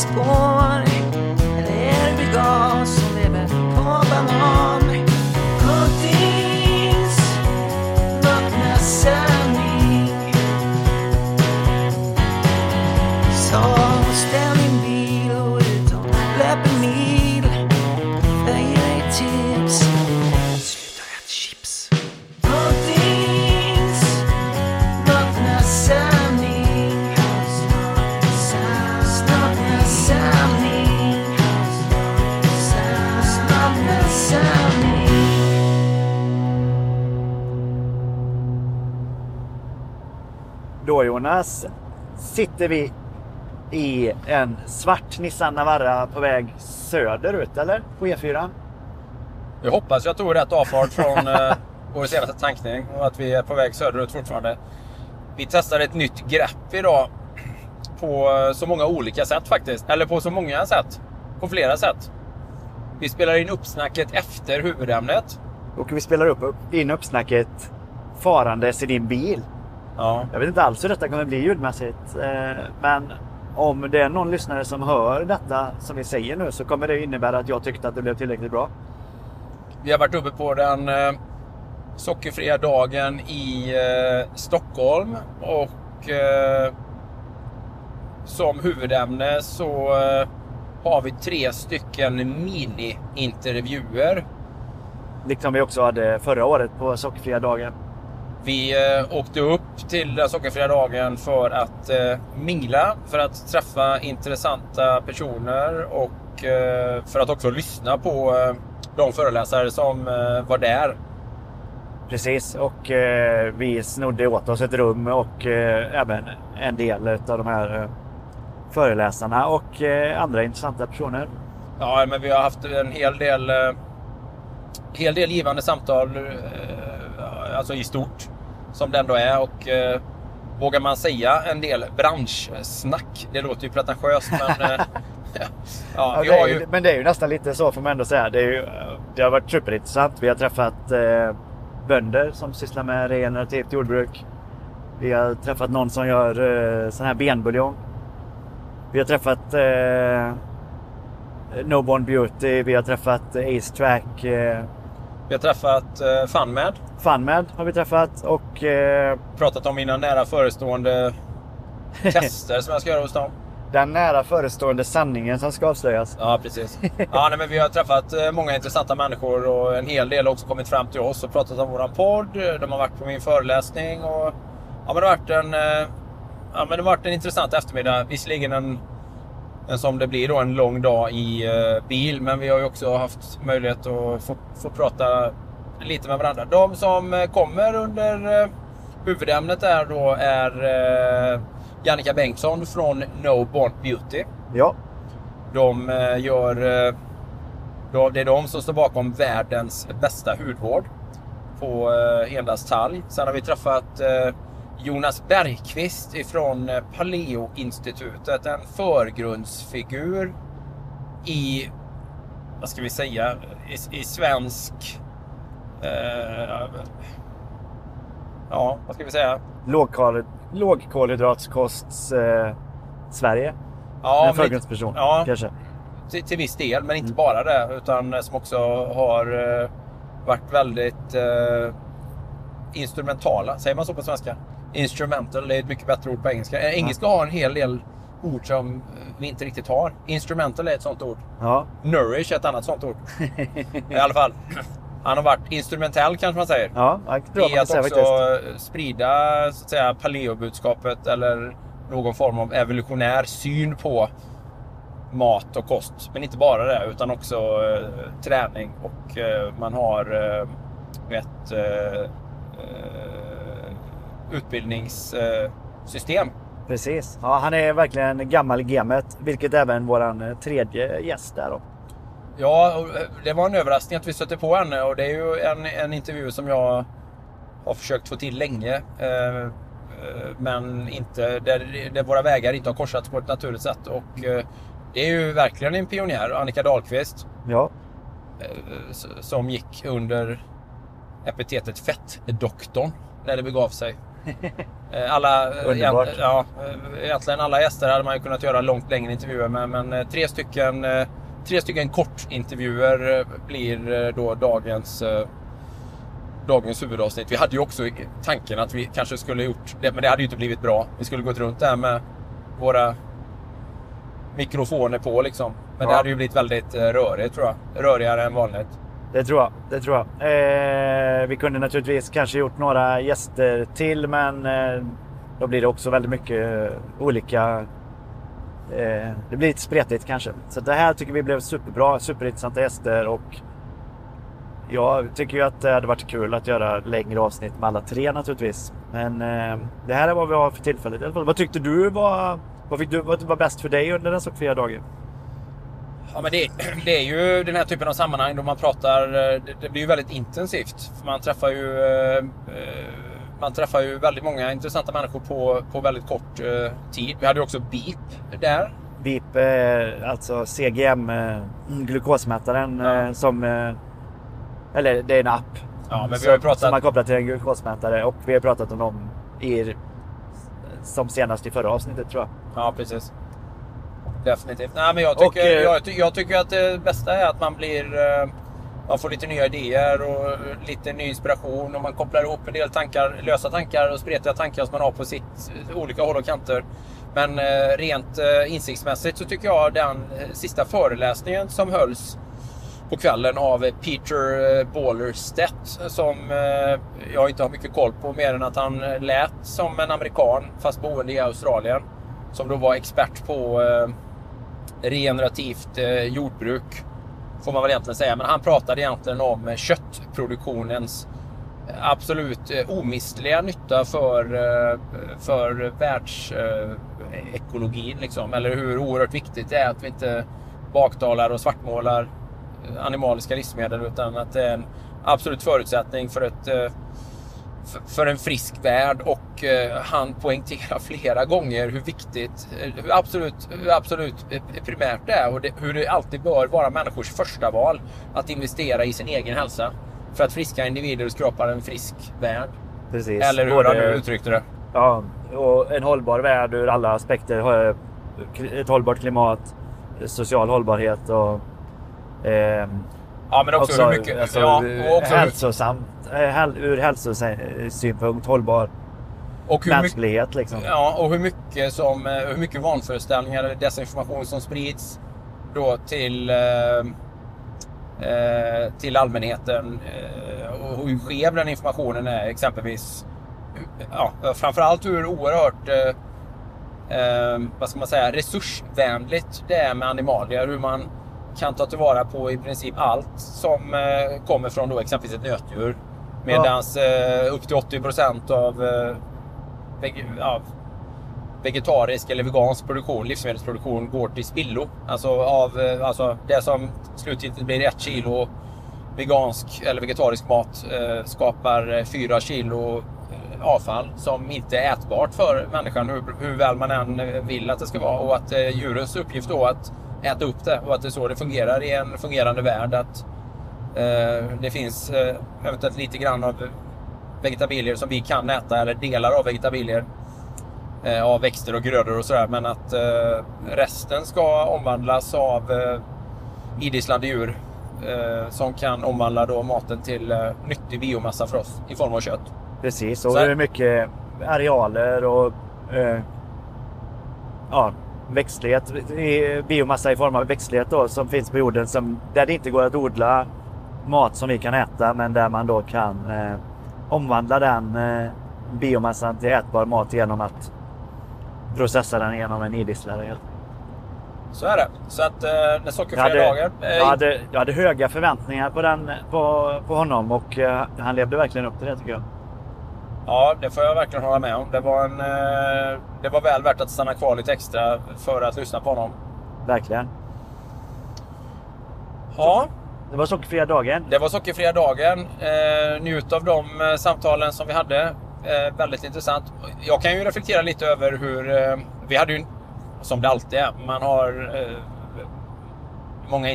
löpa spår Då Jonas sitter vi i en svart Nissan Navara på väg söderut eller? På E E4. Jag hoppas jag tog rätt avfart från eh, vår senaste tankning och att vi är på väg söderut fortfarande. Vi testar ett nytt grepp idag på eh, så många olika sätt faktiskt. Eller på så många sätt. På flera sätt. Vi spelar in uppsnacket efter huvudämnet. Och vi spelar upp, in uppsnacket farandes i din bil. Ja. Jag vet inte alls hur detta kommer bli ljudmässigt. eh, Men om det är någon lyssnare som hör detta som vi säger nu så kommer det innebära att jag tyckte att det blev tillräckligt bra. Vi har varit uppe på den eh, sockerfria dagen i eh, Stockholm och eh, som huvudämne så har vi tre stycken mini-intervjuer. Liksom vi också hade förra året på sockerfria dagen. Vi eh, åkte upp till sockerfria dagen för att eh, mingla, för att träffa intressanta personer och eh, för att också lyssna på de föreläsare som var där. Precis, och vi snodde åt oss ett rum och även en del av de här föreläsarna och andra intressanta personer. Ja, men vi har haft en hel del, hel del givande samtal, alltså i stort, som det ändå är. Och eh, vågar man säga en del branschsnack? Det låter ju pretentiöst, men eh, ja, Ja, det ju, ju... Men det är ju nästan lite så får man ändå säga. Det, är ju, det har varit superintressant. Vi har träffat eh, bönder som sysslar med regenerativt jordbruk. Vi har träffat någon som gör eh, sån här benbuljong. Vi har träffat eh, No Born Beauty. Vi har träffat Ace Track. Eh, Vi har träffat eh, FunMed, Funmed har vi träffat och eh, pratat om mina nära förestående tester som jag ska göra hos dem. den nära förestående sanningen som ska avslöjas. Ja, precis. Ja, nej, men vi har träffat eh, många intressanta människor och en hel del har också kommit fram till oss och pratat om våran podd. De har varit på min föreläsning och ja, men det har varit en, eh, ja, men det har varit en intressant eftermiddag. Visserligen en, en som det blir då en lång dag i eh, bil, men vi har ju också haft möjlighet att få, få prata lite med varandra. De som eh, kommer under eh, huvudämnet där då är eh, Jannica Bengtsson från No Born Beauty. Ja, De eh, gör... eh, Det är de som står bakom världens bästa hudvård på eh, Hendas talg. Sen har vi träffat eh, Jonas Bergqvist ifrån eh, Paleo-institutet. En förgrundsfigur i, vad ska vi säga, i, i svensk... Eh, ja, vad ska vi säga? lågkol, lågkolhydratskosts eh, Sverige. Ja, en förgrundsperson ja. kanske. till, till viss del, men inte bara det. Utan som också har eh, varit väldigt eh, instrumentala. Säger man så på svenska? Instrumental, är ett mycket bättre ord på engelska. Eh, engelska har en hel del ord som vi inte riktigt har. Instrumental är ett sånt ord. Ja, Nourish är ett annat sånt ord. I alla fall. Han har varit instrumentell kanske man säger. ja jag tror I att säga också faktiskt. sprida så att säga, paleobudskapet eller någon form av evolutionär syn på mat och kost. Men inte bara det, utan också eh, träning och eh, man har eh, ett eh, eh, utbildningssystem. Precis. Ja, han är verkligen gammal i gamet, vilket även våran eh, tredje gäst är då. Ja, eh, det var en överraskning att vi stötte på henne och det är ju en, en intervju som jag har försökt få till länge. Eh, men inte, där, där våra vägar inte har korsats på ett naturligt sätt. Och det är ju verkligen en pionjär, Annika Dahlqvist, Ja, som gick under epitetet Fettdoktorn när det begav sig. Eh, Alla, eh, Underbart. ja, eh, egentligen alla gäster hade man ju kunnat göra långt längre intervjuer med, men tre stycken, tre stycken kortintervjuer blir då dagens, dagens huvudavsnitt. Vi hade ju också tanken att vi kanske skulle gjort det, men det hade ju inte blivit bra. Vi skulle gått runt där med våra mikrofoner på liksom. Men det Ja. hade ju blivit väldigt rörigt tror jag. Rörigare än vanligt det tror jag. Det tror jag. Eh, vi kunde naturligtvis kanske gjort några gäster till, men eh, då blir det också väldigt mycket eh, olika. Eh, det blir lite spretigt kanske. Så det här tycker vi blev superbra, superintressanta gäster och jag tycker ju att det hade varit kul att göra längre avsnitt med alla tre naturligtvis. Men eh, det här är vad vi har för tillfället. Vad tyckte du var, vad, fick du, vad var bäst för dig under den Sofia dagen? Ja, men det, det är ju den här typen av sammanhang då man pratar, eh, det, det blir ju väldigt intensivt. För Man träffar ju, eh, eh, man träffar ju väldigt många intressanta människor på, på väldigt kort eh, tid. Vi hade ju också Beep där. BIP, eh, alltså CGM, glukosmätaren Ja. som... Eller det är en app. Ja, men vi har pratat- som man kopplar till en glukosmätare och vi har pratat om dem i, som senast i förra avsnittet tror jag. Ja, precis. Definitivt. Nej, men jag tycker, Och, eh, jag, jag tycker att det bästa är att man blir... eh, Man får lite nya idéer och lite ny inspiration och man kopplar ihop en del tankar, lösa tankar och spretiga tankar som man har på sitt olika håll och kanter. Men eh, rent insiktsmässigt så tycker jag den sista föreläsningen som hölls på kvällen av Peter Ballerstedt som jag inte har mycket koll på mer än att han lät som en amerikan fast boende i Australien. Som då var expert på regenerativt eh, jordbruk får man väl egentligen säga. Men han pratade egentligen om eh, köttproduktionens eh, absolut omistliga nytta för, för världsekologin. Liksom. Eller hur oerhört viktigt det är att vi inte baktalar och svartmålar animaliska livsmedel utan att det är en absolut förutsättning för ett eh, för en frisk värld och eh, han poängterar flera gånger hur viktigt, eh, hur absolut, hur absolut eh, primärt det är och det, hur det alltid bör vara människors första val att investera i sin egen hälsa. För att friska individer skapar en frisk värld. Precis. Eller hur Både- han nu uttryckte det. Ja, och en hållbar värld ur alla aspekter. Ett hållbart klimat, social hållbarhet och ehm, Ja men också, hur mycket... alltså, ja, och också, hur- hälsosamt, eh, häl, ur hälsosynpunkt hållbar och hur mycket, mänsklighet liksom. Ja, och hur mycket, som, eh, hur mycket vanföreställningar eller desinformation som sprids då till, eh, eh, till allmänheten. Eh, och hur skev den informationen är exempelvis. Ja, framförallt hur oerhört eh, eh, vad ska man säga, resursvänligt det är med animalier. Hur man kan ta tillvara på i princip allt som eh, kommer från då exempelvis ett nötdjur. Medans eh, upp till 80 procent av eh, veg- ja, vegetarisk eller vegansk produktion, livsmedelsproduktion går till spillo. Alltså, av, eh, alltså det som slutgiltigt blir ett kilo vegansk eller vegetarisk mat eh, skapar eh, fyra kilo eh, avfall som inte är ätbart för människan hur, hur väl man än eh, vill att det ska vara. Och att eh, djurens uppgift då att äta upp det och att det är så det fungerar i en fungerande värld. Att eh, det finns eh, eventuellt lite grann av vegetabilier som vi kan äta eller delar av vegetabilier eh, av växter och grödor och sådär. Men att eh, resten ska omvandlas av eh, idisslande djur eh, som kan omvandla då maten till eh, nyttig biomassa för oss i form av kött. Precis, och hur mycket arealer och eh, ja, växtlighet, biomassa i form av växtlighet då, som finns på jorden som, där det inte går att odla mat som vi kan äta men där man då kan eh, omvandla den eh, biomassan till ätbar mat genom att processa den genom en idisslare. Så är det. Så att eh, Jag sockerfria hade, dagen. eh, jag, hade, jag hade höga förväntningar på, den, på, på honom och eh, han levde verkligen upp till det tycker jag. Ja, det får jag verkligen hålla med om. Det var, en, eh, det var väl värt att stanna kvar lite extra för att lyssna på honom. Verkligen. Ja, Det var sockerfria dagen. det var sockerfria dagen. Eh, njut av de eh, samtalen som vi hade. Eh, väldigt intressant. Jag kan ju reflektera lite över hur... Eh, vi hade ju, som det alltid är, man har eh, många...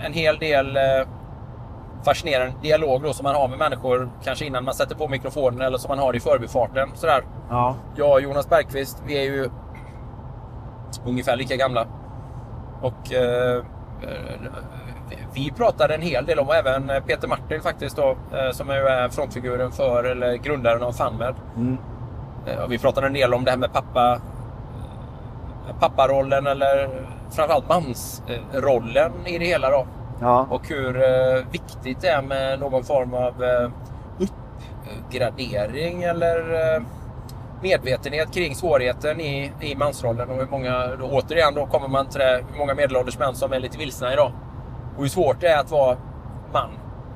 En hel del eh, fascinerande dialog då, som man har med människor, kanske innan man sätter på mikrofonen eller som man har i förbifarten. Sådär. Ja. Jag och Jonas Bergqvist, vi är ju ungefär lika gamla. Och eh, eh, vi pratade en hel del om, och även Peter Martin faktiskt då, eh, som är frontfiguren för, eller grundaren av FunMed. Mm. Eh, och vi pratade en del om det här med pappa eh, papparollen eller framförallt mansrollen i det hela då. Ja. Och hur viktigt det är med någon form av uppgradering eller medvetenhet kring svårigheten i, i mansrollen och hur många, då, återigen då kommer man till det, hur många medelålders män som är lite vilsna idag. Och hur svårt det är att vara man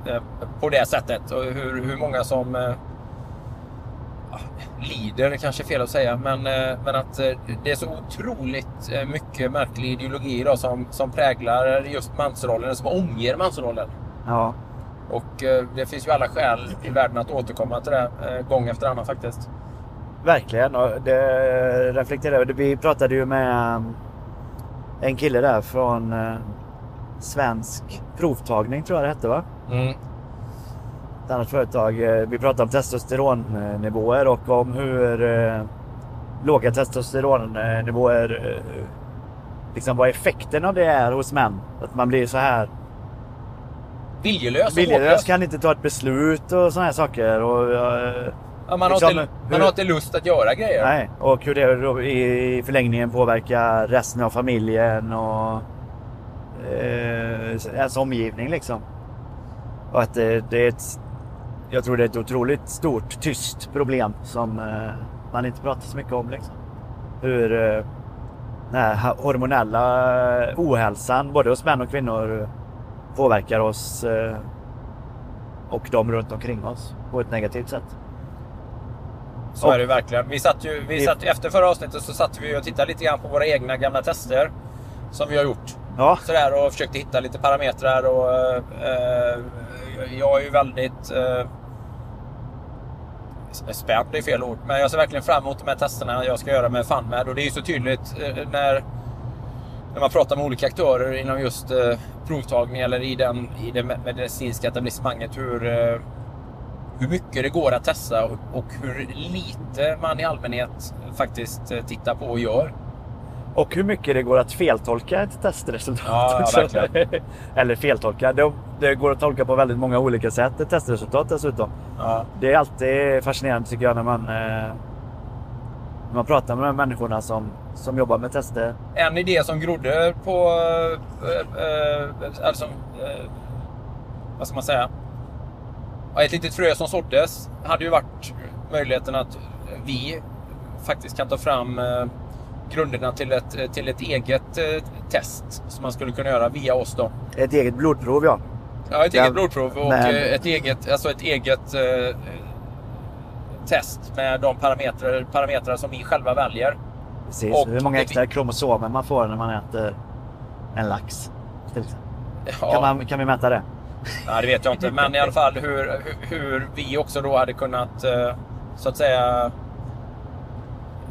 eh, på det sättet och hur, hur många som eh, lider, kanske är fel att säga, men, eh, men att eh, det är så otroligt eh, mycket märklig ideologi idag som, som präglar just mansrollen, som omger mansrollen. ja. Och eh, det finns ju alla skäl i världen att återkomma till det gång efter annan faktiskt. Verkligen. Och det reflekterar Vi pratade ju med um, en kille där från eh, Svensk provtagning tror jag det hette va? Mm. Ett annat företag. Eh, Vi pratade om testosteronnivåer och om hur eh, låga testosteronnivåer eh, liksom vad effekten av det är hos män. Att man blir så här Viljelös och viljelös, kan inte ta ett beslut och såna här saker. Och, Ja, man, har liksom, inte, man hur- har inte lust att göra grejer. Nej, och hur det i förlängningen påverkar resten av familjen och eh, ens omgivning liksom. Och att det, det är ett, jag tror det är ett otroligt stort tyst problem som eh, man inte pratar så mycket om. Liksom. Hur eh, den här hormonella ohälsan både hos män och kvinnor påverkar oss eh, och de runt omkring oss på ett negativt sätt. Så är det verkligen. Vi satt ju, vi satt, efter förra avsnittet så satt vi och tittade lite grann på våra egna gamla tester. Som vi har gjort. Ja, Sådär och försökte hitta lite parametrar och eh, jag är ju väldigt eh, spänd, det är fel ord. Men jag ser verkligen fram emot de här testerna jag ska göra med FunMed och det är ju så tydligt eh, när, när man pratar med olika aktörer inom just eh, provtagning eller i, den, i det medicinska etablissemanget hur, eh, hur mycket det går att testa och, hur lite man i allmänhet faktiskt eh, tittar på och gör. Och hur mycket det går att feltolka ett testresultat. Ja, ja, också. Eller feltolka. Det, det går att tolka på väldigt många olika sätt ett testresultat dessutom. Ja. Det är alltid fascinerande tycker jag när man, eh, när man pratar med de människorna som, som jobbar med tester. en idé som grodde på... Eh, eh, alltså, eh, vad ska man säga? Ja, ett litet frö som såddes hade ju varit möjligheten att vi faktiskt kan ta fram eh, grunderna till ett, till ett eget eh, test som man skulle kunna göra via oss då. Ett eget blodprov ja. Ja, ett Ja, eget blodprov och men- eh, ett eget, alltså ett eget eh, test med de parametrar, parametrar som vi själva väljer. Precis. Och hur många extra kromosomer man får när man äter en lax. Ja. Kan, man, kan vi mäta det? Nej, det vet jag inte. Men i alla fall hur, hur, vi också då hade kunnat eh, så att säga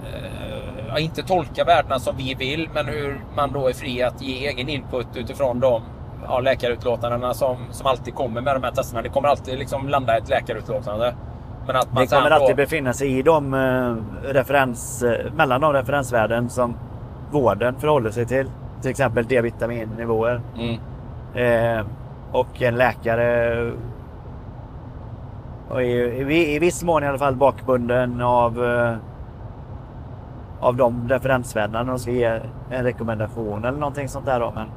eh, ja, inte tolka värdena som vi vill, men hur man då är fri att ge egen input utifrån de ja, läkarutlåtandena som, som alltid kommer med de här testerna. Det kommer alltid liksom landa ett läkarutlåtande. Men att man Det kommer alltid då, befinna sig i de eh, referens, eh, mellan de referensvärden som vården förhåller sig till. Till exempel D-vitaminnivåer. Mm. Eh, och en läkare och i, i, viss mån i alla fall bakbunden av, eh, av de referensvärdena när de ska ge en rekommendation eller någonting sånt där. Då. Men,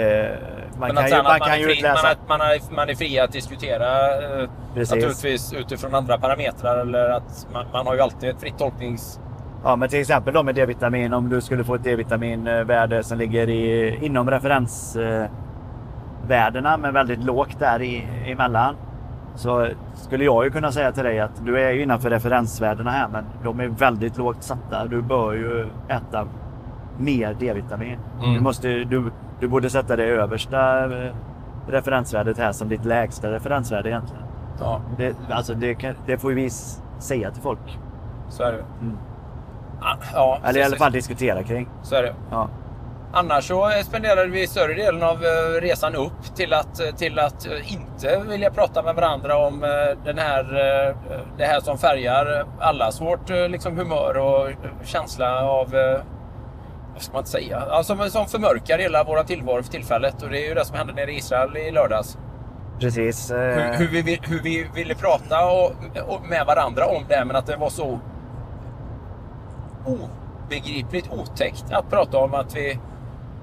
eh, man kan ju, man man, kan ju fri, man, är, man, är, man är fri att diskutera eh, naturligtvis utifrån andra parametrar. Eller att man, har ju alltid ett fritt tolknings... Ja, men till exempel då med D-vitamin. Om du skulle få ett D-vitaminvärde som ligger i, inom referensvärdena men väldigt lågt där i, emellan. Så skulle jag ju kunna säga till dig att du är ju innanför referensvärdena här men de är väldigt lågt satta. Du bör ju äta mer D-vitamin. Mm. Du, måste, du, du borde sätta det översta eh, referensvärdet här som ditt lägsta referensvärde egentligen. Ja, Det, alltså det, kan, det får ju vi säga till folk. så är det. Mm. Ah, Ja, Eller i alla fall diskutera kring. Så är det. Ja. Annars så spenderade vi större delen av eh, resan upp till att, eh, till att eh, inte vilja prata med varandra om den här, det här som färgar allas vårt liksom, humör och känsla av vad ska man inte säga? Alltså, som förmörkar hela våra tillvaro för tillfället. Och det är ju det som hände nere i Israel i lördags. Precis. Hur, hur, vi, hur vi ville prata och, och med varandra om det, men att det var så obegripligt otäckt att prata om att vi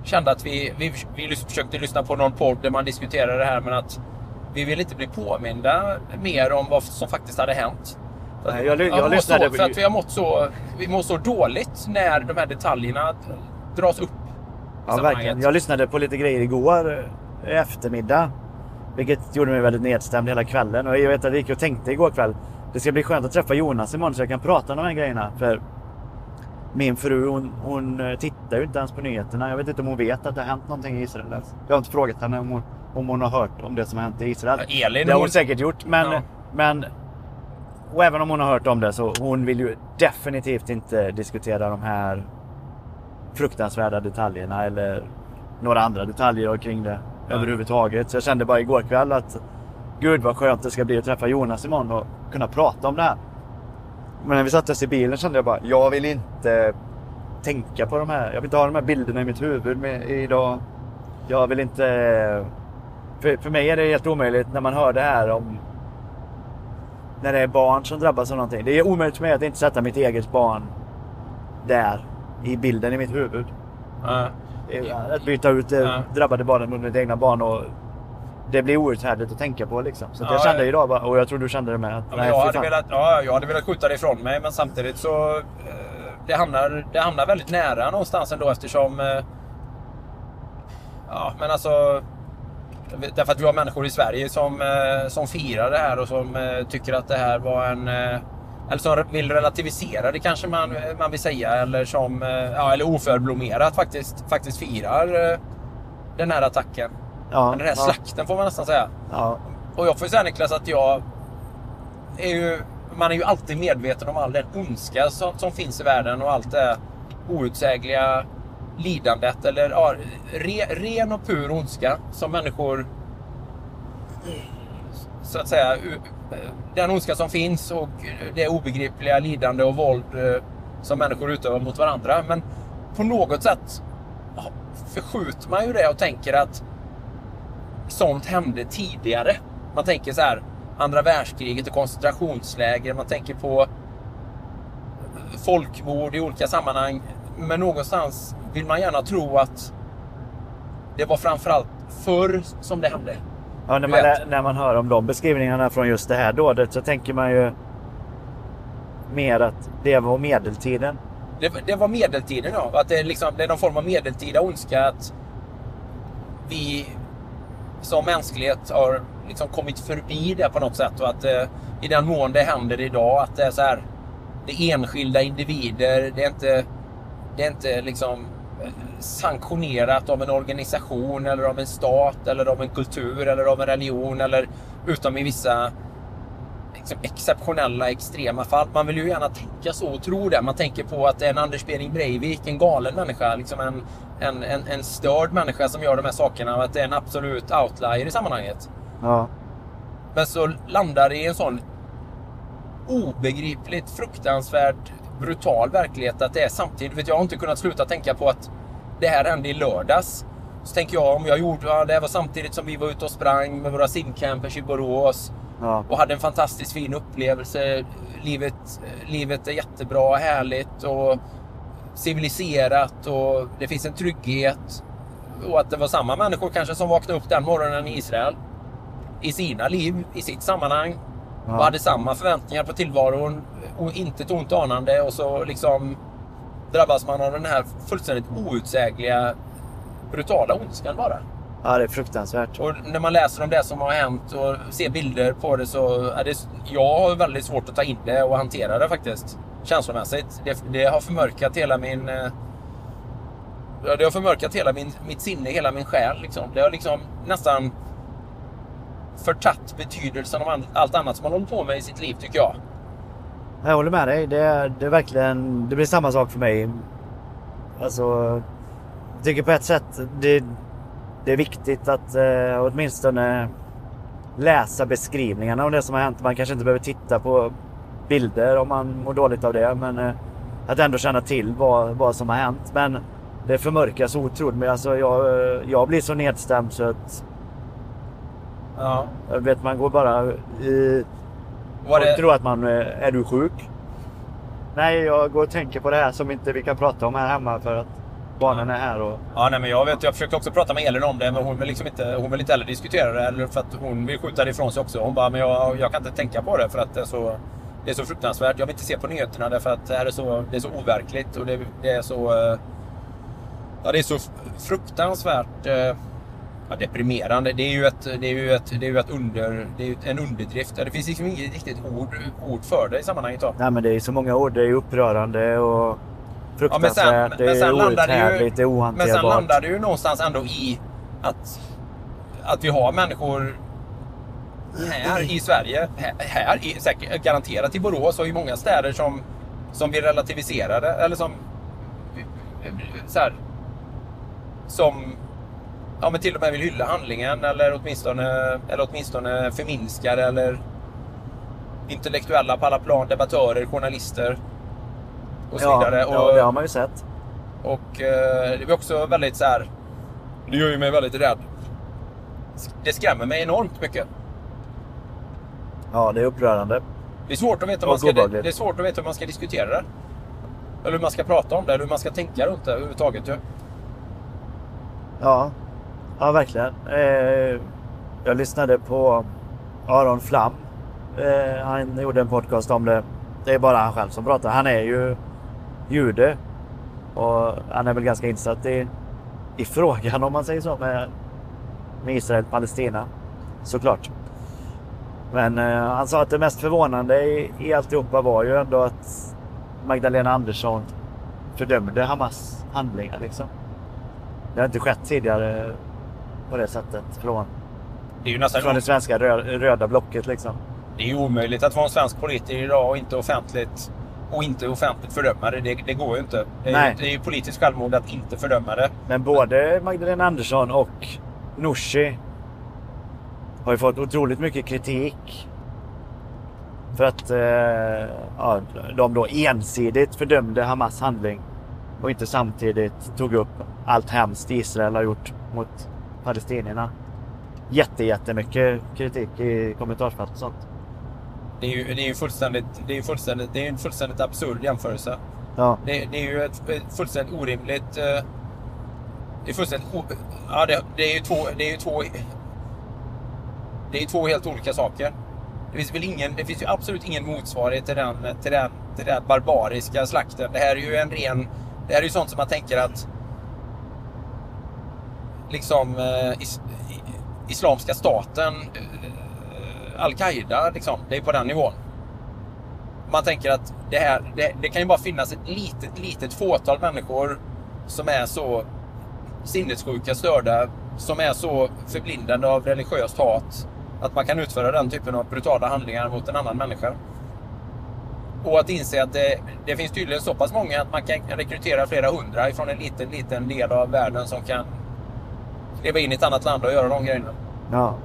kände att vi, vi, vi försökte lyssna på någon podd där man diskuterade det här, men att vi ville inte bli påminda mer om vad som faktiskt hade hänt. Nej, jag jag mår lyssnade så, För att vi har mått så, vi mår så dåligt när de här detaljerna dras upp. ja, verkligen. Jag lyssnade på lite grejer igår eh, eftermiddag. Vilket gjorde mig väldigt nedstämd hela kvällen. Och jag vet att jag gick och tänkte igår kväll. Det ska bli skönt att träffa Jonas imorgon så jag kan prata om de här grejerna. För min fru hon, hon eh, tittar ju inte ens på nyheterna. Jag vet inte om hon vet att det har hänt någonting i Israel. ens. Jag har inte frågat henne om hon, om hon har hört om det som har hänt i Israel. Ja, Elin, det har hon säkert gjort. Men, Ja. men och även om hon har hört om det så hon vill ju definitivt inte diskutera de här fruktansvärda detaljerna eller några andra detaljer kring det överhuvudtaget. Så jag kände bara igår kväll att gud vad skönt det ska bli att träffa Jonas imorgon och kunna prata om det här. Men när vi satte oss i bilen kände jag bara, jag vill inte tänka på de här. Jag vill inte ha de här bilderna i mitt huvud med, idag. Jag vill inte... För, för mig är det helt omöjligt när man hör det här om när det är barn som drabbas av någonting. Det är omöjligt för mig att inte sätta mitt eget barn där i bilden i mitt huvud. Ja. Att byta ut Ja. drabbade barnen mot mitt egna barn och det blir outhärdligt att tänka på liksom. Så att jag Ja, kände idag bara, och jag tror du kände det med. Att, Ja, nej, jag, hade velat, ja, jag hade velat skjuta det ifrån mig men samtidigt så... Eh, det, hamnar, det hamnar väldigt nära någonstans ändå eftersom... Eh, ja, men alltså... Därför att vi har människor i Sverige som, eh, som firar det här och som tycker att det här var en... Eller som vill relativisera det kanske man, man vill säga. Eller som... Ja, eller oförblommerat faktiskt, faktiskt firar den här attacken. Ja, Den här ja, slakten får man nästan säga. ja, Och jag får ju säga Niklas att jag är ju, man är ju alltid medveten om all den ondska som, som finns i världen och allt det outsägliga lidandet eller ja, re, ren och pur ondska som människor så att säga den ondska som finns och det obegripliga lidande och våld eh, som människor utövar mot varandra. Men på något sätt förskjuter man ju det och tänker att sånt hände tidigare. Man tänker så här, andra världskriget och koncentrationsläger. Man tänker på folkmord i olika sammanhang. Men någonstans vill man gärna tro att det var framförallt förr som det hände. ja när, man, när man hör om de beskrivningarna från just det här dådet så tänker man ju mer att det var medeltiden. Det, det var medeltiden ja. Att det, liksom, det är någon form av medeltida ondska. Att vi som mänsklighet har liksom kommit förbi det på något sätt. Och att eh, i den mån det händer idag att det är så här. Det är enskilda individer. Det är inte, det är inte liksom eh, sanktionerat av en organisation eller av en stat eller av en kultur eller av en religion eller utom i vissa liksom exceptionella, extrema fall. Man vill ju gärna tänka så och tro det. Man tänker på att en Anders Behring Breivik, en galen människa, liksom en, en, en, en störd människa som gör de här sakerna att det är en absolut outlier i sammanhanget. Ja, Men så landar det i en sån obegripligt fruktansvärd brutal verklighet att det är samtidigt. Vet jag har inte kunnat sluta tänka på att det här hände i lördags. Så tänker jag om jag gjorde, ja, det var samtidigt som vi var ute och sprang med våra simcampers i Borås. Ja. och hade en fantastiskt fin upplevelse. Livet, livet är jättebra, härligt och civiliserat och det finns en trygghet. Och att det var samma människor kanske som vaknade upp den morgonen i Israel i sina liv, i sitt sammanhang och hade samma förväntningar på tillvaron och inte ett ont anande och så liksom drabbas man av den här fullständigt outsägliga brutala ondskan bara. Ja, det är fruktansvärt. Och när man läser om det som har hänt och ser bilder på det så är det... Jag har väldigt svårt att ta in det och hantera det faktiskt. Känslomässigt. Det, det har förmörkat hela min... eh, Det har förmörkat hela min, mitt sinne, hela min själ. Liksom. Det har liksom nästan förtatt betydelsen av allt annat som man håller på med i sitt liv, tycker jag. Jag håller med dig. Det är, det är verkligen... Det blir samma sak för mig. Alltså... Jag tycker på ett sätt det, det är viktigt att eh, åtminstone läsa beskrivningarna av det som har hänt. Man kanske inte behöver titta på bilder om man mår dåligt av det. Men eh, att ändå känna till vad, vad som har hänt. Men det förmörkas otroligt. Men alltså jag, eh, jag blir så nedstämd så att... Ja. Jag vet man går bara... Eh, Var det, tror att man eh, är du sjuk? Nej, jag går och tänker på det här som inte vi kan prata om här hemma för att barnen är här och... Ja, nej, men jag, vet, jag försökte också prata med Elin om det, men hon vill, liksom inte, hon vill inte heller diskutera det. Eller för att hon vill skjuta det ifrån sig också. Hon bara, men jag, jag kan inte tänka på det för att det är, så, det är så fruktansvärt. Jag vill inte se på nyheterna därför att det här är så, det är så overkligt. Och det, det är så... eh, Ja, det är så fruktansvärt eh, ja, deprimerande. Det är ju, ett, det är ju, ett, det är ju ett under, det är ju en underdrift. Det finns liksom inget riktigt ord, ord för det i sammanhanget. Då. Nej men det är så många ord. Det är upprörande och Ja, men sen, fruktansvärt. men det sen är det outhärdligt, det är Men ohanterbart. sen landar det ju någonstans ändå i att, att vi har människor här i Sverige, här, här i, säkert, garanterat i Borås och i många städer som, som blir relativiserade eller som så här, som ja, men till och med vill hylla handlingen eller åtminstone, eller åtminstone förminskar eller intellektuella på alla plan, debattörer, journalister och så ja, vidare. Och, ja, det har man ju sett. och eh, det är också väldigt så här. Det gör ju mig väldigt rädd. Det skrämmer mig enormt mycket. Ja, det är upprörande. Det är svårt att veta hur man ska, det, det är svårt att veta hur man ska diskutera det. Eller hur man ska prata om det, eller hur man ska tänka runt det överhuvudtaget. Ju. Ja, ja verkligen. Eh, jag lyssnade på Aron Flam. Eh, han gjorde en podcast om det. Det är bara han själv som pratar. Han är ju jude. Och han är väl ganska insatt i, i frågan om man säger så med, med Israel Palestina. Såklart. Men eh, han sa att det mest förvånande i, i alltihopa var ju ändå att Magdalena Andersson fördömde Hamas handlingar liksom. Det har inte skett tidigare på det sättet från, Det är ju nästan från det svenska rö, röda blocket liksom. det är ju omöjligt att vara en svensk politiker idag och inte offentligt och inte offentligt fördöma det. Det, det går ju inte. Nej. det är ju politiskt självmord att inte fördöma det. Men både Magdalena Andersson och Nooshi har ju fått otroligt mycket kritik. För att eh, ja, de då ensidigt fördömde Hamas handling och inte samtidigt tog upp allt hemskt Israel har gjort mot palestinierna. Jätte, jättemycket kritik i kommentarsfält och sånt. Det är ju, det är ju fullständigt, det är fullständigt, det är en fullständigt absurd jämförelse. Ja, Det, det är ju ett, ett fullständigt orimligt... eh, Det är fullständigt... Ja, det, det är ju två... Det är ju två... Det är två helt olika saker. Det finns väl ingen... Det finns ju absolut ingen motsvarighet till den, till den, till den barbariska slakten. Det här är ju en ren... Det här är ju sånt som man tänker att... Liksom... Eh, is, i- Islamiska staten... Al-Qaida, liksom. Det är på den nivån man tänker att det här, det, det kan ju bara finnas ett litet, litet fåtal människor som är så sinnessjuka, störda, som är så förblindade av religiöst hat att man kan utföra den typen av brutala handlingar mot en annan människa. Och att inse att det, det finns tydligen så pass många att man kan rekrytera flera hundra ifrån en liten, liten del av världen som kan leva in i ett annat land och göra de grejerna. ja.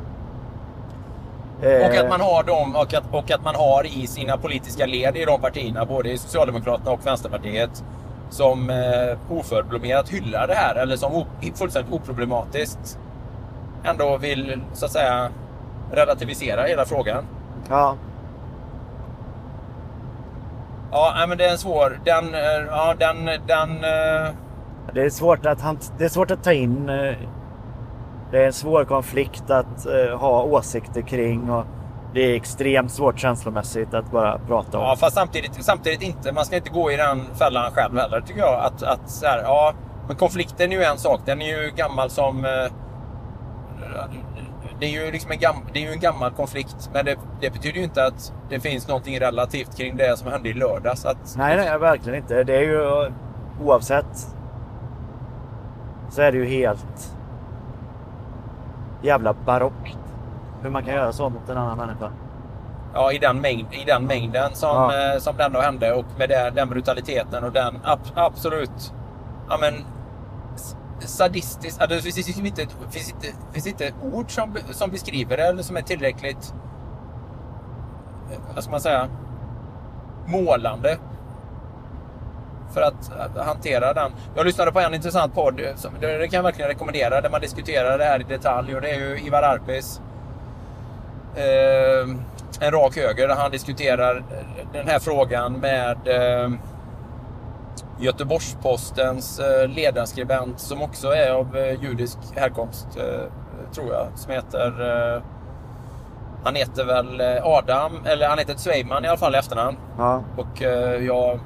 Och Eh, att man har dem och att, och att man har i sina politiska led i de partierna, både i Socialdemokraterna och Vänsterpartiet, som eh, oförblommerat hyllar det här eller som fullständigt oproblematiskt ändå vill så att säga relativisera hela frågan. Ja, Ja, men det är en svår... Den... eh, Ja, den... den eh, det är svårt att, hant- det är svårt att ta in. Det är en svår konflikt att eh, ha åsikter kring. Och det är extremt svårt känslomässigt att bara prata om. Ja, fast samtidigt, samtidigt inte. Man ska inte gå i den fällan själv heller, tycker jag. Att, att så här, ja, men konflikten är ju en sak. Den är ju gammal som... eh, Det är ju, liksom en, gam, det är ju en gammal konflikt. Men det, det betyder ju inte att det finns någonting relativt kring det som hände i lördags. Att, Nej, nej, verkligen inte. Det är ju oavsett. Så är det ju helt jävla barockt. Hur man kan göra så mot en annan människa. Ja, i den, mängd, i den mängden som, Ja. eh, som den då hände och med det, den brutaliteten och den ab, absolut... Ja, men... s- Sadistiskt. Alltså, det finns inte, finns inte, finns inte ord som, som beskriver det eller som är tillräckligt... eh, Vad ska man säga? Målande. För att, hantera den. Jag lyssnade på en intressant podd, som, det kan jag verkligen rekommendera, där man diskuterar det här i detalj. Och det är ju Ivar Arpis eh, en rak höger där han diskuterar den här frågan med eh, Göteborgs-Postens eh, ledarskribent som också är av eh, judisk härkomst, eh, tror jag, som heter... Eh, han heter väl eh, Adam, eller han heter Zweiman i alla fall i efternamn. Ja, Och jag ja,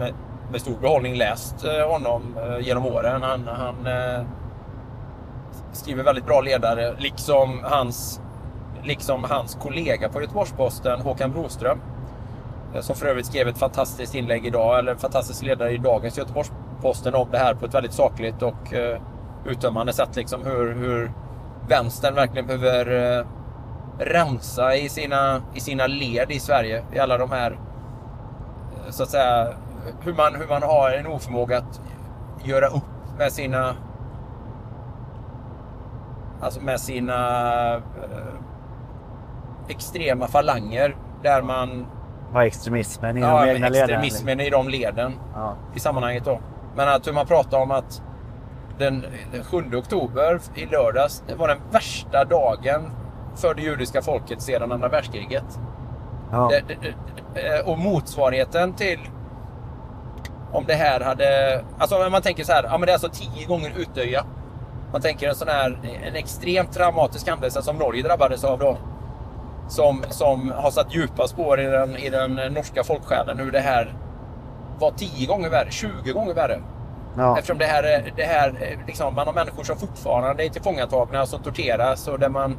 med, med stor behållning läst eh, honom eh, genom åren. Han, han eh, skriver väldigt bra ledare, liksom hans, liksom hans kollega på Göteborgs-Posten, Håkan Broström. eh, Som för övrigt skrev ett fantastiskt inlägg idag, eller en fantastisk ledare i dagens Göteborgs-Posten om det här på ett väldigt sakligt och eh, uttömmande sätt. Liksom hur, hur vänstern verkligen behöver eh, rensa i sina, i sina led i Sverige. I alla de här, eh, så att säga, hur man, hur man har en oförmåga att göra upp med sina Alltså med sina eh, extrema falanger. Där man har extremismen i ja, de egna leden. extremismen i de leden Ja. i sammanhanget då. Men att hur man pratar om att den, den 7 oktober i lördags det var den värsta dagen för det judiska folket sedan andra världskriget. Ja. Det, det, det, och motsvarigheten till om det här hade... Alltså om man tänker så här, ja men det är alltså tio gånger Utöja. Man tänker en sån här, en extremt traumatisk händelse som Norge drabbades av då. Som, som har satt djupa spår i den, i den norska folksjälen. Hur det här var tio gånger värre, 20 gånger värre. Ja. Eftersom det här, är- det här är liksom, man har människor som fortfarande är tillfångatagna, som torteras och där man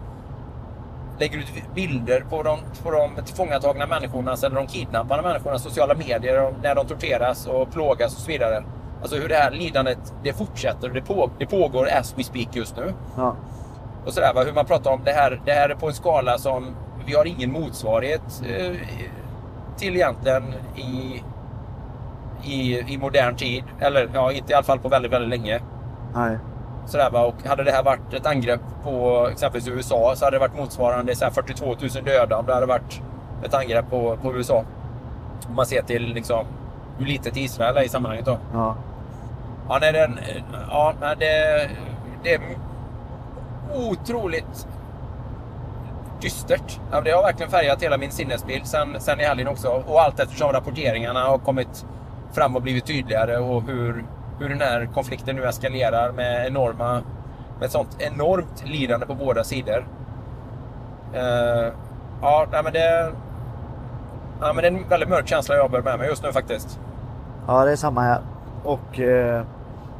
lägger ut bilder på de, på de tillfångatagna människornas eller de kidnappade människornas sociala medier när de torteras och plågas och så vidare. Alltså hur det här lidandet, det fortsätter och det, på, det pågår as we speak just nu. Ja. Och sådär, va? hur man pratar om det här, det här är på en skala som vi har ingen motsvarighet eh, till egentligen i, i, i modern tid. Eller ja, inte i alla fall på väldigt, väldigt länge. Nej. Sådär, va? Och hade det här varit ett angrepp på exempelvis USA så hade det varit motsvarande så här 42 000 döda om det hade varit ett angrepp på, på USA. Om man ser till liksom, hur litet Israel är i sammanhanget då. Ja. Ja, nej, den, ja, nej, det, det är otroligt dystert. Ja, det har verkligen färgat hela min sinnesbild sen, sen i helgen också. Och allt eftersom rapporteringarna har kommit fram och blivit tydligare och hur, hur den här konflikten nu eskalerar med enorma med sånt enormt lidande på båda sidor. Eh, ja, nej, men det, ja, men det är en väldigt mörk känsla jag bär med mig just nu faktiskt. ja, det är samma här. Och eh,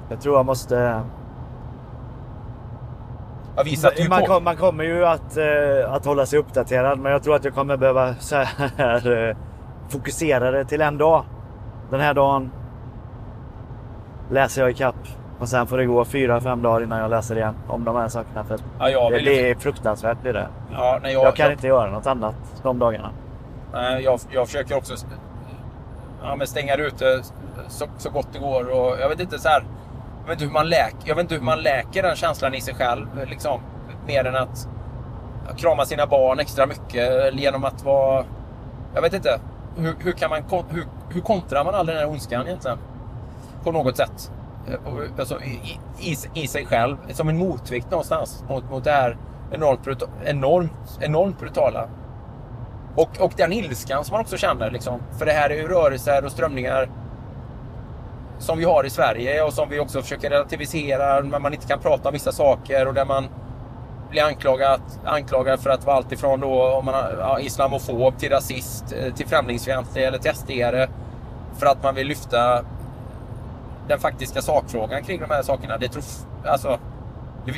jag tror jag måste... Ja, vi satte ju Man, på. kom, man kommer ju att, eh, att hålla sig uppdaterad men jag tror att jag kommer behöva så här, eh, fokusera det till en dag. Den här dagen läser jag i kapp och sen får det gå fyra, fem dagar innan jag läser igen om de här sakerna. För Ja, det, det är fruktansvärt blir det. Ja, nej, jag, Jag kan jag, inte göra något annat de dagarna. nej, jag, jag försöker också ja, men stänga det ute så, så gott det går. Och jag vet inte så här, jag vet inte hur man läker, jag vet inte hur man läker den känslan i sig själv. Liksom, mer än att krama sina barn extra mycket eller genom att vara... Jag vet inte. Hur, hur, kan man, hur, hur kontrar man all den här ondskan egentligen? På något sätt. Eh, alltså, i, i, i sig själv. Som en motvikt någonstans mot, mot det här enormt, enormt, enormt brutala. Och, och den ilskan som man också känner. Liksom. För det här är ju rörelser och strömningar som vi har i Sverige och som vi också försöker relativisera när man inte kan prata om vissa saker och där man blir anklagad, anklagad för att vara alltifrån då om man har, ja, islamofob till rasist, eh, till främlingsfientlig eller till SD-are. För att man vill lyfta den faktiska sakfrågan kring de här sakerna. Det, tror, alltså, det,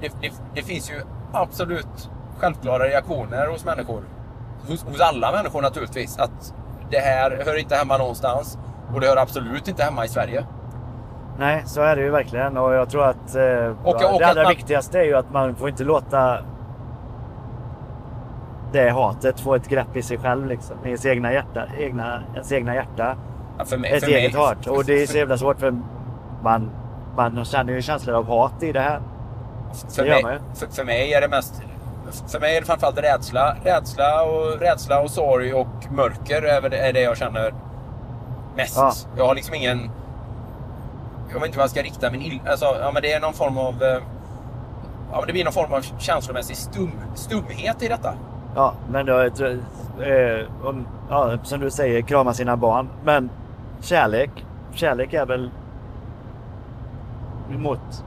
det, det, det finns ju absolut självklara reaktioner hos människor. Hos, hos alla människor naturligtvis. Att det här hör inte hemma någonstans. Och det hör absolut inte hemma i Sverige. Nej, så är det ju verkligen. Och jag tror att eh, Och- och det allra man- viktigaste är ju att man får inte låta det hatet få ett grepp i sig själv. Liksom, I ens egna hjärta. Egna, ens egna hjärta. Ja, för mig, Ett för eget mig, hat. Och det är så jävla svårt för man, man känner ju känslor av hat i det här. För Det mig, för, för mig är det mest... För mig är det framförallt rädsla. Rädsla och, rädsla och sorg och mörker är, det jag känner mest. Ja. Jag har liksom ingen... Jag vet inte vad jag ska rikta min. Alltså, ja, men det är någon form av... eh, Ja, men det blir någon form av känslomässig stum, stumhet i detta. Ja, men då, eh, om, ja, som du säger, krama sina barn. Men kärlek, kärlek är väl mot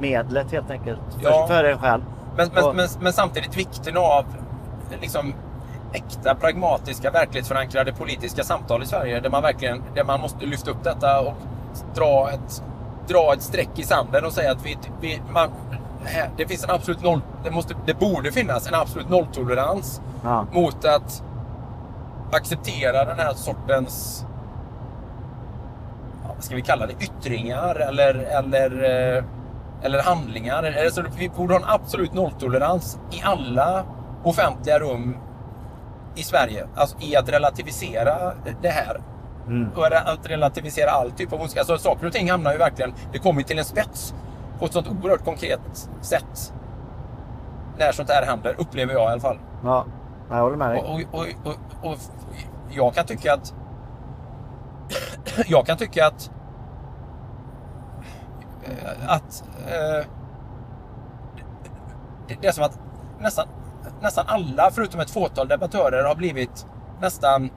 medlet helt enkelt. Ja. För, för en själv. Men, men, Och- men, men samtidigt vikten av liksom, äkta, pragmatiska, verklighetsförankrade politiska samtal i Sverige. Där man verkligen där man måste lyfta upp detta och dra ett, dra ett streck i sanden och säga att vi, vi, man, det finns en absolut noll, det, måste, det borde finnas en absolut nolltolerans Ja. mot att acceptera den här sortens ska vi kalla det, yttringar eller, eller, eh, eller handlingar. Alltså, vi borde ha en absolut nolltolerans i alla offentliga rum i Sverige. Alltså i att relativisera det här. Och att relativisera all typ av ondska. Alltså, saker och ting hamnar ju verkligen, det kommer till en spets på ett sånt oerhört konkret sätt. När sånt här händer, upplever jag i alla fall. Ja, jag håller med dig. Och, och, och, och jag kan tycka att... jag kan tycka att... eh, Att... eh, det, det är som att nästan, nästan alla, förutom ett fåtal debattörer, har blivit nästan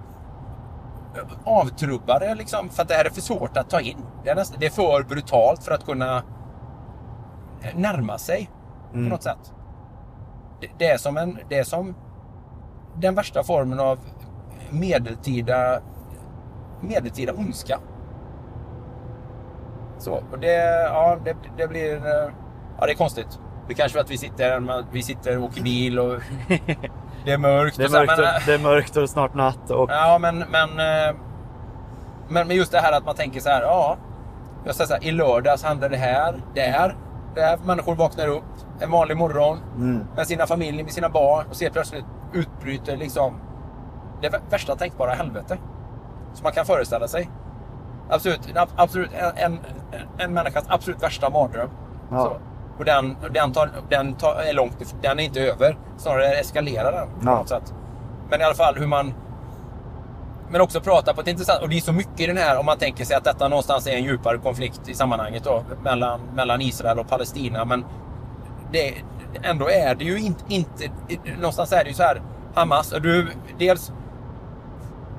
avtrubbade liksom, för att det här är för svårt att ta in. Det är, nästan, det är för brutalt för att kunna närma sig på något sätt. Det, det, är som en, det är som den värsta formen av medeltida, medeltida ondska. Så, och det, ja, det, det blir... eh, Ja, det är konstigt. Det kanske är att vi sitter, vi sitter och åker bil och det är mörkt. Det är och så mörkt, men, och, det är mörkt och snart natt. Och, Ja, men, men, eh, men, men just det här att man tänker så här, ja. Jag säger så här, i lördags hände det här, där. Där människor vaknar upp en vanlig morgon med sina familjer, med sina barn och ser plötsligt utbryter liksom det vä- värsta tänkbara helvete. Som man kan föreställa sig. Absolut, en, absolut en, en, människas absolut värsta mardröm. Ja. Så. Och den, den, tar, den tar, är långt den är inte över. Snarare eskalerar den på Ja. något sätt. Men i alla fall hur man men också prata på ett intressant... Och det är så mycket i den här om man tänker sig att detta någonstans är en djupare konflikt i sammanhanget då, mellan, mellan Israel och Palestina. Men det, ändå är det ju inte, inte... Någonstans är det ju så här, Hamas, och du, dels...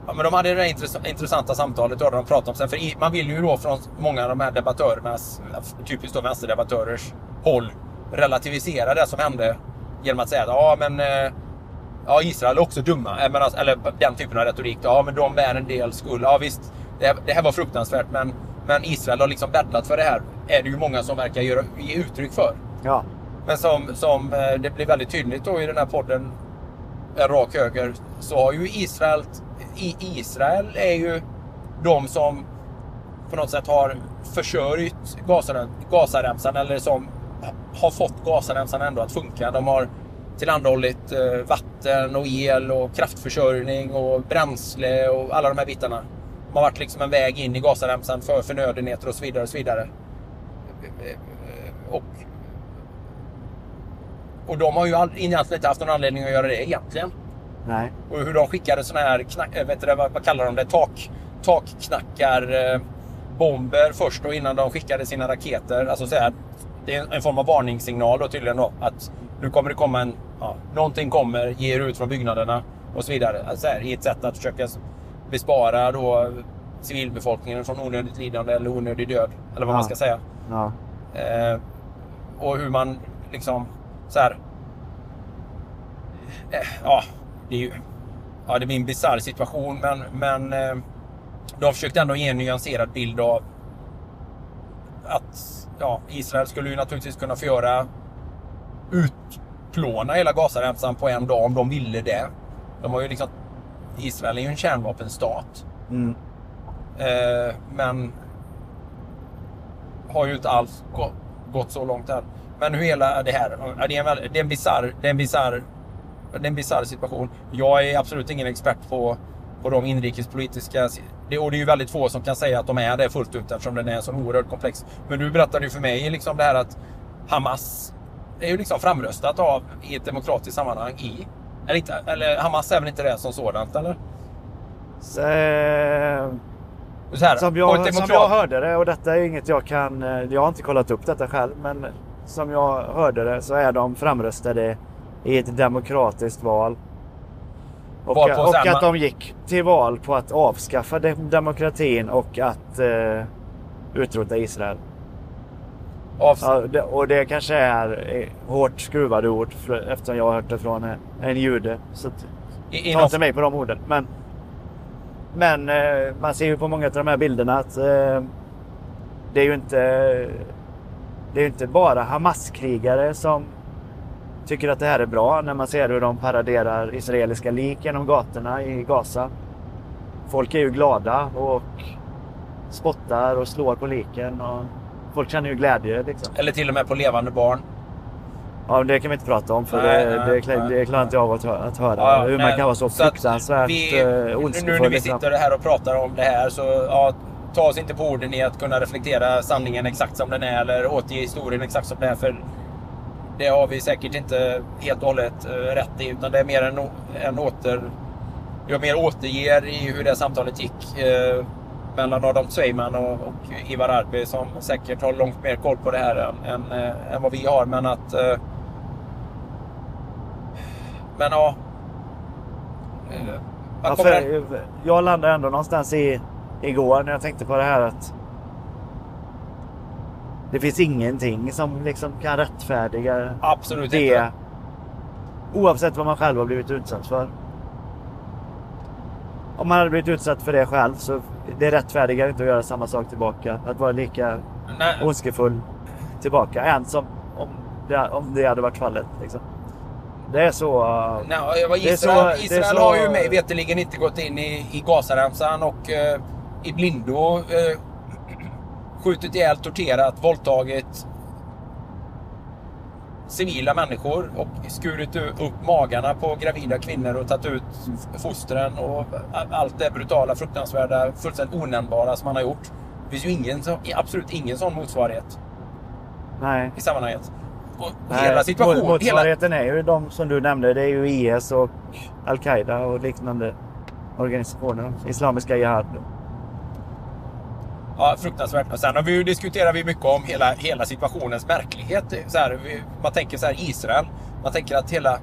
Ja, men de hade det där intress- intressanta samtalet då, där de pratade om sen, för man vill ju då från många av de här debattörernas, typiskt då vänsterdebattörers håll, relativisera det som hände genom att säga att ja men eh, Ja, Israel är också dumma. Eh, alltså, eller den typen av retorik. Ja, men de bär en del skuld. Ja, visst. Det, här- det här var fruktansvärt, men, men Israel har liksom bäddat för det här. Är det ju många som verkar göra, ge uttryck för. ja. Men som, som eh, det blir väldigt tydligt då i den här podden, En rak höger, så har ju Israel, i Israel är ju de som på något sätt har försörjt Gazaremsan eller som har fått Gazaremsan ändå att funka. De har tillhandahållit eh, vatten och el och kraftförsörjning och bränsle och alla de här bitarna. De har varit liksom en väg in i Gazaremsan för förnödenheter och så vidare. Och, så vidare. och, och de har ju egentligen inte haft någon anledning att göra det egentligen. Nej. Och hur de skickade såna här, knack, äh, vet du vad kallar de det, tak, takknackar, eh, bomber först och innan de skickade sina raketer. Alltså så här, det är en form av varningssignal då tydligen då. Att nu kommer det komma en... Ja, någonting kommer, ger ut från byggnaderna och så vidare. Alltså här, I ett sätt att försöka bespara då civilbefolkningen från onödigt lidande eller onödig död. Eller vad Ja. man ska säga. Ja. Eh, och hur man liksom så här. Eh, ja, det är ju... Ja, det blir en bisarr situation men, men eh, de försökte ändå ge en nyanserad bild av att ja, Israel skulle ju naturligtvis kunna få göra utplåna hela Gazaremsan på en dag om de ville det. De har ju liksom... Israel är ju en kärnvapenstat. Mm. Eh, men har ju inte alls gå- gått så långt än. Men hur hela det här, det är en, det är en bisarr, det är en bisarr, det är en bisarr situation. Jag är absolut ingen expert på, på de inrikespolitiska, det, och det är ju väldigt få som kan säga att de är det fullt ut eftersom den är så oerhört komplex. Men du berättade ju för mig liksom det här att Hamas är ju liksom framröstat av i ett demokratiskt sammanhang i, eller, inte, eller Hamas är väl inte det som sådant eller? Så, eh, Så här, som, jag, ett som demokrat- jag hörde det, och detta är inget jag kan... eh, Jag har inte kollat upp detta själv, men som jag hörde det så är de framröstade i ett demokratiskt val. Och, och samma- att de gick till val på att avskaffa de- demokratin och att eh, utrota Israel. Ja, det, och det kanske är eh, hårt skruvade ord för, eftersom jag har hört det från en, en jude. Så i, ta inte mig på de orden. Men, men eh, man ser ju på många av de här bilderna att eh, det är ju inte det är inte bara Hamas-krigare som tycker att det här är bra när man ser hur de paraderar israeliska lik genom gatorna i Gaza. Folk är ju glada och spottar och slår på liken. Och folk känner ju glädje. Liksom. eller till och med på levande barn. Ja, det kan vi inte prata om för Nej, det, nej, det, nej. det klarar inte jag av att, att höra. Ja, hur man kan vara så att fruktansvärt eh, Nu ondskefull. när vi liksom. sitter här och pratar om det här så ja, ta oss inte på orden i att kunna reflektera sanningen exakt som den är eller återge historien exakt som den är. För det har vi säkert inte helt och hållet eh, rätt i utan det är mer en, en åter... Jag mer återger i hur det samtalet gick eh, mellan Adam Zweiman och, och Ivar Arpi som säkert har långt mer koll på det här än, än, eh, än vad vi har. Men att... Eh, men ja... Eh, för, jag landade ändå någonstans i, igår när jag tänkte på det här att det finns ingenting som liksom kan rättfärdiga Absolut det. inte. Oavsett vad man själv har blivit utsatt för. Om man hade blivit utsatt för det själv så det rättfärdigar inte att göra samma sak tillbaka. Att vara lika Nej, ondskefull tillbaka. Än som om det, om det hade varit fallet. Liksom. Det är så... uh, nej, jag var det är Israel, så- det är Israel så- har ju mig veterligen inte gått in i, i Gazaremsan och eh, i blindo eh, skjutit ihjäl, torterat, våldtagit civila människor och skurit upp magarna på gravida kvinnor och tagit ut fostren och allt det brutala, fruktansvärda, fullständigt onämnbara som man har gjort. Det finns ju ingen, absolut ingen sån motsvarighet nej. i sammanhanget. Och Nej, hela situationen... mot- Hela, Motsvarigheten är ju de som du nämnde. Det är ju IS och Al-Qaida och liknande organisationer. Islamiska Jihad. Ja, fruktansvärt. Och sen har vi diskuterar vi mycket om hela, hela situationens märklighet. Så här, vi, man tänker så här Israel. Man tänker att hela...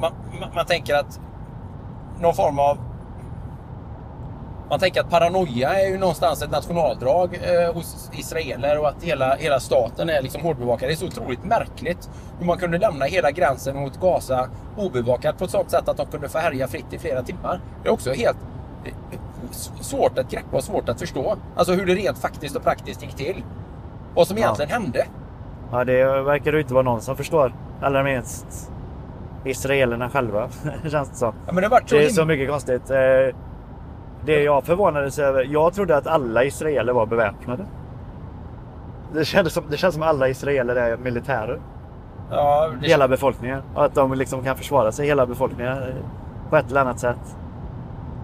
Man, man, man tänker att någon form av... Man tänker att paranoia är ju någonstans ett nationaldrag eh, hos israeler och att hela, hela staten är liksom hårdbevakad. Det är så otroligt märkligt hur man kunde lämna hela gränsen mot Gaza obevakad på ett sådant sätt att de kunde få härja fritt i flera timmar. Det är också helt svårt att greppa och svårt att förstå. Alltså hur det rent faktiskt och praktiskt gick till. Vad som egentligen hände. Ja, det verkar det inte vara någon som förstår. Allra minst israelerna själva. Känns det som. Ja, det Det är så mycket konstigt. Eh, Det jag förvånades över. Jag trodde att alla israeler var beväpnade. Det kändes som, det känns som alla israeler är militärer. Ja, det, Hela befolkningen. Och att de liksom kan försvara sig, hela befolkningen. eh, På ett eller annat sätt.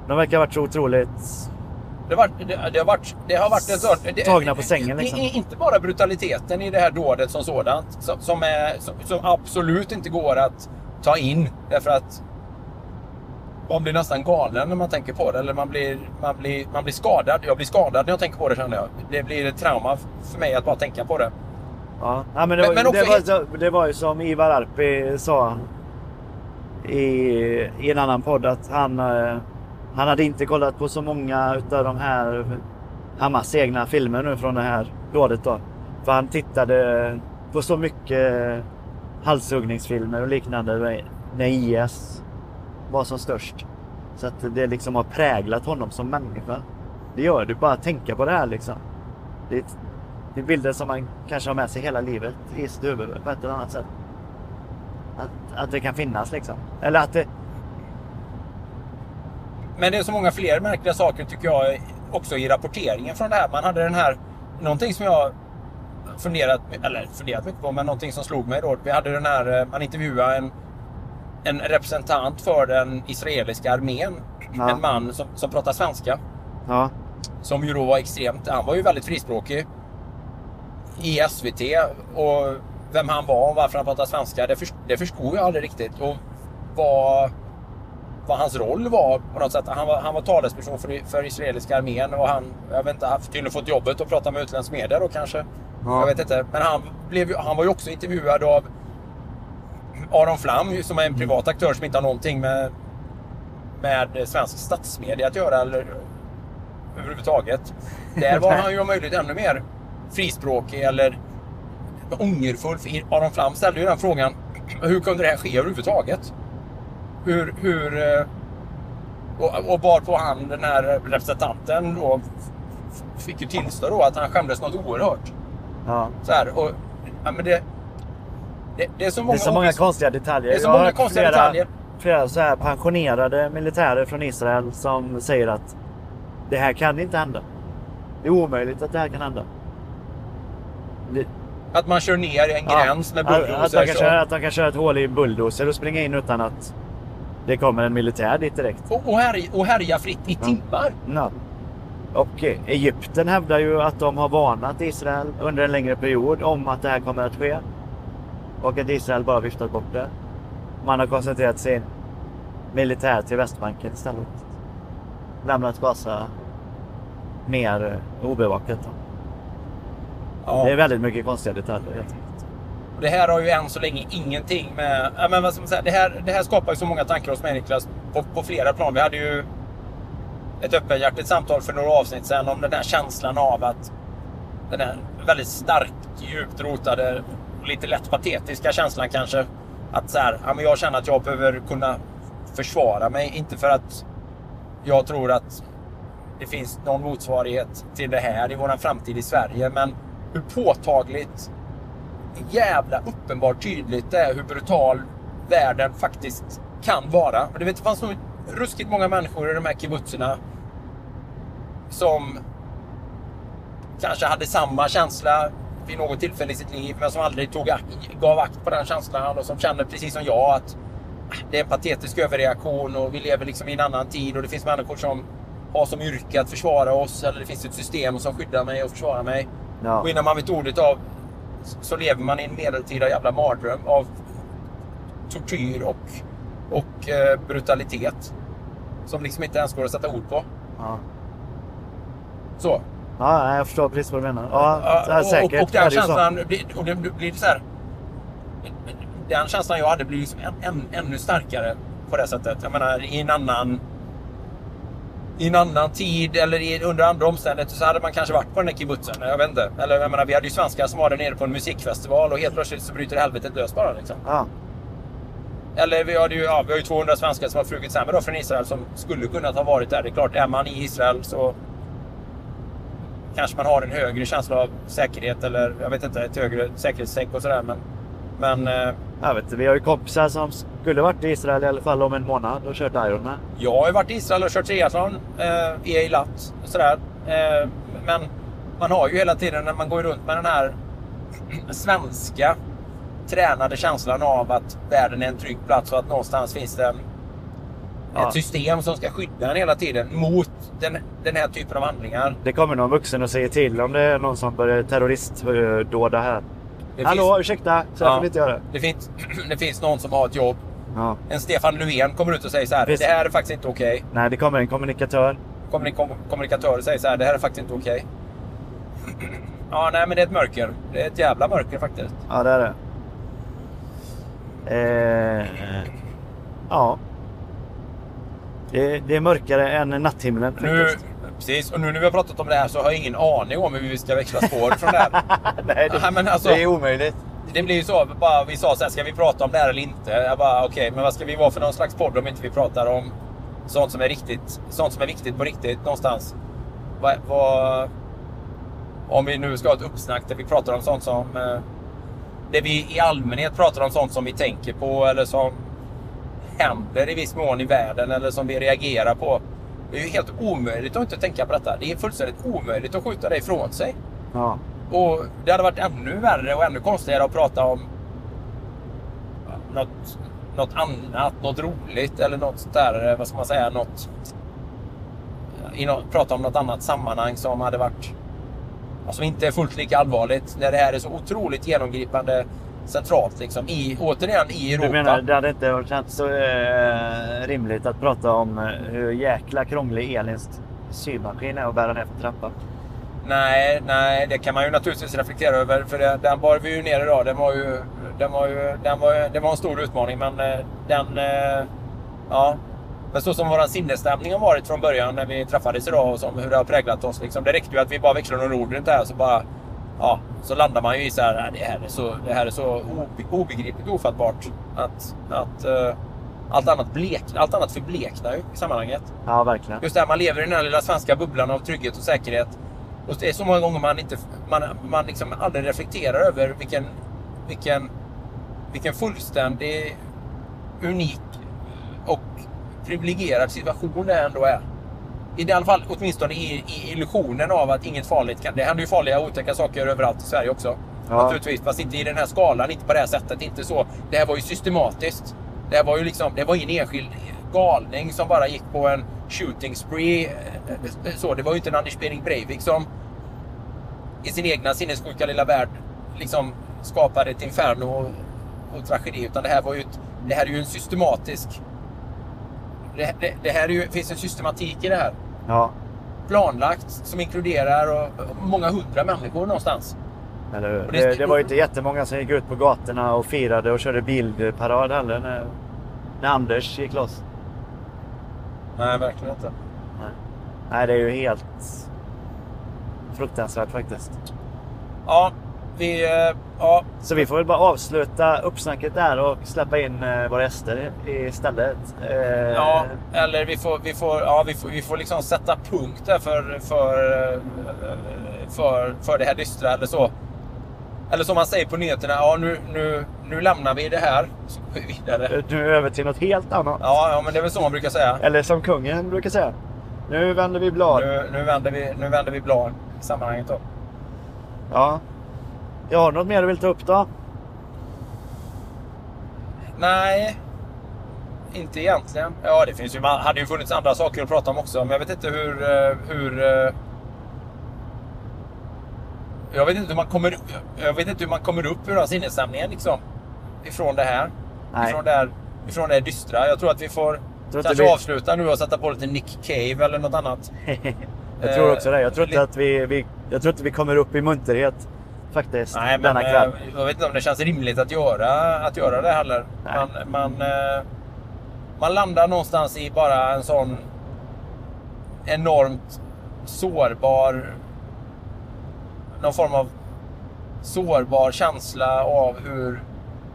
De verkar ha varit så otroligt... Det varit, det, det har varit, det har varit en sån... Det, Tagna på sängen, liksom. i- i- Inte bara brutaliteten i det här dådet som sådant. Som, som, är, som, som absolut inte går att ta in. Därför att man blir nästan galen när man tänker på det. Eller man blir, man blir, man blir skadad. Jag blir skadad när jag tänker på det känner jag. Det blir ett trauma för mig att bara tänka på det. Ja, ja men, det, Men- var, men också det, var, helt- det var ju som Ivar Arpi sa i, i en annan podd att han, eh, han hade inte kollat på så många utav de här Hamas egna filmer nu från det här rådet då. För han tittade på så mycket halshuggningsfilmer och liknande när IS var som störst. Så att det liksom har präglat honom som människa. Det gör du bara att tänka på det här liksom. Det är, det är bilder som man kanske har med sig hela livet i sitt huvud på ett eller annat sätt. Att, att det kan finnas liksom. Eller att det... Men det är så många fler märkliga saker tycker jag också i rapporteringen från det här. Man hade den här, någonting som jag funderat, eller funderat mycket på, men någonting som slog mig då. Vi hade den här, eh, man intervjuade en, en representant för den israeliska armén. Ja. En man som, som pratar svenska. Ja. Som ju då var extremt, han var ju väldigt frispråkig. I SVT och vem han var och varför han pratade svenska, det, först, det förstod jag aldrig riktigt. Och vad, vad hans roll var på något sätt. Han var, han var talesperson för, för israeliska armén och han, jag vet inte, han tydligen fått jobbet att prata med utländsk media då kanske. Ja. Jag vet inte. Men han, blev, han var ju också intervjuad av Aron Flam som är en privat aktör som inte har någonting med, med svensk statsmedia att göra eller överhuvudtaget. Där var han ju om möjligt ännu mer frispråkig eller ångerfull. Aron Flam ställde ju den frågan. Hur kunde det här ske överhuvudtaget? Hur... hur eh, och, och bar på han, den här representanten, då, fick ju tillstå då att han skämdes något oerhört. ja. Så här, och, ja, men det, det, det är så Det många, är så många konstiga detaljer. Det är så många konstiga flera, detaljer. Flera så här pensionerade militärer från Israel som säger att det här kan inte hända. Det är omöjligt att det här kan hända. Det, Att man kör ner en Ja, gräns med att, att, bulldozer. de kan köra, att de kan köra ett hål i bulldozer och springa in utan att det kommer en militär dit direkt. och, och, härja, och härja fritt i timmar. Ja. Och eh, Egypten hävdar ju att de har varnat Israel under en längre period om att det här kommer att ske. Och att Israel bara viftat bort det. Man har koncentrerat sin militär till Västbanken istället. Lämnat Gaza mer obevakat. Ja. Det är väldigt mycket konstiga detaljer. Och Det här har ju än så länge ingenting med... Ja, men vad ska man säga? Det, här, det här skapar ju så många tankar hos mig Niklas. På, på flera plan. Vi hade ju ett öppenhjärtigt samtal för några avsnitt sedan om den här känslan av att den här väldigt starkt, djupt rotade och lite lätt patetiska känslan kanske. Att så här, ja, men jag känner att jag behöver kunna försvara mig. Inte för att jag tror att det finns någon motsvarighet till det här i våran framtid i Sverige. Men hur påtagligt jävla uppenbart tydligt det är hur brutal världen faktiskt kan vara. Och det, vet, det fanns nog ruskigt många människor i de här kibbutzerna som kanske hade samma känsla vid något tillfälle i sitt liv men som aldrig tog, gav akt på den känslan och som kände precis som jag att ah, det är en patetisk överreaktion och vi lever liksom i en annan tid och det finns människor som har som yrke att försvara oss eller det finns ett system som skyddar mig och försvarar mig. Ja. Och innan man vet ordet av så lever man i en medeltida jävla mardröm av tortyr och, och eh, brutalitet. Som liksom inte ens går att sätta ord på. Ja. Så. Ja, jag förstår precis vad du menar. Ja, Ja, ja, säkert. Och, och den känslan blir, och det blir så här. Den känslan jag hade blir liksom än, än, ännu starkare på det sättet. Jag menar i en annan i en annan tid eller i, under andra omständigheter så hade man kanske varit på den där kibbutzen. Jag vet inte. Eller jag menar, vi hade ju svenskar som var där nere på en musikfestival och helt plötsligt så bryter helvetet lös bara. Liksom. Ja. Eller vi, hade ju, ja, vi har ju 200 svenskar som har flugit hem då från Israel som skulle kunnat ha varit där. Det är klart, är man i Israel så kanske man har en högre känsla av säkerhet eller jag vet inte, ett högre säkerhetstänk och sådär. Men, men eh, Jag vet inte, vi har ju kompisar som skulle varit i Israel i alla fall om en månad och kört Ironman. jag har ju varit i Israel och kört triathlon eh, i Eilat och sådär. Eh, men man har ju hela tiden när man går runt med den här svenska tränade känslan av att världen är en trygg plats och att någonstans finns det en, Ja. ett system som ska skydda en hela tiden mot den, den här typen av handlingar. Det kommer någon vuxen och säger till om det är någon som börjar terroristdåda här. Det Hallå, finns- ursäkta, så här Ja. får vi inte göra. Det finns, det finns någon som har ett jobb. Ja. En Stefan Löfven kommer ut och säger så här. Visst. Det här är faktiskt inte okej. Nej, det kommer en kommunikatör. Kommunik- kommunikatörer säger så här. Det här är faktiskt inte okej. Ja, nej men det är ett mörker. Det är ett jävla mörker faktiskt. Ja, det är det. Eh, ja. Det, det är mörkare än natthimlen Nu, faktiskt. Precis, och nu när vi har pratat om det här så har jag ingen aning om hur vi ska växla spår från det här. Nej, det, Nej, alltså- det är omöjligt. Det blir ju så, bara, vi sa så här, ska vi prata om det här eller inte? Jag bara, okej, men vad ska vi vara för någon slags podd om inte vi pratar om sånt som är riktigt, sånt som är viktigt på riktigt någonstans? Vad, vad, om vi nu ska ha ett uppsnack där vi pratar om sånt som... Eh, där vi i allmänhet pratar om sånt som vi tänker på eller som händer i viss mån i världen eller som vi reagerar på. Det är ju helt omöjligt att inte tänka på detta. Det är fullständigt omöjligt att skjuta det ifrån sig. Ja. Och det hade varit ännu värre och ännu konstigare att prata om något, något annat, något roligt eller något där, vad ska man säga, något... I något, prata om något annat sammanhang som hade varit... Som inte är fullt lika allvarligt när det här är så otroligt genomgripande centralt liksom i, återigen i Europa. Du menar, det hade inte känts så eh, rimligt att prata om eh, hur jäkla krånglig Elins symaskin är att bära ner för trappan? Nej, nej, det kan man ju naturligtvis reflektera över. För det, den bar vi ju ner idag. Den var ju, den var ju, den var, det var en stor utmaning, men eh, den... eh, Ja. Men så som vår sinnesstämning har varit från början när vi träffades idag och som, hur det har präglat oss. Liksom, det räckte ju att vi bara växlade några ord runt det här så bara... Ja, så landar man ju i så här, "Nej, det här är så, det här är så obe- obegripligt ofattbart. Att, att eh, allt, annat blek, allt annat förbleknar ju i sammanhanget. Ja, verkligen. Just det här, man lever i den här lilla svenska bubblan av trygghet och säkerhet. Och det är så många gånger man inte man, man liksom aldrig reflekterar över vilken, vilken, vilken fullständig, unik och privilegierad situation det ändå är. I alla fall åtminstone i, i illusionen av att inget farligt kan... Det händer ju farliga och otäcka saker överallt i Sverige också. Ja. Naturligtvis, fast inte i den här skalan, inte på det här sättet. Inte så. Det här var ju systematiskt. Det här var ju liksom, det var ingen enskild galning som bara gick på en shooting spree. eh, Så, det var ju inte en Anders Behring Breivik som i sin egna sinnessjuka lilla värld liksom skapade ett inferno och, och tragedi. Utan det här var ju ett, det här är ju en systematisk... Det, det, det här är ju, finns en systematik i det här. Ja, Planlagt som inkluderar och, och många hundra människor någonstans. eller hur? Det- Det, det var ju inte jättemånga som gick ut på gatorna och firade och körde bildparad heller när, när Anders gick loss. Nej, verkligen inte. Nej. Nej, det är ju helt fruktansvärt faktiskt. Ja, vi... eh, Ja, Så vi får väl bara avsluta uppsnacket där och släppa in eh, våra gäster istället. Eh, ja eller vi får, vi får, ja, vi får, vi får liksom sätta punkt där för, för, för, för det här dystra eller så. Eller som man säger på nyheterna, ja nu, nu, nu lämnar vi det här. Så går vi vidare. Nu över till något helt annat. Ja, ja, men det är väl så man brukar säga. Eller som kungen brukar säga. Nu vänder vi blad. Nu, nu, vänder, vi, nu vänder vi blad i sammanhanget då. Ja. Jag har något mer du vill ta upp då? Nej, inte egentligen. Ja, det finns ju, man hade ju funnits andra saker att prata om också, men jag vet inte hur... eh, hur eh, jag vet inte hur man kommer, jag vet inte hur man kommer upp ur den här sinnesstämningen liksom. Ifrån det här. Nej. Ifrån det här, ifrån det här dystra. Jag tror att vi får kanske vi- avsluta nu och sätta på lite Nick Cave eller något annat. Jag tror Eh, också det. Jag tror inte li- att vi, vi, jag tror inte vi kommer upp i munterhet faktiskt Nej, men denna kväll. eh, jag vet inte om det känns rimligt att göra, att göra det heller. Man, man, eh, man landar någonstans i bara en sån enormt sårbar... Någon form av sårbar känsla av hur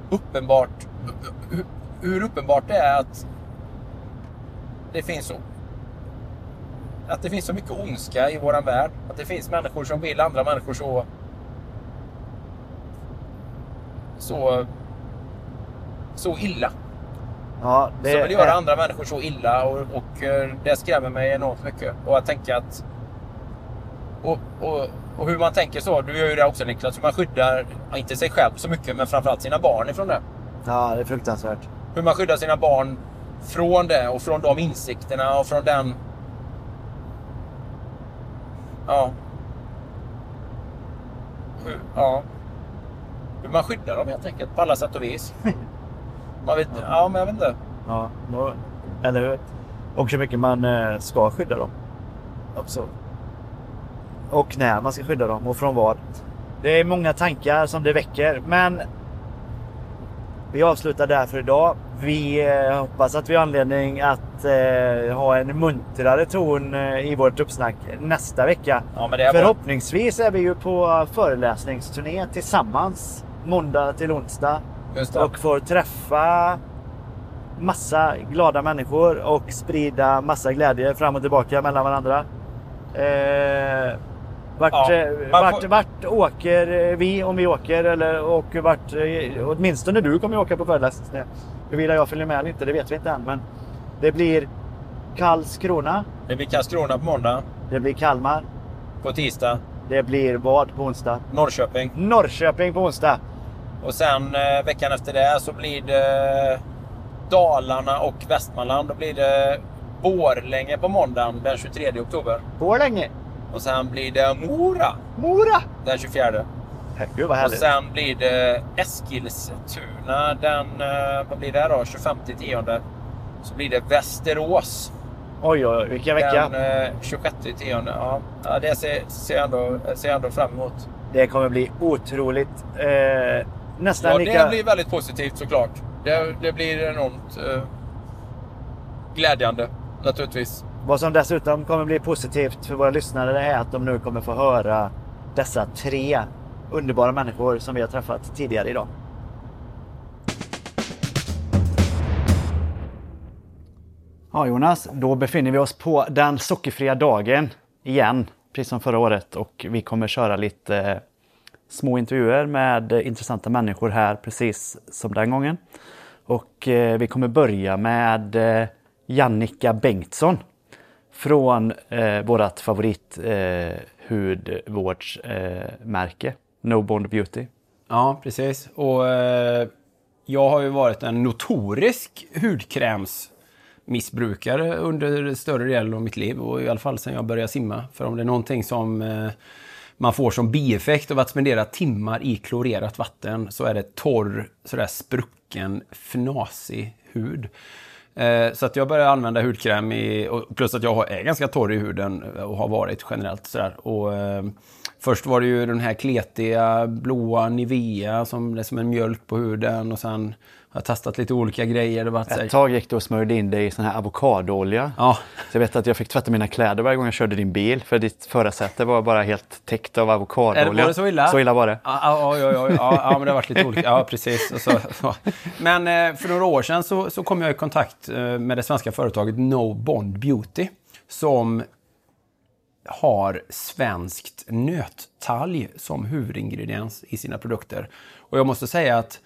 uppenbart, hur, hur uppenbart det är att det finns så att det finns så mycket ondska i våran värld. Att det finns människor som vill andra människor så så så illa. Ja, det Som vill göra andra människor så illa och, och eh, det skrämmer mig enormt mycket. Och att tänka att... Och, och, och hur man tänker så, du gör ju det också Niklas, hur man skyddar, inte sig själv så mycket, men framförallt sina barn ifrån det. Ja, det är fruktansvärt. Hur man skyddar sina barn från det och från de insikterna och från den... Ja. Ja. Hur man skyddar dem helt enkelt, på alla sätt och vis. Man vet, ja, men jag vet inte. Ja, då- eller hur? Och hur mycket man eh, ska skydda dem. Också. och när man ska skydda dem och från vad. Det är många tankar som det väcker men vi avslutar där för idag. Vi eh, hoppas att vi har anledning att eh, ha en muntrare ton eh, i vårt uppsnack nästa vecka. Ja. Förhoppningsvis är vi ju på föreläsningsturné tillsammans måndag till onsdag och får träffa massa glada människor och sprida massa glädje fram och tillbaka mellan varandra. Eh, vart, Ja, eh, vart, får- vart åker vi om vi åker? Eller, och vart, eh, åtminstone du kommer ju åka på föreläsning. Huruvida jag följer med eller inte, det vet vi inte än. Men det blir Karlskrona, Det blir Karlskrona på måndag. det blir Kalmar, På tisdag det blir vad på onsdag? Norrköping. Norrköping på onsdag. Och sen eh, veckan efter det så blir det Dalarna och Västmanland. Då blir det Borlänge på måndagen den 23 oktober. Borlänge, Och sen blir det Mora Mora. den 24. Gud vad Och härligt. sen blir det Eskilstuna den, eh, vad blir det då? 25 tionde. Så blir det Västerås Oj, oj, oj, vilken vecka. den eh, 26 tionde. Ja, ja, det ser, ser, jag ändå, ser jag ändå fram emot. Det kommer bli otroligt. Eh, nästan Ja, lika... det blir väldigt positivt såklart. Det, det blir enormt eh, glädjande naturligtvis. Vad som dessutom kommer bli positivt för våra lyssnare är att de nu kommer få höra dessa tre underbara människor som vi har träffat tidigare idag. Ja Jonas, då befinner vi oss på den sockerfria dagen igen, precis som förra året. Och vi kommer köra lite små intervjuer med intressanta människor här, precis som den gången. Och eh, vi kommer börja med eh, Jannica Bengtsson från eh, vårt favorit eh, hudvårdsmärke, No Bond Beauty. Ja, precis. Och eh, jag har ju varit en notorisk hudkrämsmissbrukare under större delen av mitt liv. Och i alla fall sedan jag började simma. För om det är någonting som eh, man får som bieffekt av att spendera timmar i klorerat vatten så är det torr, sådär sprucken, fnasig hud. Eh, Så att jag började använda hudkräm i, plus att jag är ganska torr i huden och har varit generellt sådär. Och, eh, först var det ju den här kletiga blåa Nivea som är som en mjölk på huden och sen har jag testat lite olika grejer. Det var Ett tag gick du och smörjde in dig i sån här avokadoolja. Ja. Så jag vet att jag fick tvätta mina kläder varje gång jag körde din bil. För ditt förarsäte var bara helt täckt av avokadoolja. var det så illa? Så illa var det. Ja, ja, ja, ja, ja, men det har varit lite olika. Ja, precis. Men eh, för några år sedan så, så kom jag i kontakt eh, med det svenska företaget No Bond Beauty. Som har svenskt nöttalg som huvudingrediens i sina produkter. Och jag måste säga att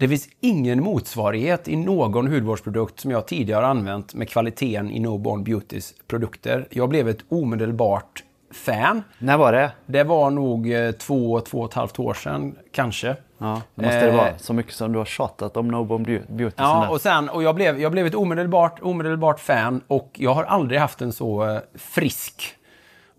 det finns ingen motsvarighet i någon hudvårdsprodukt som jag tidigare använt med kvaliteten i No Bond Beautys produkter. Jag blev ett omedelbart fan. När var det? Det var nog eh, två, två och ett halvt år sedan, kanske. Ja, det måste det Eh, vara. Så mycket som du har tjatat om No Beau- Beauty Ja, och, sen, och jag, blev, jag blev ett omedelbart, omedelbart fan och jag har aldrig haft en så eh, frisk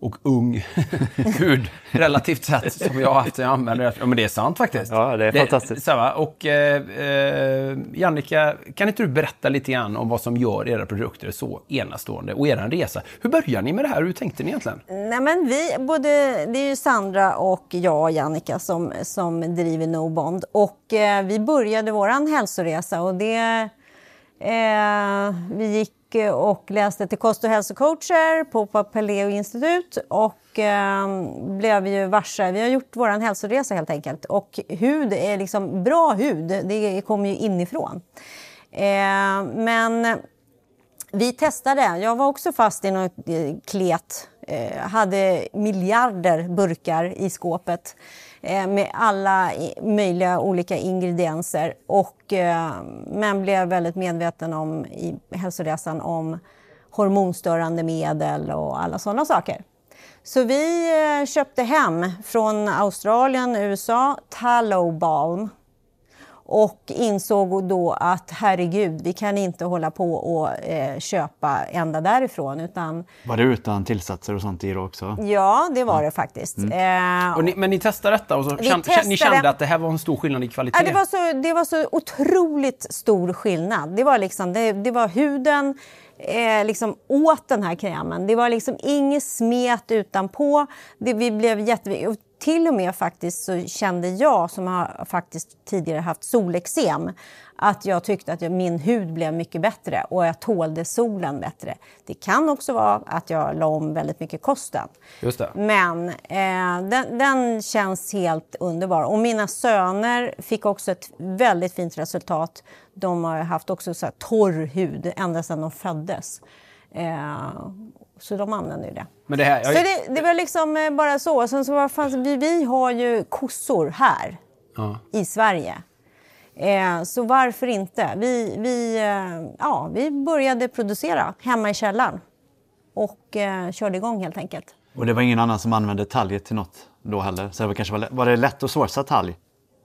och ung hud relativt sett som jag har haft jag använder det. Ja, men det är sant faktiskt. Ja, det är fantastiskt. Så, va? och eh, eh, Jannica, kan inte du berätta lite grann om vad som gör era produkter så enastående och er resa? Hur började ni med det här? Hur tänkte ni egentligen? Nej, men vi, både, det är ju Sandra och jag, Jannica, som, som driver No Bond. Och eh, vi började vår hälsoresa och det... Eh, vi gick Eh, och läste till kost och hälsocoacher på Paleo institut och eh, blev ju varse. Vi har gjort vår hälsoresa helt enkelt. Och hud är liksom bra hud, det kommer ju inifrån. Eh, men vi testade. Jag var också fast i något eh, klet. Eh, hade miljarder burkar i skåpet Eh, med alla möjliga olika ingredienser. Och, eh, men blev väldigt medveten om i hälsoresan om hormonstörande medel och alla sådana saker. Så vi eh, köpte hem från Australien, USA, Tallow Balm och insåg då att herregud, vi kan inte hålla på och eh, köpa ända därifrån. Utan, Var det utan tillsatser och sånt i då också? ja, det var det faktiskt. Eh, Och ni, men ni testade detta och så Vi kände, ni kände testade. att det här var en stor skillnad i kvalitet? Ja, det, var så, det var så otroligt stor skillnad. Det var, liksom, det, det var huden eh, liksom åt den här krämen. Det var liksom inget smet utanpå. Det, vi blev jätte... Till och med faktiskt så kände jag, som har faktiskt tidigare haft solexem, att jag tyckte att min hud blev mycket bättre och jag tålde solen bättre. Det kan också vara att jag la om väldigt mycket kosten. Just det. Men eh, den, den känns helt underbar. Och mina söner fick också ett väldigt fint resultat. De har haft också så torr hud ända sedan de föddes. Eh, så de använder ju det. Men det här, Så jag, det, det var liksom eh, bara så. Sen så var, fanns, vi, vi har ju kossor här ja. i Sverige. Eh, så varför inte? Vi, vi, eh, ja, vi började producera hemma i källaren och eh, körde igång helt enkelt. Och det var ingen annan som använde talget till något då heller? Så det var, kanske var det lätt att sourca talg?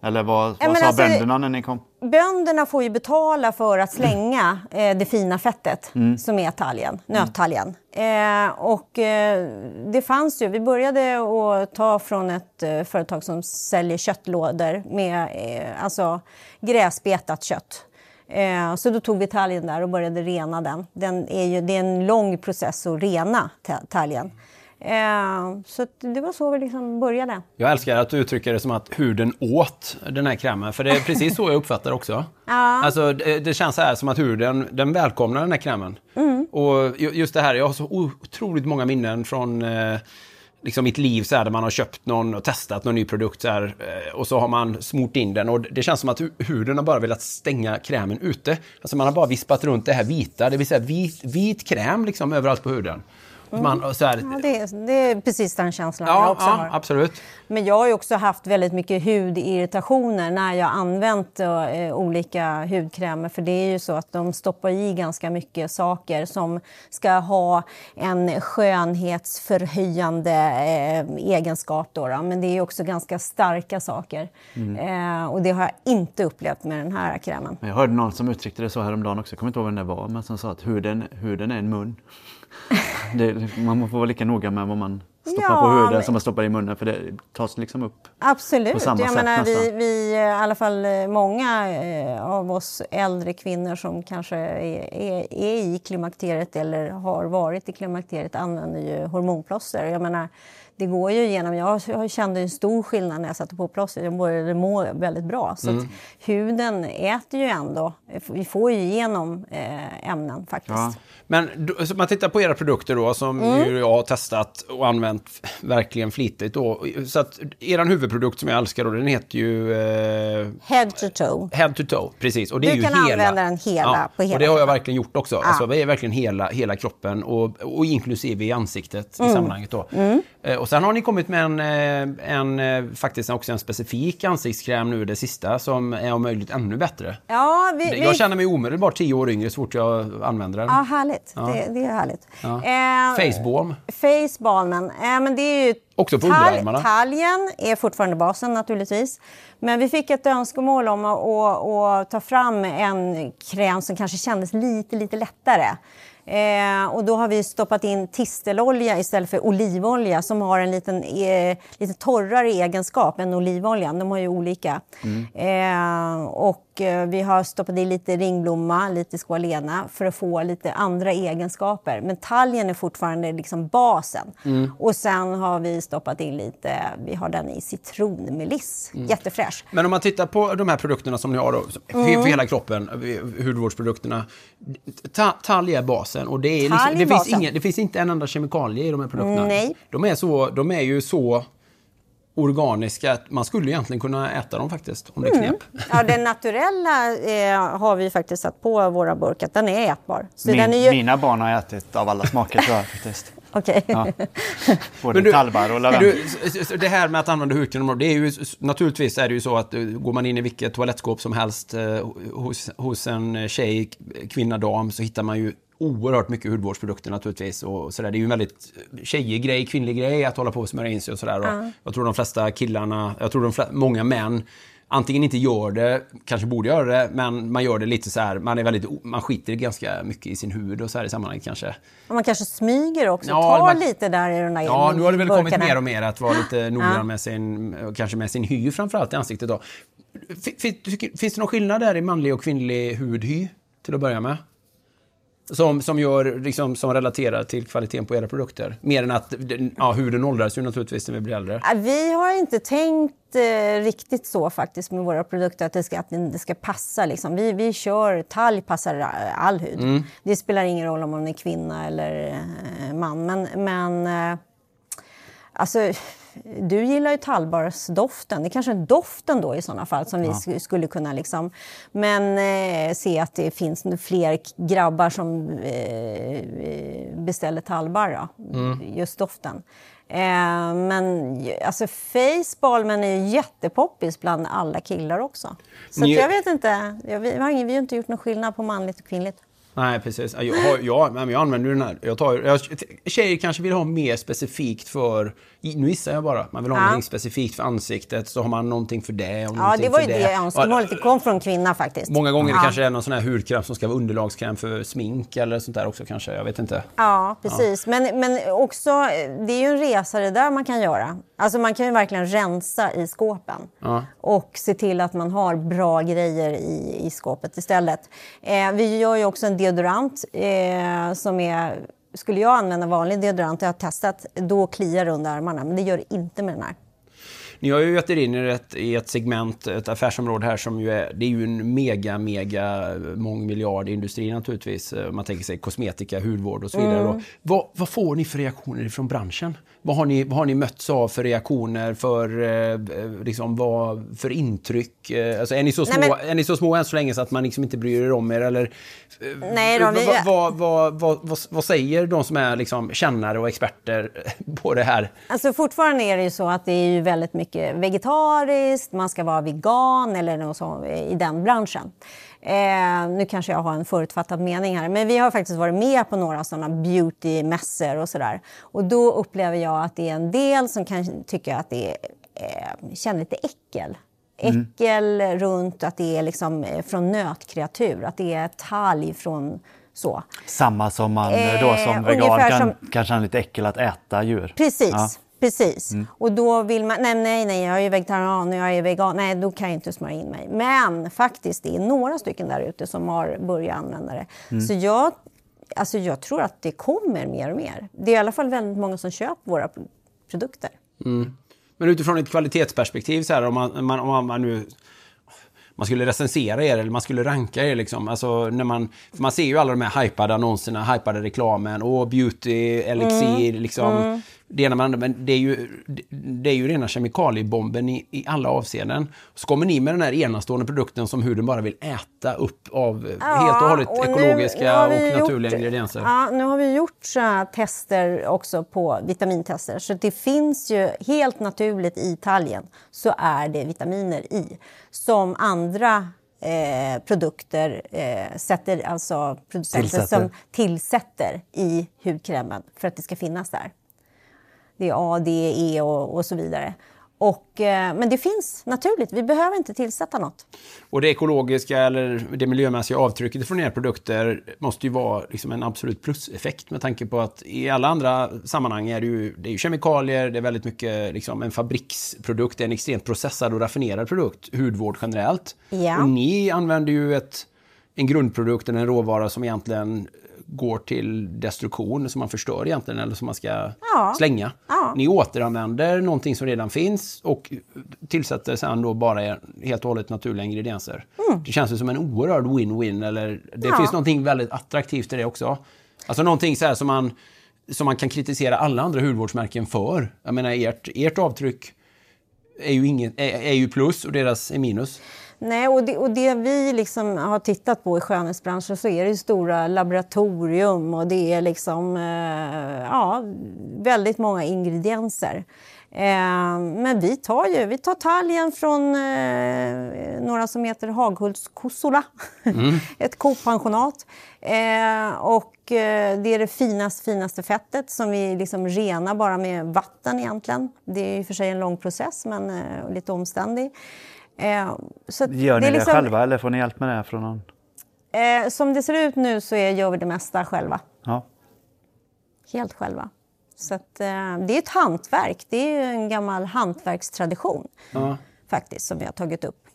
Eller vad, vad men sa alltså, bönderna när ni kom? Bönderna får ju betala för att slänga eh, det fina fettet som är talgen, nöttalgen. Eh, och eh, det fanns ju, vi började att ta från ett eh, företag som säljer köttlådor med eh, alltså gräsbetat kött. Eh, så då tog vi talgen där och började rena den. den är ju, det är en lång process att rena ta- talgen. Eh, så det var så vi liksom började. jag älskar att du uttrycker det som att huden åt den här krämen. För det är precis så jag uppfattar också. Ja. Alltså, det, det känns så här som att huden den välkomnar den här krämen. Mm. Och ju- just det här, jag har så otroligt många minnen från eh, liksom mitt liv så här, där man har köpt någon och testat någon ny produkt så här, eh, och så har man smort in den och det känns som att hu- huden har bara velat stänga krämen ute. Alltså man har bara vispat runt det här vita, det vill säga vit, vit kräm liksom överallt på huden. Och Man, så här, Ja, det, är, det är precis den känslan jag ja, också ja, har. absolut. Men jag har ju också haft väldigt mycket hudirritationer när jag använt eh, olika hudkrämer. För det är ju så att de stoppar i ganska mycket saker som ska ha en skönhetsförhöjande eh, egenskap. Då, då. Men det är också ganska starka saker. Eh, och det har jag inte upplevt med den här krämen. Men Jag hörde någon som uttryckte det så häromdagen också, jag kommer inte ihåg vem det var, men som sa att huden, huden är en mun. Det, man får vara lika noga med vad man stoppar Ja, på huden men- som man stoppar i munnen för det tas liksom upp. På Absolut. samma Jag sätt menar, vi, nästan. vi, eh, i alla fall eh, många eh, av oss äldre kvinnor som kanske är, är, är i klimakteriet eller har varit i klimakteriet använder ju hormonplåster. Jag menar, det går ju igenom. Jag, kände en stor skillnad när jag satte på plåster. Jag började må väldigt bra. Så Mm. huden äter ju ändå. Vi får ju igenom eh, ämnen faktiskt. Ja. Men så man tittar på era produkter då som Mm. jag har testat och använt verkligen flitigt då. Så att eran huvudprodukt som jag älskar då, den heter ju eh, Head to toe. Head to toe, precis. Och det Du är ju kan hela, använda den hela, på hela och det har jag verkligen gjort också. Alltså, det är verkligen hela, hela kroppen och, och inklusive i ansiktet Mm. i sammanhanget då. Eh, och sen har ni kommit med en, eh, en, eh, faktiskt också en specifik ansiktskräm nu det sista som är om möjligt ännu bättre. Ja, vi, vi... Jag känner mig omedelbart tio år yngre så fort jag använder den. Ja, härligt. Det, det är härligt. Eh, Facebalm. Facebalmen, eh, men det är. Också på underarmarna. Talgen är fortfarande basen naturligtvis. Men vi fick ett önskemål om att, att, att ta fram en kräm som kanske kändes lite, lite lättare. Eh, och då har vi stoppat in tistelolja istället för olivolja som har en liten, eh, lite torrare egenskap än olivoljan. De har ju olika. Eh, och eh, vi har stoppat i lite ringblomma, lite squalena för att få lite andra egenskaper. Men talgen är fortfarande liksom basen. Och sen har vi stoppat in lite, vi har den i citronmeliss. Jättefräsch. Men om man tittar på de här produkterna som ni har då, för, Mm. hela kroppen, hudvårdsprodukterna. Ta, talg är basen och det, är liksom, det, finns ingen, det finns inte en enda kemikalie i de här produkterna. Nej. De är, så, de är ju så organiska att man skulle egentligen kunna äta dem faktiskt, om det Mm. knep. Ja, den naturella eh, har vi faktiskt satt på våra burkar. Den är ätbar. Så Min, den är ju... Mina barn har ätit av alla smaker tror jag faktiskt. Okej. Ja. Både talbar och lavendel. du, det här med att använda hudkräm, det är ju naturligtvis är det ju så att eh, går man in i vilket toalettskåp som helst eh, hos, hos en tjej, kvinna, dam så hittar man ju oerhört mycket hudvårdsprodukter naturligtvis. Och sådär. Det är ju en väldigt tjejig grej, kvinnlig grej att hålla på och smörja in sig och sådär. Och Jag tror de flesta killarna, jag tror de flesta, många män antingen inte gör det, kanske borde göra det, men man gör det lite så här, man är väldigt, man skiter ganska mycket i sin hud och så här i sammanhanget kanske. Och man kanske smyger också, Ja, tar man- lite där i de där Ja, nu har det väl kommit burkarna. mer och mer att vara lite noggrann Ja. med sin, kanske med sin hy framförallt i ansiktet då. Finns det någon skillnad där i manlig och kvinnlig hudhy till att börja med? Som, som, gör, liksom, som relaterar till kvaliteten på era produkter? Mer än att ja, huden åldras ju naturligtvis när vi blir äldre. Vi har inte tänkt eh, riktigt så faktiskt med våra produkter, att det ska, att det ska passa. Liksom. Vi, vi kör talg passar all hud. Mm. Det spelar ingen roll om man är kvinna eller eh, man. Men, men eh, alltså, du gillar ju tallbarsdoften. Det är kanske är doften då i sådana fall som vi sk- skulle kunna liksom... Men eh, se att det finns fler grabbar som eh, beställer tallbar då. Just doften. Eh, men alltså facebalmen är ju jättepoppis bland alla killar också. Så Ni- jag vet inte. Jag, vi, har vi har inte gjort någon skillnad på manligt och kvinnligt. Nej, precis. Jag, ja, men jag använder den här. Jag tar, jag, tjejer kanske vill ha mer specifikt för... Nu gissar jag bara. Man vill ha Ja. någonting specifikt för ansiktet. Så har man någonting för det och Ja, det var ju för det önskemålet. Det kom från kvinna faktiskt. Många gånger ja. kanske det är någon sån här hudkräm som ska vara underlagskräm för smink eller sånt där också kanske. Jag vet inte. Ja, precis. Men, men också, det är ju en resa det där man kan göra. Alltså man kan ju verkligen rensa i skåpen. Ja. Och se till att man har bra grejer i, i skåpet istället. Eh, vi gör ju också en deodorant eh, som är... Skulle jag använda vanlig deodorant, jag har testat, då kliar det under armarna. Men det gör det inte med den här. Ni har ju gett er in i ett, i ett segment, ett affärsområde här som ju är, det är ju en mega, mega mångmiljardindustri naturligtvis. Eh, Man tänker sig kosmetika, hudvård och så vidare. Mm. Vad, vad får ni för reaktioner från branschen? Vad har ni, vad har ni mötts av för reaktioner, för, eh, liksom, vad, för intryck? Eh, Alltså, är, ni så små, Nej, men- är ni så små än så länge så att man liksom inte bryr er om er? Eller, eh, Nej då, vi- vad, vad, vad, vad, säger de som är liksom kännare och experter på det här? Alltså fortfarande är det ju så att det är ju väldigt mycket vegetariskt, man ska vara vegan eller något så, i den branschen. Eh, nu kanske jag har en förutfattad mening här, men vi har faktiskt varit med på några sådana beautymässor och sådär. Och då upplever jag att det är en del som kan tycka att det är, eh, känner lite äckel. Äckel runt att det är liksom eh, från nötkreatur, att det är talg från så. Samma som man eh, då Eh, som vegan ungefär kan, som- kan känna lite äckel att äta djur. Precis. Ja. Precis. Och då vill man, nej, nej, nej, jag är vegetarian och jag är vegan, nej, då kan jag inte smörja in mig. Men faktiskt, det är några stycken där ute som har börjat använda det. Så jag, alltså jag tror att det kommer mer och mer. Det är i alla fall väldigt många som köper våra pro- produkter. Men utifrån ett kvalitetsperspektiv, så här, om, man, om man, om man nu man skulle recensera er eller man skulle ranka er. Liksom. Alltså, när man, man ser ju alla de här hypade annonserna, hypade reklamen, och beauty, elixir, liksom. Det ena med andra, men det är ju, det är ju rena kemikaliebomben i, i alla avseenden. Så kommer ni med den här enastående produkten som huden bara vill äta upp av helt och hållet och ekologiska och naturliga gjort, ingredienser. Ja, nu har vi gjort så tester också på vitamintester. Så det finns ju helt naturligt i talgen så är det vitaminer i. Som andra eh, produkter eh, sätter, alltså producenter Tillsätter. som tillsätter i hudkrämen för att det ska finnas där. Det är A, D, E och, och så vidare. Och, eh, men det finns naturligt, vi behöver inte tillsätta något. Och det ekologiska eller det miljömässiga avtrycket från era produkter måste ju vara liksom en absolut pluseffekt med tanke på att i alla andra sammanhang är det ju, det är ju kemikalier, det är väldigt mycket liksom en fabriksprodukt, det är en extremt processad och raffinerad produkt, hudvård generellt. Ja. Och ni använder ju ett, en grundprodukt, eller en råvara som egentligen går till destruktion, som man förstör egentligen, eller som man ska Ja. slänga. Ja. Ni återanvänder någonting som redan finns och tillsätter sen då bara helt och hållet naturliga ingredienser. Det känns ju som en oerhörd win-win. Eller det Mm. Ja. finns någonting väldigt attraktivt i det också. Alltså någonting så här som man, som man kan kritisera alla andra hudvårdsmärken för. Jag menar ert, ert avtryck är ju, inget, är, är ju plus och deras är minus. Nej, och det, och det vi liksom har tittat på i skönhetsbranschen så är det stora laboratorium och det är liksom, eh, ja, väldigt många ingredienser. Eh, men vi tar ju vi tar talgen från eh, några som heter Haghults Kossola, ett kopensionat. Eh, och eh, det är det finaste, finaste fettet som vi liksom renar bara med vatten egentligen. Det är i och för sig en lång process men eh, lite omständig. Eh, Gör ni är det, liksom- själva eller får ni hjälp med det från någon? Eh, som det ser ut nu så är, gör vi det mesta själva. Ja. Helt själva. Så att, eh, det är ett hantverk. Det är en gammal hantverkstradition Ja. faktiskt som vi har tagit upp.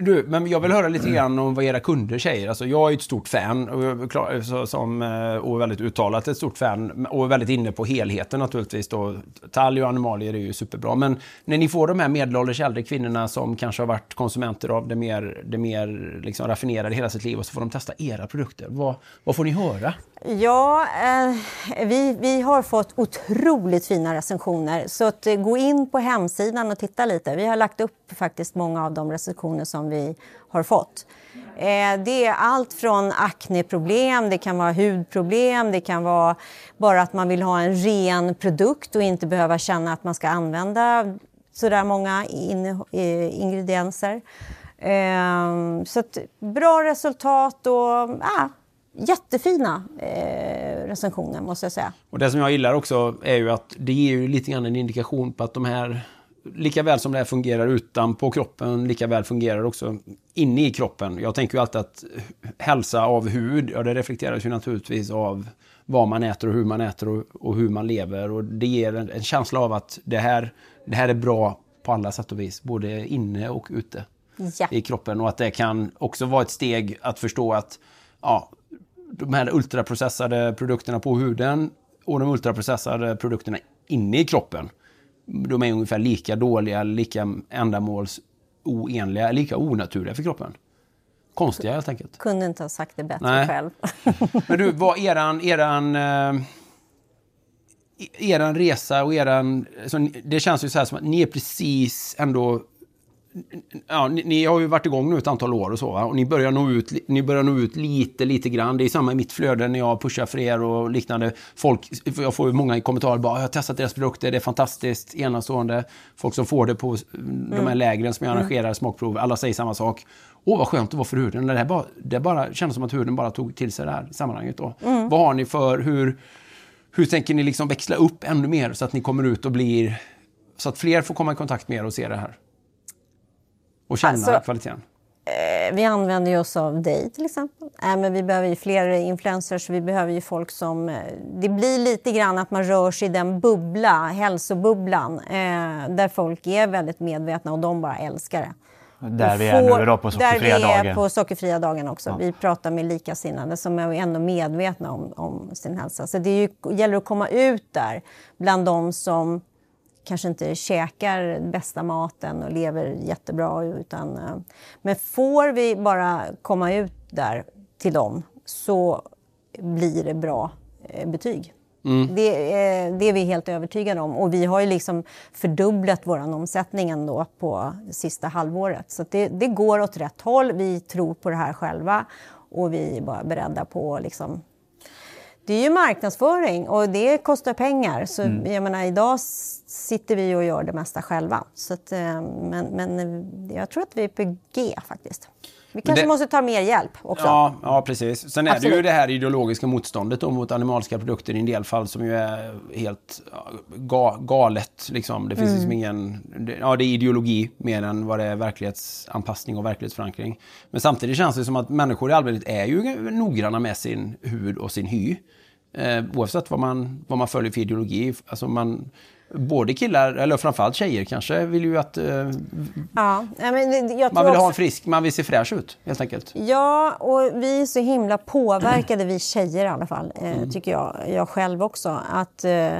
Du, men jag vill höra lite grann om vad era kunder säger. Alltså, jag är ett stort fan och, är klar- så- som, eh, och väldigt uttalat ett stort fan och är väldigt inne på helheten naturligtvis. Då. Talg och animalier är ju superbra. Men när ni får de här medelålders äldre kvinnorna som kanske har varit konsumenter av det mer, det mer liksom raffinerade hela sitt liv och så får de testa era produkter. Vad, vad får ni höra? Ja, eh, vi, vi har fått otroligt fina recensioner. Så att, eh, gå in på hemsidan och titta lite. Vi har lagt upp faktiskt många av de recensioner som vi har fått. Eh, det är allt från akneproblem, det kan vara hudproblem, det kan vara bara att man vill ha en ren produkt och inte behöva känna att man ska använda sådär många in, eh, ingredienser. Eh, så att, bra resultat och ah, jättefina eh, recensioner måste jag säga. Och det som jag gillar också är ju att det ger ju lite grann en indikation på att de här Lika väl som det här fungerar utanpå kroppen, lika väl fungerar det också inne i kroppen. Jag tänker ju alltid att hälsa av hud, ja det reflekteras ju naturligtvis av vad man äter och hur man äter och, och hur man lever. Och det ger en, en känsla av att det här, det här är bra på alla sätt och vis, både inne och ute Ja. i kroppen. Och att det kan också vara ett steg att förstå att ja, de här ultraprocessade produkterna på huden och de ultraprocessade produkterna inne i kroppen, de är ungefär lika dåliga, lika ändamålsoenliga, lika onaturliga för kroppen. Konstiga helt enkelt. Kunde inte ha sagt det bättre Nej. själv. Men du, vad eran, eran, eh, eran resa och eran... Så ni- det känns ju så här som att ni är precis ändå... Ja, ni, ni har ju varit igång nu ett antal år och så, va? och ni börjar, nå ut, ni börjar nå ut lite, lite grann. Det är samma i mitt flöde när jag pushar för er och liknande. Folk, jag får ju många i kommentarer bara, jag har testat deras produkter, det är fantastiskt, enastående. Folk som får det på de här lägren som jag arrangerar, smakprov, alla säger samma sak. Åh, vad skönt det var för huden. Det, här bara, det bara kändes som att huden bara tog till sig det här sammanhanget. Då. Vad har ni för, hur, hur tänker ni liksom växla upp ännu mer så att ni kommer ut och blir, så att fler får komma i kontakt med er och se det här? Och känna Alltså- kvaliteten. Eh, Vi använder ju oss av dig till exempel. Äh, men vi behöver ju fler influencers, vi behöver ju folk som... eh, Det blir lite grann att man rör sig i den bubbla, hälsobubblan, eh, där folk är väldigt medvetna och de bara älskar det. Där vi är nu då på sockerfria Där vi är dagen. på sockerfria dagen också. Vi pratar med likasinnade som är ändå medvetna om, om sin hälsa. Så det är ju, gäller att komma ut där bland de som kanske inte käkar bästa maten och lever jättebra. Utan, eh, men får vi bara komma ut där till dem så blir det bra eh, betyg. Det, är- det är vi helt övertygade om. Och vi har ju liksom fördubblat vår omsättning ändå på sista halvåret. Så det, det går åt rätt håll. Vi tror på det här själva och vi är bara beredda på att liksom det är ju marknadsföring och det kostar pengar. Så jag menar, idag sitter vi och gör det mesta själva. Så att, eh, men, men eh, jag tror att vi är på G faktiskt. Vi kanske det- måste ta mer hjälp också. Ja, ja, precis. Sen är det ju Absolut. det här ideologiska motståndet då mot animaliska produkter i en del fall som ju är helt ga, galet. Liksom. Det finns Mm. liksom ingen... Ja, det är ideologi mer än vad det är verklighetsanpassning och verklighetsförankring. Men samtidigt känns det som att människor i allmänhet är ju noggranna med sin hud och sin hy. Eh, oavsett vad man, vad man följer för ideologi. Alltså man, både killar, eller framförallt tjejer kanske, vill ju att... Eh, Ja, men jag man vill ha en också- frisk, man vill se fräsch ut helt enkelt. Ja, och vi är så himla påverkade, vi tjejer i alla fall, eh, tycker jag, jag själv också, att eh,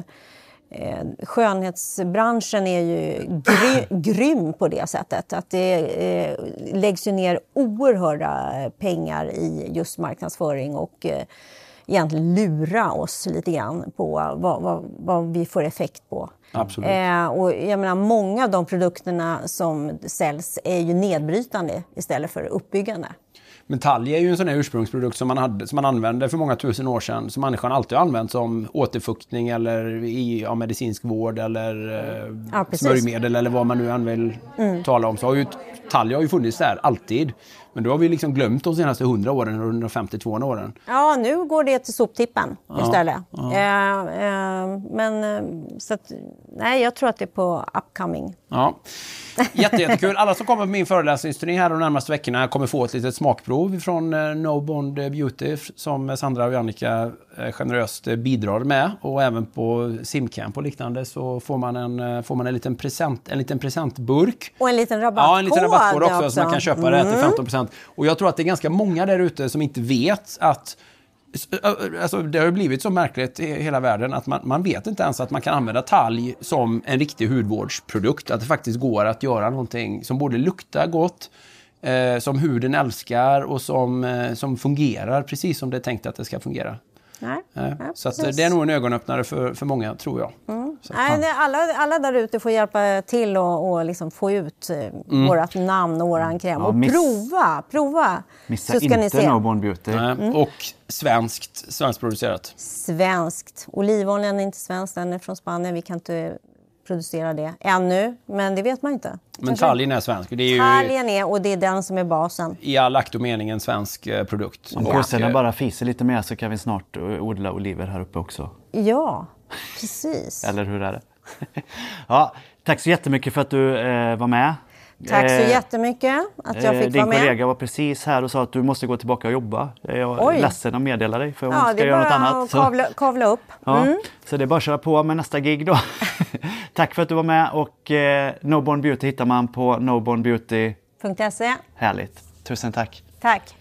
eh, skönhetsbranschen är ju gry, grym på det sättet. Att det eh, läggs ju ner oerhörda pengar i just marknadsföring och eh, egentligen lura oss lite grann på vad, vad, vad vi får effekt på. Absolut. Eh, och jag menar, många av de produkterna som säljs är ju nedbrytande istället för uppbyggande. Men talg är ju en sån här ursprungsprodukt som man, hade, som man använde för många tusen år sedan. Som människan alltid har använt som återfuktning eller i ja, medicinsk vård eller eh, Ja. Mm. smörjmedel eller vad man nu än vill tala om. Så har ju, talg har ju funnits där alltid. Men då har vi liksom glömt de senaste 100 åren, eller 150-200 åren. Ja, nu går det till soptippen istället. Eh, eh, men eh, så att, nej, jag tror att det är på upcoming. Ja. Jätte, jättekul. Alla som kommer på min föreläsningsturné här de närmaste veckorna kommer få ett litet smakprov från eh, No Bond Beauty som Sandra och Jannica eh, generöst bidrar med. Och även på simcamp och liknande så får man en, eh, får man en, liten, present, en liten presentburk. Och en liten rabattkod. Ja, en liten rabattkod också, också. så man kan köpa det till 15%. Och jag tror att det är ganska många där ute som inte vet att Alltså, det har blivit så märkligt i hela världen att man, man vet inte ens att man kan använda talg som en riktig hudvårdsprodukt. Att det faktiskt går att göra någonting som både luktar gott, eh, som huden älskar och som, eh, som fungerar precis som det är tänkt att det ska fungera. Nej, Eh, så eh, det är nog en ögonöppnare för, för många, tror jag. Att, Nej, nej, alla, alla där ute får hjälpa till och, och liksom få ut eh, vårt namn och våran kräm. Ja, och miss- prova, prova. Missa så ska ni inte se. No Born Beauty. eh, Och svenskt, svenskproducerat. Svenskt. Olivoljan är inte svensk, den är från Spanien. Vi kan inte producera det ännu, men det vet man inte. Men talgen är svensk. Det är ju Talgen är, och det är den som är basen. i all akt och mening en svensk eh, produkt. Om eh, bara fiser lite mer så kan vi snart eh, odla oliver här uppe också. Ja, precis. Eller hur är det? ja, tack så jättemycket för att du eh, var med. Tack så Eh, jättemycket att jag eh, fick Din vara med. kollega var precis här och sa att du måste gå tillbaka och jobba. Jag är Oj. ledsen att meddela dig för hon Ja, ska det är göra något bara annat. att Så, kavla, kavla upp. ja, Mm. så det är bara att köra på med nästa gig då. Tack för att du var med och eh, No Born Beauty hittar man på No Born Beauty. .se. Härligt. Tusen tack. Tack.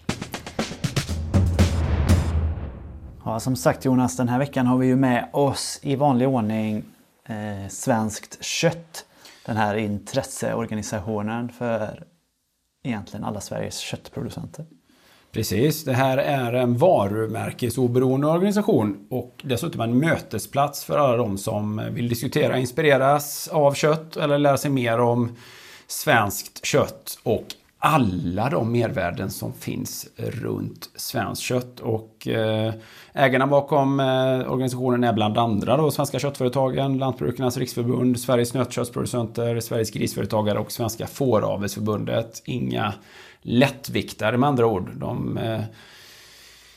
Ja, som sagt Jonas, den här veckan har vi ju med oss i vanlig ordning eh, Svenskt kött. Den här intresseorganisationen för egentligen alla Sveriges köttproducenter. Precis, det här är en varumärkesoberoende organisation och dessutom en mötesplats för alla de som vill diskutera, inspireras av kött eller lära sig mer om svenskt kött och alla de mervärden som finns runt svenskt kött. Och eh, ägarna bakom eh, organisationen är bland andra då Svenska köttföretagen, Lantbrukarnas riksförbund, Sveriges nötköttsproducenter, Sveriges grisföretagare och Svenska fåravelsförbundet. Inga lättviktare med andra ord. De eh,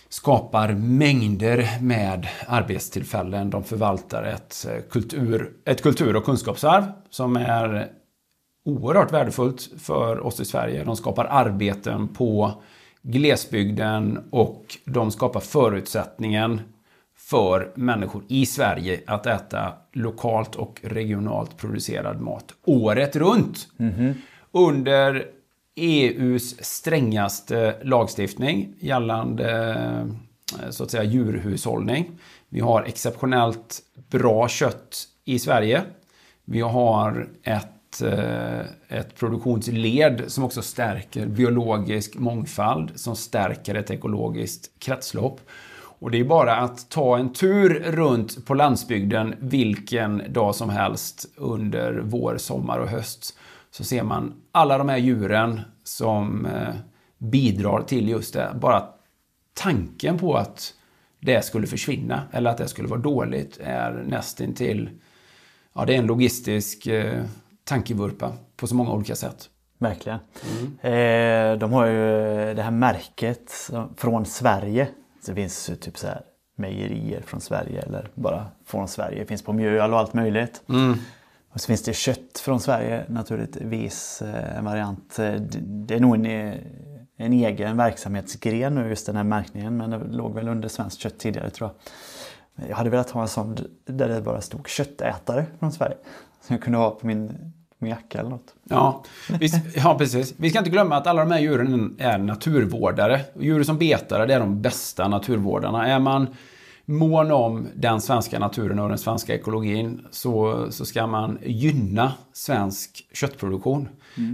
skapar mängder med arbetstillfällen. De förvaltar ett eh, kultur, ett kultur och kunskapsarv som är oerhört värdefullt för oss i Sverige. De skapar arbeten på glesbygden och de skapar förutsättningen för människor i Sverige att äta lokalt och regionalt producerad mat året runt. Under EUs strängaste lagstiftning gällande eh, så att säga djurhushållning. Vi har exceptionellt bra kött i Sverige. Vi har ett, Eh, ett produktionsled som också stärker biologisk mångfald, som stärker ett ekologiskt kretslopp. Och det är bara att ta en tur runt på landsbygden vilken dag som helst under vår, sommar och höst. Så ser man alla de här djuren som eh, bidrar till just det. Bara tanken på att det skulle försvinna eller att det skulle vara dåligt är nästintill Ja, det är en logistisk eh, tankevurpa på så många olika sätt. Verkligen. Eh, de har ju det här märket från Sverige. Det finns ju typ så här mejerier från Sverige eller bara från Sverige. Det finns på mjöl och allt möjligt. Och så finns det kött från Sverige naturligtvis. eh, En variant. Eh, Det är nog en, eh, en egen verksamhetsgren nu just den här märkningen. Men det låg väl under svenskt kött tidigare tror jag. Jag hade velat ha en sån där det bara stod köttätare från Sverige. Som jag kunde ha på min, min jacka eller något. Ja, vi, ja, precis. Vi ska inte glömma att alla de här djuren är naturvårdare. Djur som betare, det är de bästa naturvårdarna. Är man mån om den svenska naturen och den svenska ekologin så, så ska man gynna svensk köttproduktion.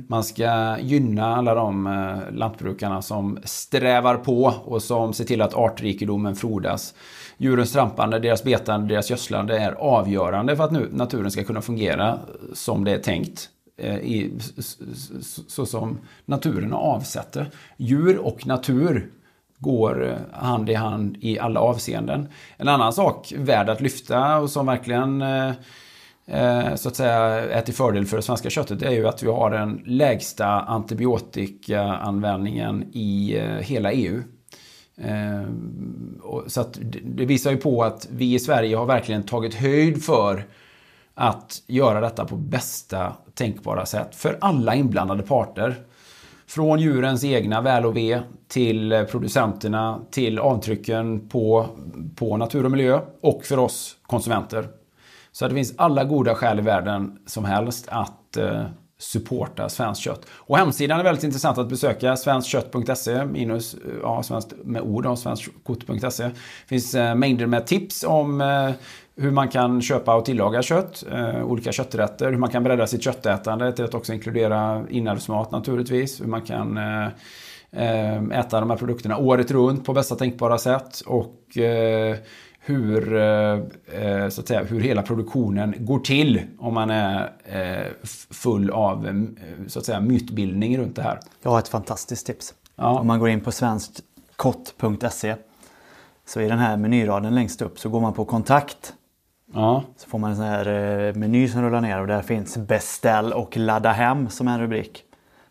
Man ska gynna alla de eh, lantbrukarna som strävar på och som ser till att artrikedomen frodas. Djurens trampande, deras betande, deras gödslande är avgörande för att nu naturen ska kunna fungera som det är tänkt. eh, I, s- s- s- så som naturen det. Djur och natur går eh, hand i hand i alla avseenden. En annan sak värd att lyfta och som verkligen eh, eh, så att säga är till fördel för det svenska köttet är ju att vi har den lägsta antibiotikaanvändningen i hela EU. Så att det visar ju på att vi i Sverige har verkligen tagit höjd för att göra detta på bästa tänkbara sätt för alla inblandade parter. Från djurens egna väl och ve till producenterna, till avtrycken på, på natur och miljö och för oss konsumenter. Så det finns alla goda skäl i världen som helst att eh, supporta svenskt kött. Och hemsidan är väldigt intressant att besöka. Svenskkött.se minus, eh, ja, svenskt med ord om svenskkort.se. Det finns eh, mängder med tips om eh, hur man kan köpa och tillaga kött, eh, olika kötträtter, hur man kan bredda sitt köttätande till att också inkludera inälvsmat naturligtvis, hur man kan eh, eh äta de här produkterna året runt på bästa tänkbara sätt och eh, hur, eh, eh, så att säga, hur hela produktionen går till om man är eh, full av så att säga, mytbildning runt det här. Jag har ett fantastiskt tips. Ja. Om man går in på svenskkott.se så i den här menyraden längst upp så går man på kontakt. Ja, Så får man en sån här meny som rullar ner och där finns beställ och ladda hem som en rubrik.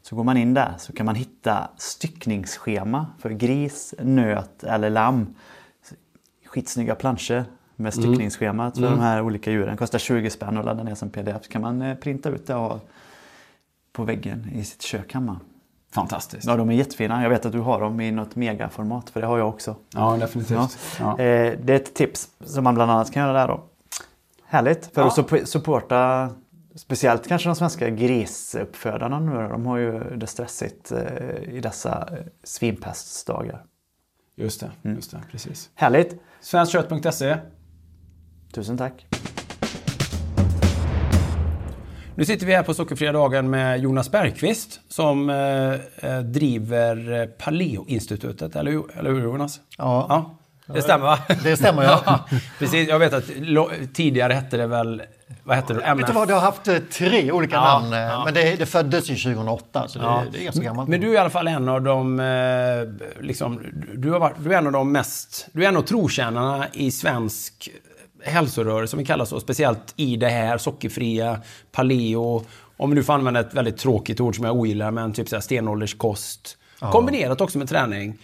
Så går man in där så kan man hitta styckningsschema för gris, nöt eller lamm. Skitsnygga planscher med styckningsschemat för de här olika djuren. Kostar 20 spänn att ladda ner som pdf. Så kan man eh, printa ut det och ha på väggen i sitt kök hemma. fantastiskt. Ja, de är jättefina. Jag vet att du har dem i något megaformat, för det har jag också. Ja, definitivt. Ja. Eh, det är ett tips som man bland annat kan göra där då. Härligt, för Ja. att supp- supporta speciellt kanske de svenska grisuppfödarna nu. De har ju det stressigt eh, i dessa svinpestdagar. Just det, just det, precis. Härligt! Svenskkött.se. Tusen tack! Nu sitter vi här på Sockerfria dagen med Jonas Bergqvist som eh, eh, driver Paleo-institutet, eller, eller hur Jonas? Ja. ja. Det stämmer va? Det stämmer, ja. Precis, jag vet att tidigare hette det väl, vad hette det? Vet du vad, det har haft eh, tre olika Ja, namn. eh, ja. Men det, det föddes ju 2008, så det, Ja. det är ganska gammalt. Men du är i alla fall en av de, eh, liksom, du, har varit, du är en av de mest, du är en av trotjänarna i svensk hälsorörelse, som vi kallar så, speciellt i det här sockerfria, paleo, om nu får använda ett väldigt tråkigt ord som jag ogillar, men typ stenålderskost. Kombinerat också med träning.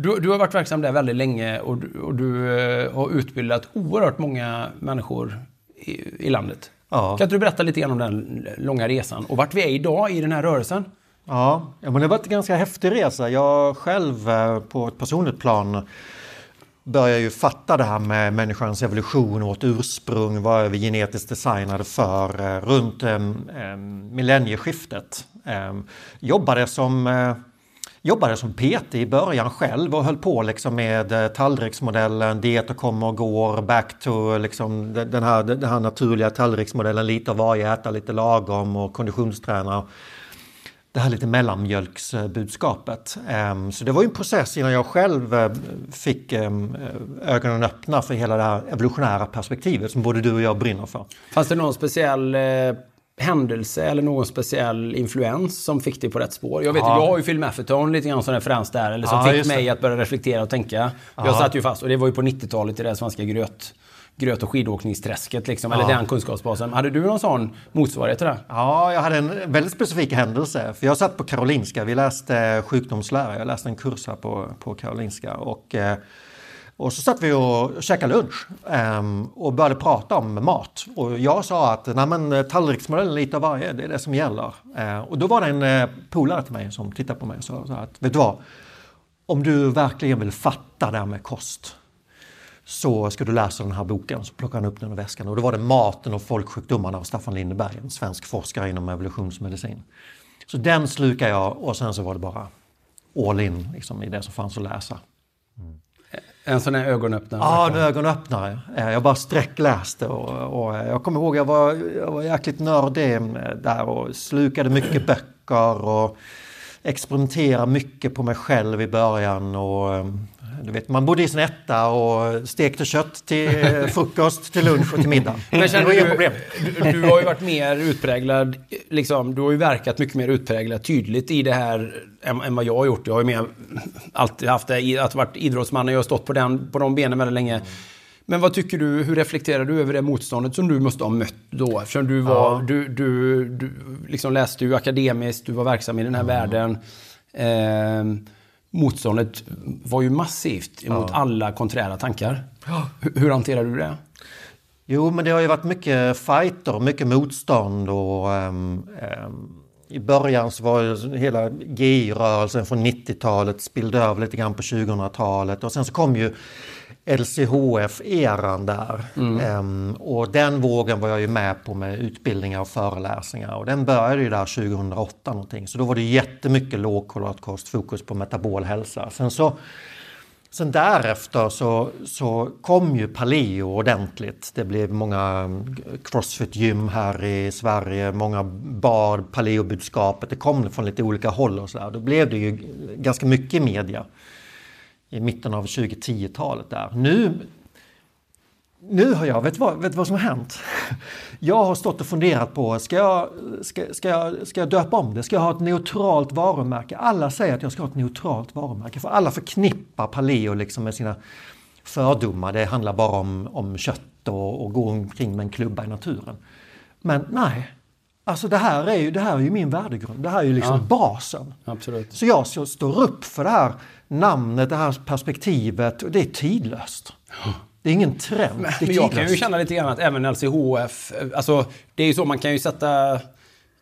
Du, du har varit verksam där väldigt länge och du, och du eh, har utbildat oerhört många människor i, i landet. Ja. Kan inte du berätta lite grann om den långa resan och vart vi är idag i den här rörelsen? Ja, ja, men det har varit en ganska häftig resa. Jag själv eh, på ett personligt plan börjar ju fatta det här med människans evolution och vårt ursprung. Vad är vi genetiskt designade för? eh, Runt millennieskiftet. Jobbade som Jobbade som PT i början själv och höll på liksom med eh, tallriksmodellen, dieter kommer och går, back to liksom den här, den här naturliga tallriksmodellen, lite av varje, äta lite lagom och konditionsträna det här lite mellanmjölksbudskapet. Ehm, så det var ju en process innan jag själv eh, fick ehm, eh, ögonen öppna för hela det här evolutionära perspektivet som både du och jag brinner för. Fanns det någon speciell händelse eller någon speciell influens som fick dig på rätt spår? Jag vet Ja. jag har ju Phil Mafferton lite grann som referens där, eller som Ja, fick mig det. att börja reflektera och tänka. Jag Ja. satt ju fast, och det var ju på 90-talet i det svenska gröt, gröt och skidåkningsträsket, liksom, eller den kunskapsbasen. Hade du någon sån motsvarighet till det? Ja, jag hade en väldigt specifik händelse. För jag satt på Karolinska, vi läste sjukdomslära. Jag läste en kurs här på, på Karolinska. Och, eh, och så satt vi och käkade lunch um, och började prata om mat. Och jag sa att Nej, men, eh, tallriksmodellen lite av varje, det är det som gäller. Uh, och då var det en uh, polare till mig som tittade på mig och sa att, vet du vad? Om du verkligen vill fatta det här med kost så ska du läsa den här boken. Så plockade han upp den ur väskan och då var det Maten och folksjukdomarna av Staffan Lindeberg, en svensk forskare inom evolutionsmedicin. Så den slukade jag och sen så var det bara all in liksom, i det som fanns att läsa. Mm. En sån här ögonöppnare? Ja, en ögonöppnare. Eh, jag bara sträckläste och, och eh, jag kommer ihåg jag var, jag var jäkligt nördig eh, där och slukade mycket böcker och experimenterade mycket på mig själv i början. Och, du vet, man bodde i sin etta och stekte kött till eh, frukost, till lunch och till middag. Men det var problem. du, du har ju varit mer utpräglad, liksom, du har ju verkat mycket mer utpräglad tydligt i det här än, än vad jag har gjort. Jag har ju mer alltid haft det, att varit idrottsman och jag har stått på, den, på de benen väldigt länge. Men vad tycker du, hur reflekterar du över det motståndet som du måste ha mött då? Eftersom du var, du, du, du liksom läste ju akademiskt, du var verksam i den här världen. Eh, motståndet var ju massivt emot alla konträra tankar. Hur, hur hanterar du det? Jo, men det har ju varit mycket fighter, mycket motstånd och ehm, ehm, i början så var ju hela GI-rörelsen från 90-talet spillde över lite grann på 2000-talet och sen så kom ju LCHF-eran där. Ehm, och den vågen var jag ju med på med utbildningar och föreläsningar och den började ju där 2008 någonting. Så då var det jättemycket lågkolhydratkost, fokus på metabol hälsa. Sen så Sen därefter så, så kom ju paleo ordentligt. Det blev många crossfit-gym här i Sverige, många bar paleobudskapet. Det kom från lite olika håll och sådär. Då blev det ju ganska mycket i media i mitten av 2010-talet där. Nu, nu har jag, vet vad, vet vad som har hänt? Jag har stått och funderat på, ska jag, ska, ska, jag, ska jag döpa om det? Ska jag ha ett neutralt varumärke? Alla säger att jag ska ha ett neutralt varumärke, för alla förknippar paleo liksom med sina fördomar. Det handlar bara om, om kött och, och gå omkring med en klubba i naturen. Men nej, alltså det här är ju, det här är ju min värdegrund. Det här är ju liksom basen. Absolut. Så jag står upp för det här namnet, det här perspektivet det är tidlöst. Det är ingen trend. det är Men jag kan ju känna lite grann att även LCHF, alltså det är ju så man kan ju sätta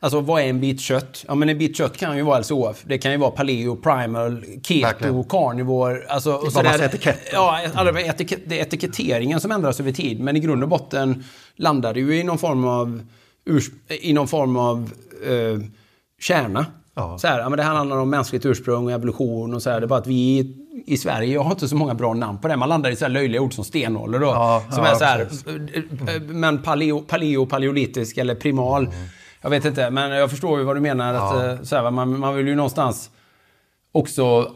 Alltså vad är en bit kött? Ja men en bit kött kan ju vara LCHF. Det kan ju vara paleo, primal, keto, Verkligen. carnivore. Alltså, och sådär. massa etiketter. Ja, alla etikett, det är etiketteringen som ändras över tid. Men i grund och botten landar det ju i någon form av, i någon form av eh, kärna. Ja. Så här, ja, men det här handlar om mänskligt ursprung och evolution och så här. Det är bara att vi i Sverige, jag har inte så många bra namn på det. Man landar i så här löjliga ord som stenålder då. Ja, som ja, är så här, eh, men paleo, paleo, paleolitisk eller primal. Jag vet inte, men jag förstår ju vad du menar. Att, eh, så här, man, man vill ju någonstans också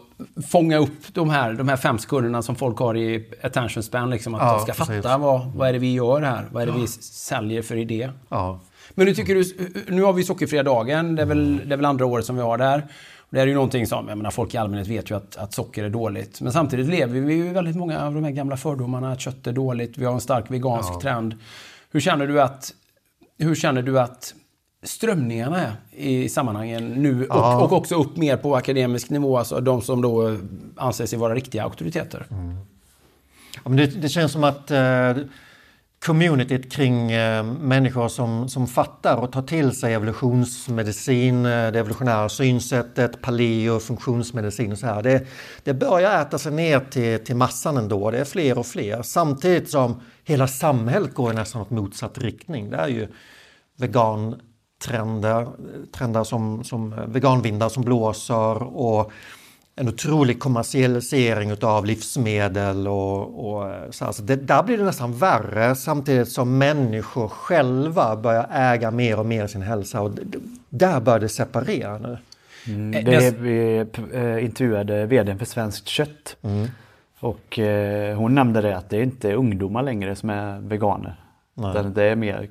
fånga upp de här, de här fem sekunderna som folk har i attention span. Liksom, att de ska precis. fatta vad, vad är det vi gör här? Vad är det vi säljer för idé? Ja. Men nu tycker du, nu har vi sockerfria dagen, det är väl, det är väl andra året som vi har där. Det är ju någonting som, jag menar folk i allmänhet vet ju att, att socker är dåligt. Men samtidigt lever vi ju väldigt många av de här gamla fördomarna att kött är dåligt. Vi har en stark vegansk trend. Hur känner du att, hur känner du att strömningarna är i sammanhangen nu och, Ja. och också upp mer på akademisk nivå, alltså de som då eh, anser sig vara riktiga auktoriteter? Ja, men det, det känns som att eh, communityt kring eh, människor som, som fattar och tar till sig evolutionsmedicin, eh, det evolutionära synsättet, paleo, funktionsmedicin och så här. Det, det börjar äta sig ner till, till massan ändå. Det är fler och fler. Samtidigt som hela samhället går i nästan åt motsatt riktning. Det är ju vegantrender, trender som, som veganvindar som blåser och en otrolig kommersialisering av livsmedel och, och så, här. så det, där blir det nästan värre samtidigt som människor själva börjar äga mer och mer sin hälsa och där börjar det separera nu. Mm, det, vi eh, intervjuade vdn för Svenskt Kött. Och eh, hon nämnde det att det är inte ungdomar längre som är veganer. Nej. Utan det är mer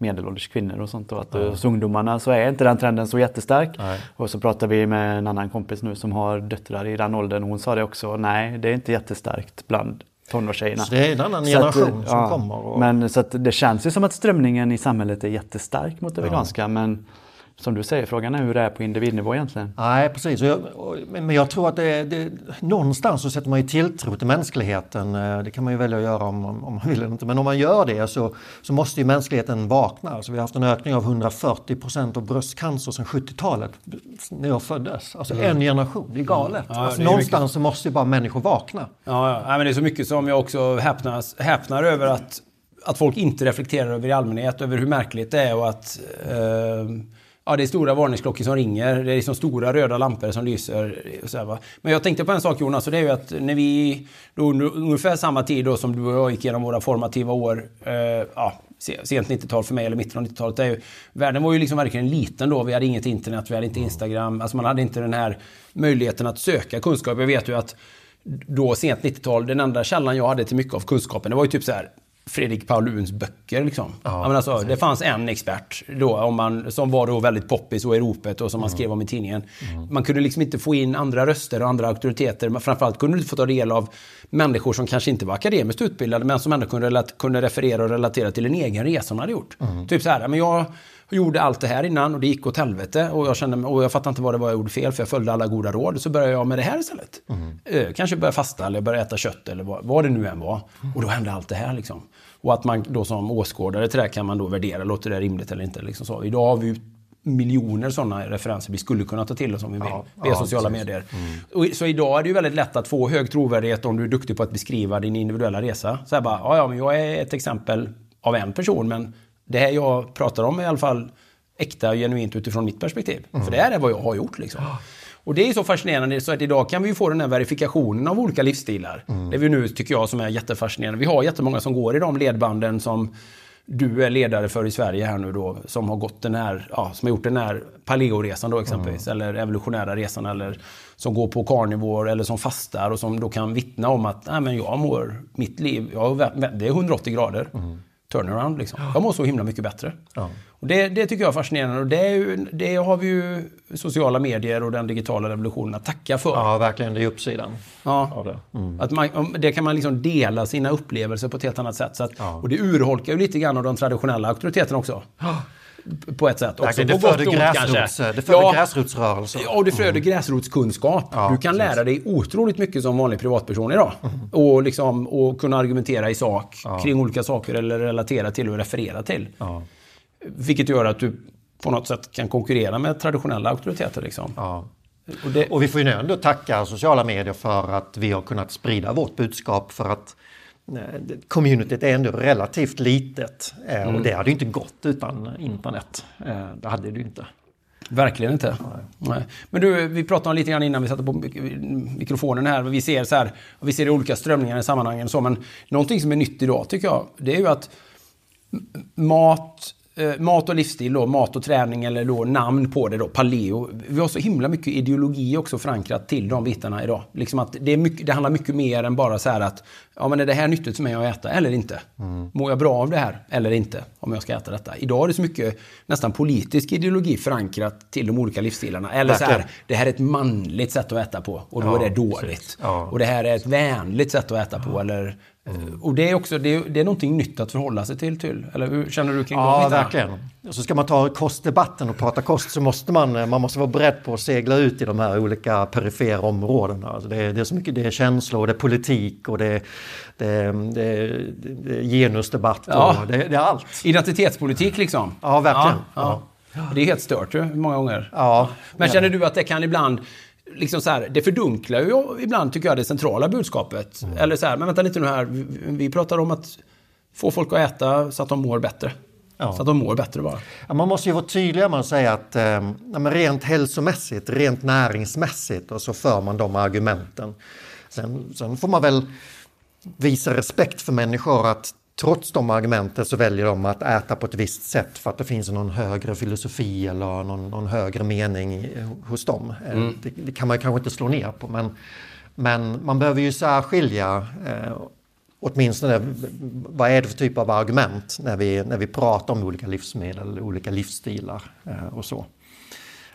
medelålders kvinnor och sånt. Och att hos ungdomarna så är inte den trenden så jättestark. Nej. Och så pratade vi med en annan kompis nu som har döttrar i den åldern. Hon sa det också, nej det är inte jättestarkt bland tonårstjejerna. Så det är en annan Så att, generation som ja, kommer. Och, Men så att det känns ju som att strömningen i samhället är jättestark mot det Ja. veganska. Men som du säger, frågan är hur det är på individnivå egentligen. Nej, precis. Jag, men jag tror att det, det, någonstans så sätter man ju tilltro till mänskligheten. Eh, Det kan man ju välja att göra om, om man vill eller inte. Men om man gör det så, så måste ju mänskligheten vakna. Alltså vi har haft en ökning av 140 procent av bröstcancer sedan 70-talet. När jag föddes. Alltså en generation. Det är galet. Ja, alltså det är någonstans så måste ju bara människor vakna. Ja, ja. Nej, men det är så mycket som jag också häpnas, häpnar över att, att folk inte reflekterar över i allmänhet, över hur märkligt det är och att eh, ja, det är stora varningsklockor som ringer. Det är liksom stora röda lampor som lyser. och Så här, va? Men jag tänkte på en sak Jonas, och det är ju att när vi, då, under ungefär samma tid då som du och jag gick igenom våra formativa år, eh, ja, sent 90-tal för mig, eller mitten av 90-talet, det är ju, världen var ju liksom verkligen liten då. Vi hade inget internet, vi hade inte Instagram, alltså man hade inte den här möjligheten att söka kunskap. Jag vet ju att då sent 90-tal, den enda källan jag hade till mycket av kunskapen, det var ju typ så här Fredrik Pauluns böcker. Liksom. Ja, men alltså, det fanns en expert då, om man, som var då väldigt poppis och i ropet och som man skrev om i tidningen. Man kunde liksom inte få in andra röster och andra auktoriteter. Men framförallt kunde du inte få ta del av människor som kanske inte var akademiskt utbildade men som ändå kunde, kunde referera och relatera till en egen resa hon hade gjort. Typ så här, men jag gjorde allt det här innan och det gick åt helvete och jag, kände, och jag fattade inte vad det var jag gjorde fel för jag följde alla goda råd. Så började jag med det här istället. Eh, kanske börja fasta eller börja äta kött eller vad, vad det nu än var. Och då hände allt det här liksom. Och att man då som åskådare till det här kan man då värdera, låter det rimligt eller inte. Liksom så. Idag har vi ju miljoner sådana referenser vi skulle kunna ta till oss om vi vill. Ja, via ja, sociala precis. medier. Och, så idag är det ju väldigt lätt att få hög trovärdighet om du är duktig på att beskriva din individuella resa. Så här bara, ja, ja, men jag är ett exempel av en person, men det här jag pratar om är i alla fall äkta och genuint utifrån mitt perspektiv. För det här är vad jag har gjort liksom. Och det är så fascinerande så att idag kan vi få den här verifikationen av olika livsstilar. Det är vi nu, tycker jag, som är jättefascinerande. Vi har jättemånga som går i de ledbanden som du är ledare för i Sverige här nu då, som har gått den här, ja, som har gjort den här paleoresan då exempelvis, eller evolutionära resan, eller som går på karnivor eller som fastar och som då kan vittna om att, nej men jag mår, mitt liv, jag, det är 180 grader. Turnaround liksom. Jag mår så himla mycket bättre. Och det, det tycker jag är fascinerande och det, är ju, det har vi ju sociala medier och den digitala revolutionen att tacka för. Ja, verkligen. Det är uppsidan Ja. av det. Att man, det kan man liksom dela sina upplevelser på ett helt annat sätt. Att, Och det urholkar ju lite grann av de traditionella auktoriteterna också. På ett sätt. Också. Det föder gräsrots, det föder Ja. gräsrotsrörelser. Ja, och det föder gräsrotskunskap. Ja, du kan precis. lära dig otroligt mycket som vanlig privatperson idag. Och, liksom, och kunna argumentera i sak kring olika saker eller relatera till och referera till. Vilket gör att du på något sätt kan konkurrera med traditionella auktoriteter. Liksom. Ja. Och det, Och vi får ju ändå tacka sociala medier för att vi har kunnat sprida vårt budskap för att communityt är ändå relativt litet eh, Mm. och det hade ju inte gått utan internet. Eh, Det hade det ju inte. Verkligen inte. Nej. Men du, vi pratade om lite grann innan vi satte på mik- mikrofonen här. Vi ser så här, vi ser olika strömningar i sammanhangen och så, men någonting som är nytt idag tycker jag, det är ju att mat, eh, mat och livsstil då, mat och träning eller då namn på det då, paleo. Vi har så himla mycket ideologi också förankrat till de bitarna idag. Liksom att det, är mycket, det handlar mycket mer än bara så här att, ja men är det här nyttigt för mig att äta eller inte? Mår jag bra av det här eller inte? Om jag ska äta detta. Idag är det så mycket nästan politisk ideologi förankrat till de olika livsstilarna. Eller så här, det här är ett manligt sätt att äta på och då Ja, är det dåligt. Ja. Och det här är ett vänligt sätt att äta på. Eller, Och det är också det är, det är någonting nytt att förhålla sig till. till. Eller hur känner du kring de Ja, verkligen. Och så ska man ta kostdebatten och prata kost så måste man, eh, man måste vara beredd på att segla ut i de här olika perifera områdena. Alltså det, är, det är så mycket, det är känslor, det är politik och det är, det det det är genusdebatt Ja. och det, det är allt. Identitetspolitik liksom. Ja, verkligen. Ja, ja. Det är helt stört ju, många gånger. Ja, Men känner du att det kan ibland, liksom så här, det fördunklar ju ibland tycker jag det centrala budskapet. Mm. Eller så här, men vänta lite nu här, vi, pratar om att få folk att äta så att de mår bättre. Ja. Så att de mår bättre bara. Ja, man måste ju vara tydlig med att säga att eh, rent hälsomässigt, rent näringsmässigt och så för man de argumenten. Sen, sen får man väl visa respekt för människor att trots de argumenten så väljer de att äta på ett visst sätt för att det finns någon högre filosofi eller någon, någon högre mening hos dem. Eh, Det, det kan man kanske inte slå ner på men, men man behöver ju särskilja eh, åtminstone vad är det för typ av argument när vi, när vi pratar om olika livsmedel, olika livsstilar eh, och så.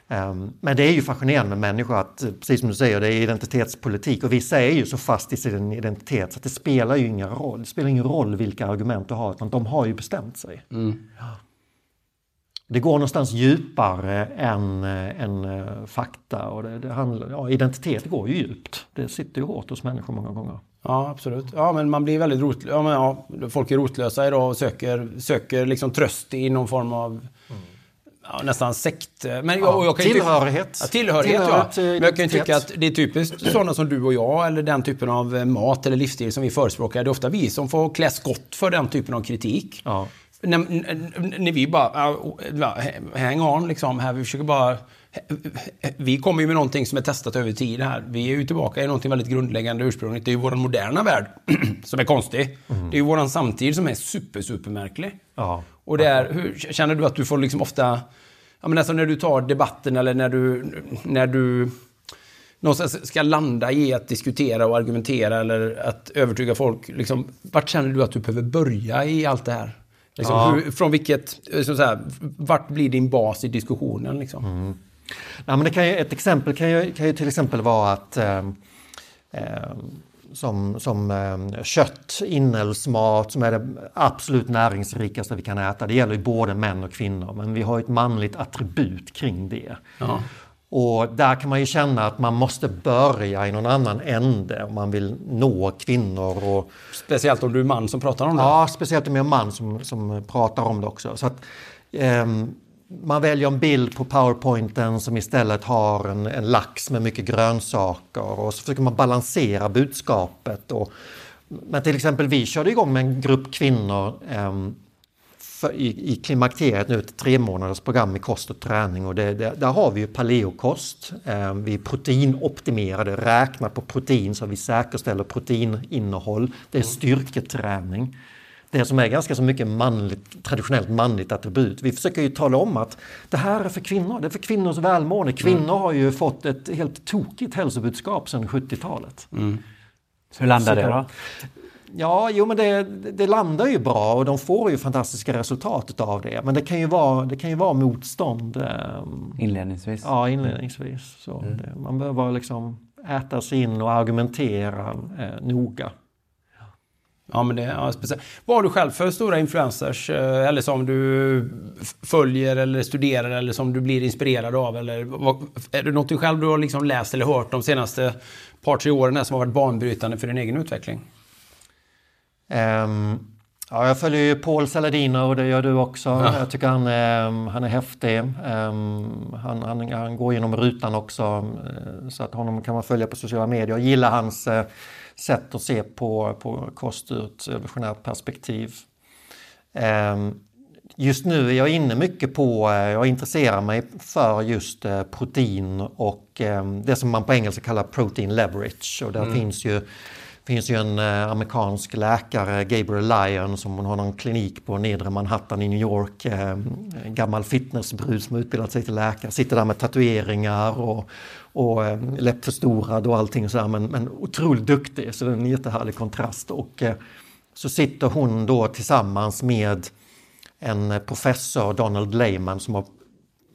Ehm, Men det är ju fascinerande med människor att, eh, precis som du säger, det är identitetspolitik och vissa är ju så fast i sin identitet så att det spelar ju ingen roll. Det spelar ingen roll vilka argument du har utan de har ju bestämt sig. Ja. Det går någonstans djupare än, eh, än eh, fakta och det, det handlar, ja, identitet går ju djupt. Det sitter ju hårt hos människor många gånger. Ja, absolut. Ja, men man blir väldigt rotlös. Ja, men ja, folk är rotlösa idag och söker, söker liksom tröst i någon form av ja, nästan sekt. Men jag, jag kan ju tycka- tillhörighet. Ja, tillhörighet, Tillhörighet, ja. eh, Men jag kan ju tycka att det är typiskt sådana som du och jag eller den typen av eh, mat eller livsstil som vi förespråkar. Det är ofta vi som får klä skott för den typen av kritik. Ja. När, när- vi bara, ja, hang on liksom, här, vi försöker bara... Vi kommer ju med någonting som är testat över tid här. Vi är ju tillbaka i någonting väldigt grundläggande ursprungligt. Det är ju vår moderna värld som är konstig. Det är ju vår samtid som är super, super märklig. Ja. Och det är, hur, känner du att du får liksom ofta... Ja, men alltså när du tar debatten eller när du... När du någonstans ska landa i att diskutera och argumentera eller att övertyga folk. Liksom, vart känner du att du behöver börja i allt det här? Liksom, Ja. hur, från vilket, liksom så här, vart blir din bas i diskussionen? Liksom? Nej, men det kan ju, ett exempel kan ju, kan ju till exempel vara att eh, eh, som, som eh, kött, inälvsmat som är det absolut näringsrikaste vi kan äta. Det gäller ju både män och kvinnor men vi har ett manligt attribut kring det. Ja. Och där kan man ju känna att man måste börja i någon annan ände om man vill nå kvinnor. Och, Speciellt om du är man som pratar om det. ja, speciellt om jag är man som, som pratar om det också. Så att, ehm, man väljer en bild på powerpointen som istället har en, en lax med mycket grönsaker och så försöker man balansera budskapet. Och, men till exempel vi körde igång med en grupp kvinnor ehm, för, i, i klimakteriet nu ett tre månaders program i kost och träning och det, det, där har vi ju paleokost. Eh, vi är proteinoptimerade, räknar på protein så vi säkerställer proteininnehåll. Det är styrketräning. Det som är ganska så mycket manligt, traditionellt manligt attribut. Vi försöker ju tala om att det här är för kvinnor, det är för kvinnors välmående. Kvinnor har ju fått ett helt tokigt hälsobudskap sedan 70-talet. Hur landar Så det då? Ja, jo men det, det landar ju bra och de får ju fantastiska resultat av det. Men det kan ju vara, det kan ju vara motstånd. ehm, Inledningsvis. Ja, inledningsvis. Så det, man behöver liksom äta sig in och argumentera eh, noga. Ja, men det, ja, speciellt. Vad har du själv för stora influencers? eh, Eller som du följer eller studerar eller som du blir inspirerad av? Eller vad, är det något du själv du har liksom läst eller hört de senaste par, tre åren som har varit banbrytande för din egen utveckling? Ehm, ja, jag följer ju Paul Saladino och det gör du också. Jag tycker han, är- han är häftig. Ehm, han, han, han går igenom rutan också. eh, Så att honom kan man följa på sociala medier. Jag gillar hans eh, sätt att se på, på kost ur ett evolutionärt perspektiv. Ehm, Just nu är jag inne mycket på, eh, jag intresserar mig för just eh, protein och eh, det som man på engelska kallar protein leverage. Och där finns ju finns ju en eh, amerikansk läkare, Gabriel Lyon, som har någon klinik på nedre Manhattan i New York. Eh, en gammal fitnessbrud som utbildat sig till läkare, sitter där med tatueringar och, och eh, läppförstorad och allting sådär, men, men otroligt duktig, så det är en jättehärlig kontrast. Och eh, så sitter hon då tillsammans med en professor, Donald Lehman, som har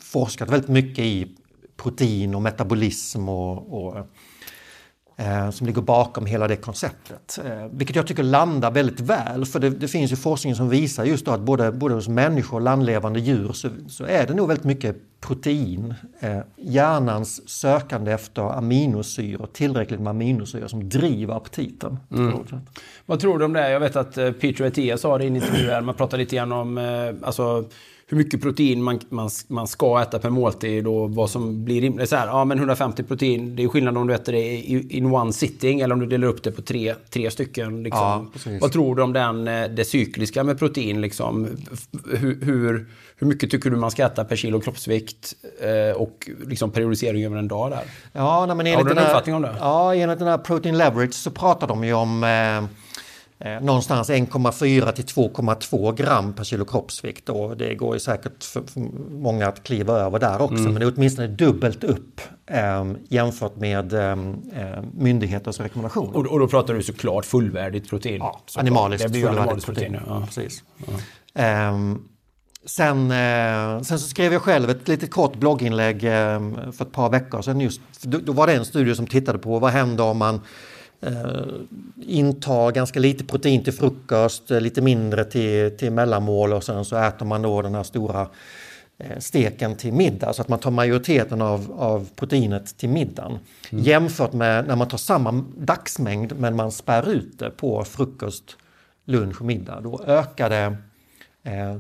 forskat väldigt mycket i protein och metabolism och, och som ligger bakom hela det konceptet. Eh, vilket jag tycker landar väldigt väl, för det, det finns ju forskning som visar just då att både, både hos människor och landlevande djur så, så är det nog väldigt mycket protein. Eh, hjärnans sökande efter aminosyror, tillräckligt med aminosyror som driver aptiten. Vad tror du om det? Jag vet att eh, Peter Etia sa det i en intervju här. Man pratar lite grann om eh, alltså, hur mycket protein man, man, man ska äta per måltid och vad som blir rimligt. Så här, ja, men 150 protein, det är skillnad om du äter det in one sitting eller om du delar upp det på tre, tre stycken. Liksom. Ja, vad tror du om den, eh, det cykliska med protein? Liksom? Hur, hur, hur mycket tycker du man ska äta per kilo kroppsvikt eh, och liksom periodisering över en dag där? Ja, nej, men Har du en uppfattning om det? Ja, enligt den här Protein Leverage så pratar de ju om eh, eh, någonstans 1,4 till 2,2 gram per kilo kroppsvikt. Och det går ju säkert för, för många att kliva över där också, Mm. men det är åtminstone dubbelt upp eh, jämfört med eh, myndigheters rekommendationer. Och, och då pratar du såklart fullvärdigt protein. Ja, Såklart. animaliskt Det blir fullvärdigt protein. protein. Ja. Precis. Ehm, sen, eh, sen så skrev jag själv ett litet kort blogginlägg eh, för ett par veckor sedan. Just, då, då var det en studie som tittade på vad händer om man eh, intar ganska lite protein till frukost, eh, lite mindre till, till mellanmål och sen så äter man då den här stora eh, steken till middag så att man tar majoriteten av, av proteinet till middagen. Jämfört med när man tar samma dagsmängd men man spär ut det på frukost, lunch och middag. Då ökar det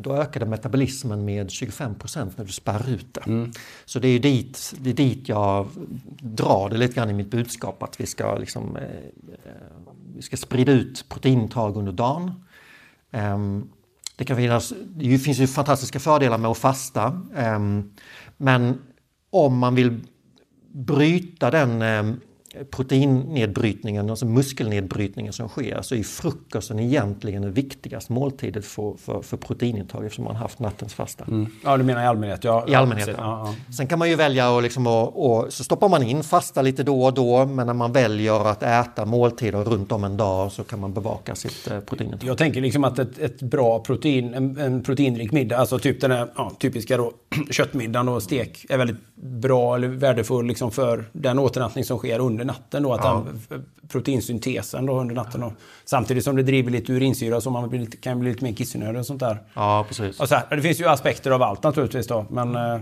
då ökade metabolismen med 25% när du spär ut det. Så det är ju dit, det är dit jag drar det lite grann i mitt budskap att vi ska, liksom, eh, eh, vi ska sprida ut proteinintag under dagen. Ehm, det, kan finnas, det finns ju fantastiska fördelar med att fasta. ehm, men om man vill bryta den eh, proteinnedbrytningen, alltså muskelnedbrytningen som sker, så är frukosten egentligen det viktigaste måltidet för, för, för proteinintag eftersom man haft nattens fasta. Ja, du menar i allmänhet? Ja, I allmänhet. Ja. Ja, Sen kan man ju välja och, liksom och, och så stoppar man in fasta lite då och då men när man väljer att äta måltider runt om en dag så kan man bevaka sitt eh, proteinintag. Jag tänker liksom att ett, ett bra protein, en, en proteinrik middag, alltså typ den här ja, typiska då, köttmiddagen och stek är väldigt bra eller värdefull liksom för den återhämtning som sker under under natten då, att Ja. den, proteinsyntesen då under natten. Då. Samtidigt som det driver lite urinsyra så man blir lite, kan bli lite mer kissnödig och sånt där. Ja, precis. Och så här, det finns ju aspekter av allt naturligtvis då, men eh,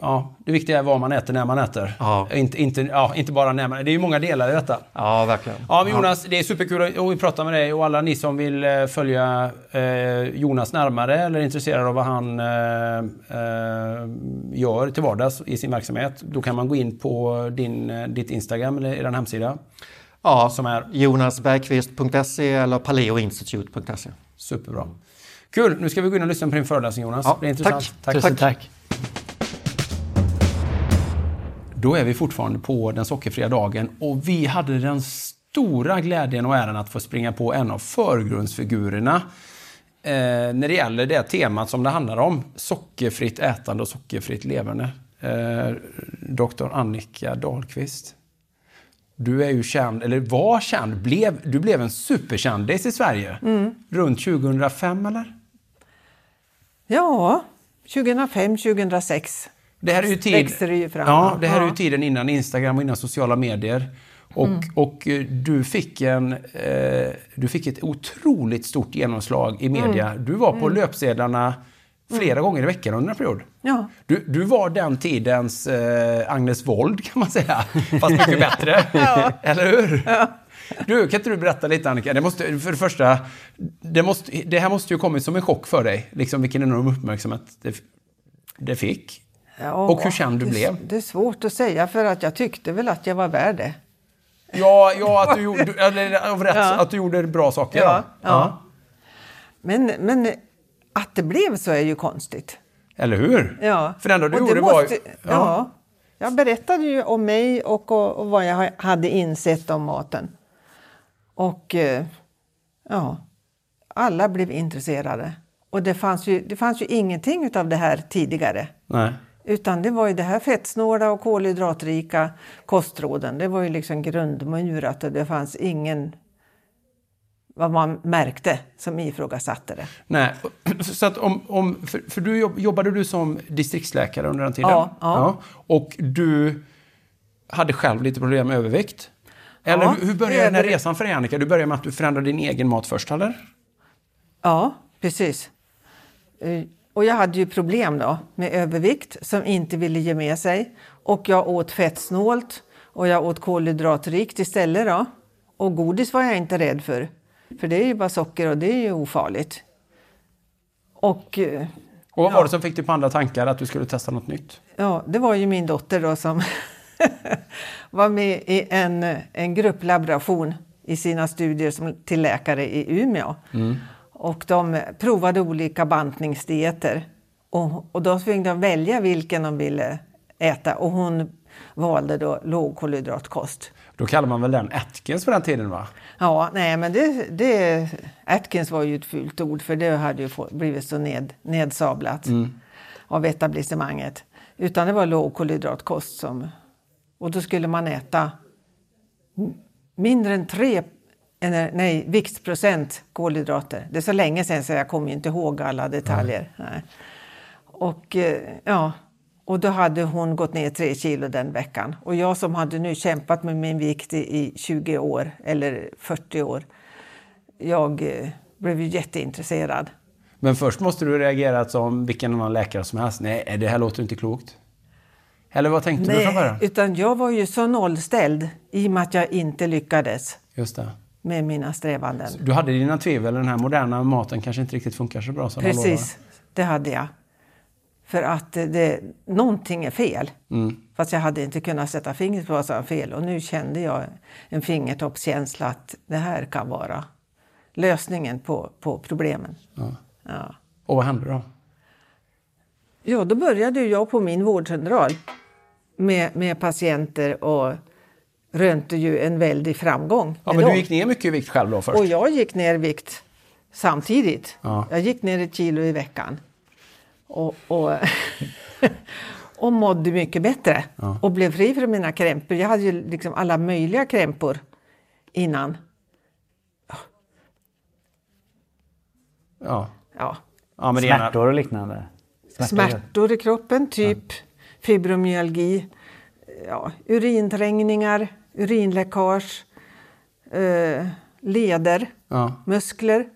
ja, det viktiga är vad man äter när man äter. Ja. Inte, inte, ja, inte bara när man... Det är ju många delar i detta. Ja, verkligen. Ja, men Jonas, det är superkul att prata med dig och alla ni som vill eh, följa eh, Jonas närmare eller är intresserade av vad han eh, eh, gör till vardags i sin verksamhet. Då kan man gå in på din, eh, ditt Instagram eller er hemsida. Ja, Som är jonasbergqvist.se eller paleoinstitute.se. superbra. Kul! Nu ska vi gå in och lyssna på din föreläsning Jonas. Ja, det är intressant. tack. Tusen tack. Då är vi fortfarande på den sockerfria dagen och vi hade den stora glädjen och äran att få springa på en av förgrundsfigurerna eh, när det gäller det temat som det handlar om. Sockerfritt ätande och sockerfritt levande. Eh, Dr. Annika Dahlqvist. Du är ju känd, eller var känd, blev, du blev en superkändis i Sverige. Runt 2005 eller? Ja, 2005, 2006. Det här är ju tid... Ja, det här är Ja. tiden innan Instagram och innan sociala medier. Och, Mm. och eh, du, fick en, eh, du fick ett otroligt stort genomslag i media. Mm. Du var på Mm. löpsedlarna flera gånger i veckan under en period. Ja. Du, du var den tidens eh, Agnes Wold kan man säga. Fast mycket bättre. Ja. Eller hur? Du, kan inte du berätta lite Annika? Det måste, för det första, det, måste, det här måste ju kommit som en chock för dig. Liksom vilken enorm uppmärksamhet det, det fick. Ja, Och hur känd du det, blev. Det är svårt att säga för att jag tyckte väl att jag var värd det. Ja, ja att, du gjorde, eller, rätt, Ja. att du gjorde bra saker. Ja, ja. Men, men att det blev så är ju konstigt. Eller hur? Ja. För det enda du Och gjorde var ju... måste- Ja. Jag berättade ju om mig och, och, och vad jag hade insett om maten. Och eh, ja, alla blev intresserade. Och det fanns ju, det fanns ju ingenting av det här tidigare. Nej. Utan det var ju det här fettsnåla och kolhydratrika kostråden. Det var ju liksom grundmurat och det fanns ingen vad man märkte som ifrågasatte det. Nej. Så att om, om, för, för du jobb, jobbade du som distriktsläkare under den tiden? Ja, ja. Och du hade själv lite problem med övervikt? Eller Ja, hur, började den här resan för dig Annika? Du började med att du förändrade din egen mat först, eller? Ja, precis. Och jag hade ju problem då med övervikt som inte ville ge med sig. Och jag åt fettsnålt och jag åt kolhydratrikt istället då. Och godis var jag inte rädd för. För det är ju bara socker och det är ju ofarligt. Och eh, Och vad var det som fick dig på andra tankar att du skulle testa något nytt? ja, det var ju min dotter då som var med i en, en grupplaboration i sina studier som, till läkare i Umeå. Och de provade olika bantningsdieter. Och, och då fick de välja vilken de ville äta. Och hon valde då lågkolhydratkost. Då kallar man väl den Atkins på den tiden, va? Ja, nej men det, det, Atkins var ju ett fult ord för det hade ju få, blivit så ned, nedsablat av etablissemanget. Utan det var lågkolhydratkost som... Och då skulle man äta mindre än tre eller, nej, viktsprocent kolhydrater. Det är så länge sedan så jag kommer inte ihåg alla detaljer. Nej. Och, eh, ja, och då hade hon gått ner tre kilo den veckan. Och jag som hade nu kämpat med min vikt i, i 20 år, eller 40 år, jag eh, blev ju jätteintresserad. Men först måste du reagera som vilken annan läkare som helst. Nej, det här låter inte klokt. Eller vad tänkte du från början? utan jag var ju så nollställd i och med att jag inte lyckades Just det. Med mina strävanden. Du hade dina tvivel, den här moderna maten kanske inte riktigt funkar så bra som. Precis, det hade jag. För att det, någonting är fel. Mm. Fast jag hade inte kunnat sätta fingret på vad som var fel. Och nu kände jag en fingertoppskänsla att det här kan vara lösningen på, på problemen. Ja. Ja. Och vad hände då? Ja, då började jag på min vårdcentral med, med patienter och rönte ju en väldig framgång. Ja, men dem. du gick ner mycket i vikt själv då först? Och jag gick ner i vikt samtidigt. Ja. Jag gick ner ett kilo i veckan. Och, och, och mådde mycket bättre. Ja. Och blev fri från mina krämpor. Jag hade ju liksom alla möjliga krämpor innan. Ja. Ja. ja men Smärtor och liknande? Smärtor i kroppen, typ fibromyalgi, ja, urinträngningar, urinläckage, eh, leder, Ja. muskler,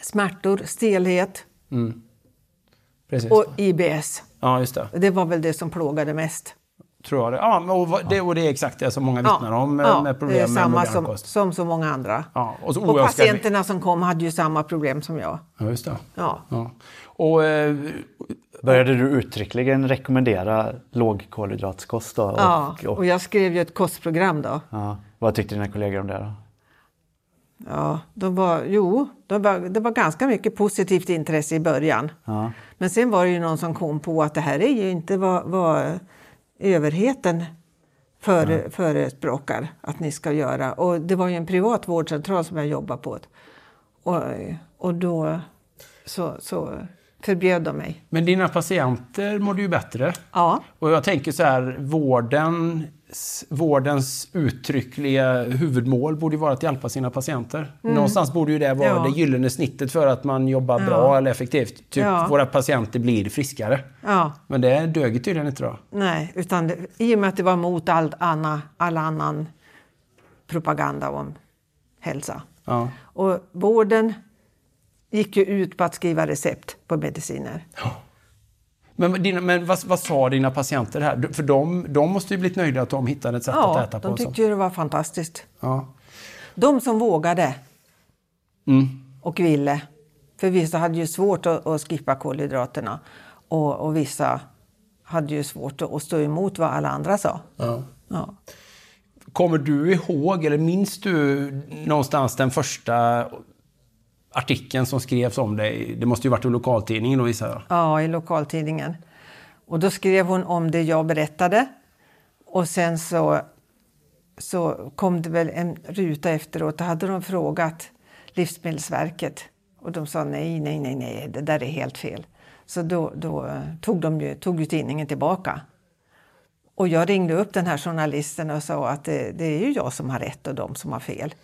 smärtor, stelhet Precis. och IBS. ja, just det. Det var väl det som plågade mest. Tror jag det. Ja, och, det, och det är exakt det som många vittnar om med, ja, med det är problem med samma modern som, som så många andra. Ja, och så och patienterna som kom hade ju samma problem som jag. Ja, just det. Ja. Ja. Och, eh, Började du uttryckligen rekommendera lågkolhydratskost då? Ja, Och, och, och jag skrev ju ett kostprogram då. ja. Vad tyckte dina kollegor om det då? Ja, de var, jo, de var, det var ganska mycket positivt intresse i början. Ja. Men sen var det ju någon som kom på att det här är ju inte vad, vad överheten före, förespråkar att ni ska göra. Och det var ju en privat vårdcentral som jag jobbade på. Och, och då så, så förbjöd de mig. men dina patienter mådde ju bättre. Ja, Och jag tänker så här, vårdens, vårdens uttryckliga huvudmål borde ju vara att hjälpa sina patienter. Någonstans borde ju det vara Mm. Ja. det gyllene snittet för att man jobbar bra eller effektivt. Typ Ja. våra patienter blir friskare. ja. Men det dög tydligen inte då. Nej, utan det, i och med att det var mot all, anna, all annan propaganda om hälsa. Ja. Och vården gick ju ut på att skriva recept på mediciner. Men, dina, men vad, vad sa dina patienter här? För de, de måste ju blivit nöjda att de hittade ett sätt Ja, att äta på. de och så. tyckte ju det var fantastiskt. Ja. De som vågade Mm. och ville. För vissa hade ju svårt att, att skippa kolhydraterna och, och vissa hade ju svårt att, att stå emot vad alla andra sa. Ja. Ja. Kommer du ihåg, eller minns du någonstans den första artikeln som skrevs om dig? Det måste ju varit i lokaltidningen då gissar jag. Ja, i lokaltidningen. Och då skrev hon om det jag berättade. Och sen så, så kom det väl en ruta efteråt. Då hade de frågat Livsmedelsverket. Och de sa nej, nej, nej, nej, det där är helt fel. Så då, då eh, tog, de ju, tog ju tidningen tillbaka. Och jag ringde upp den här journalisten och sa att det, det är ju jag som har rätt och de som har fel.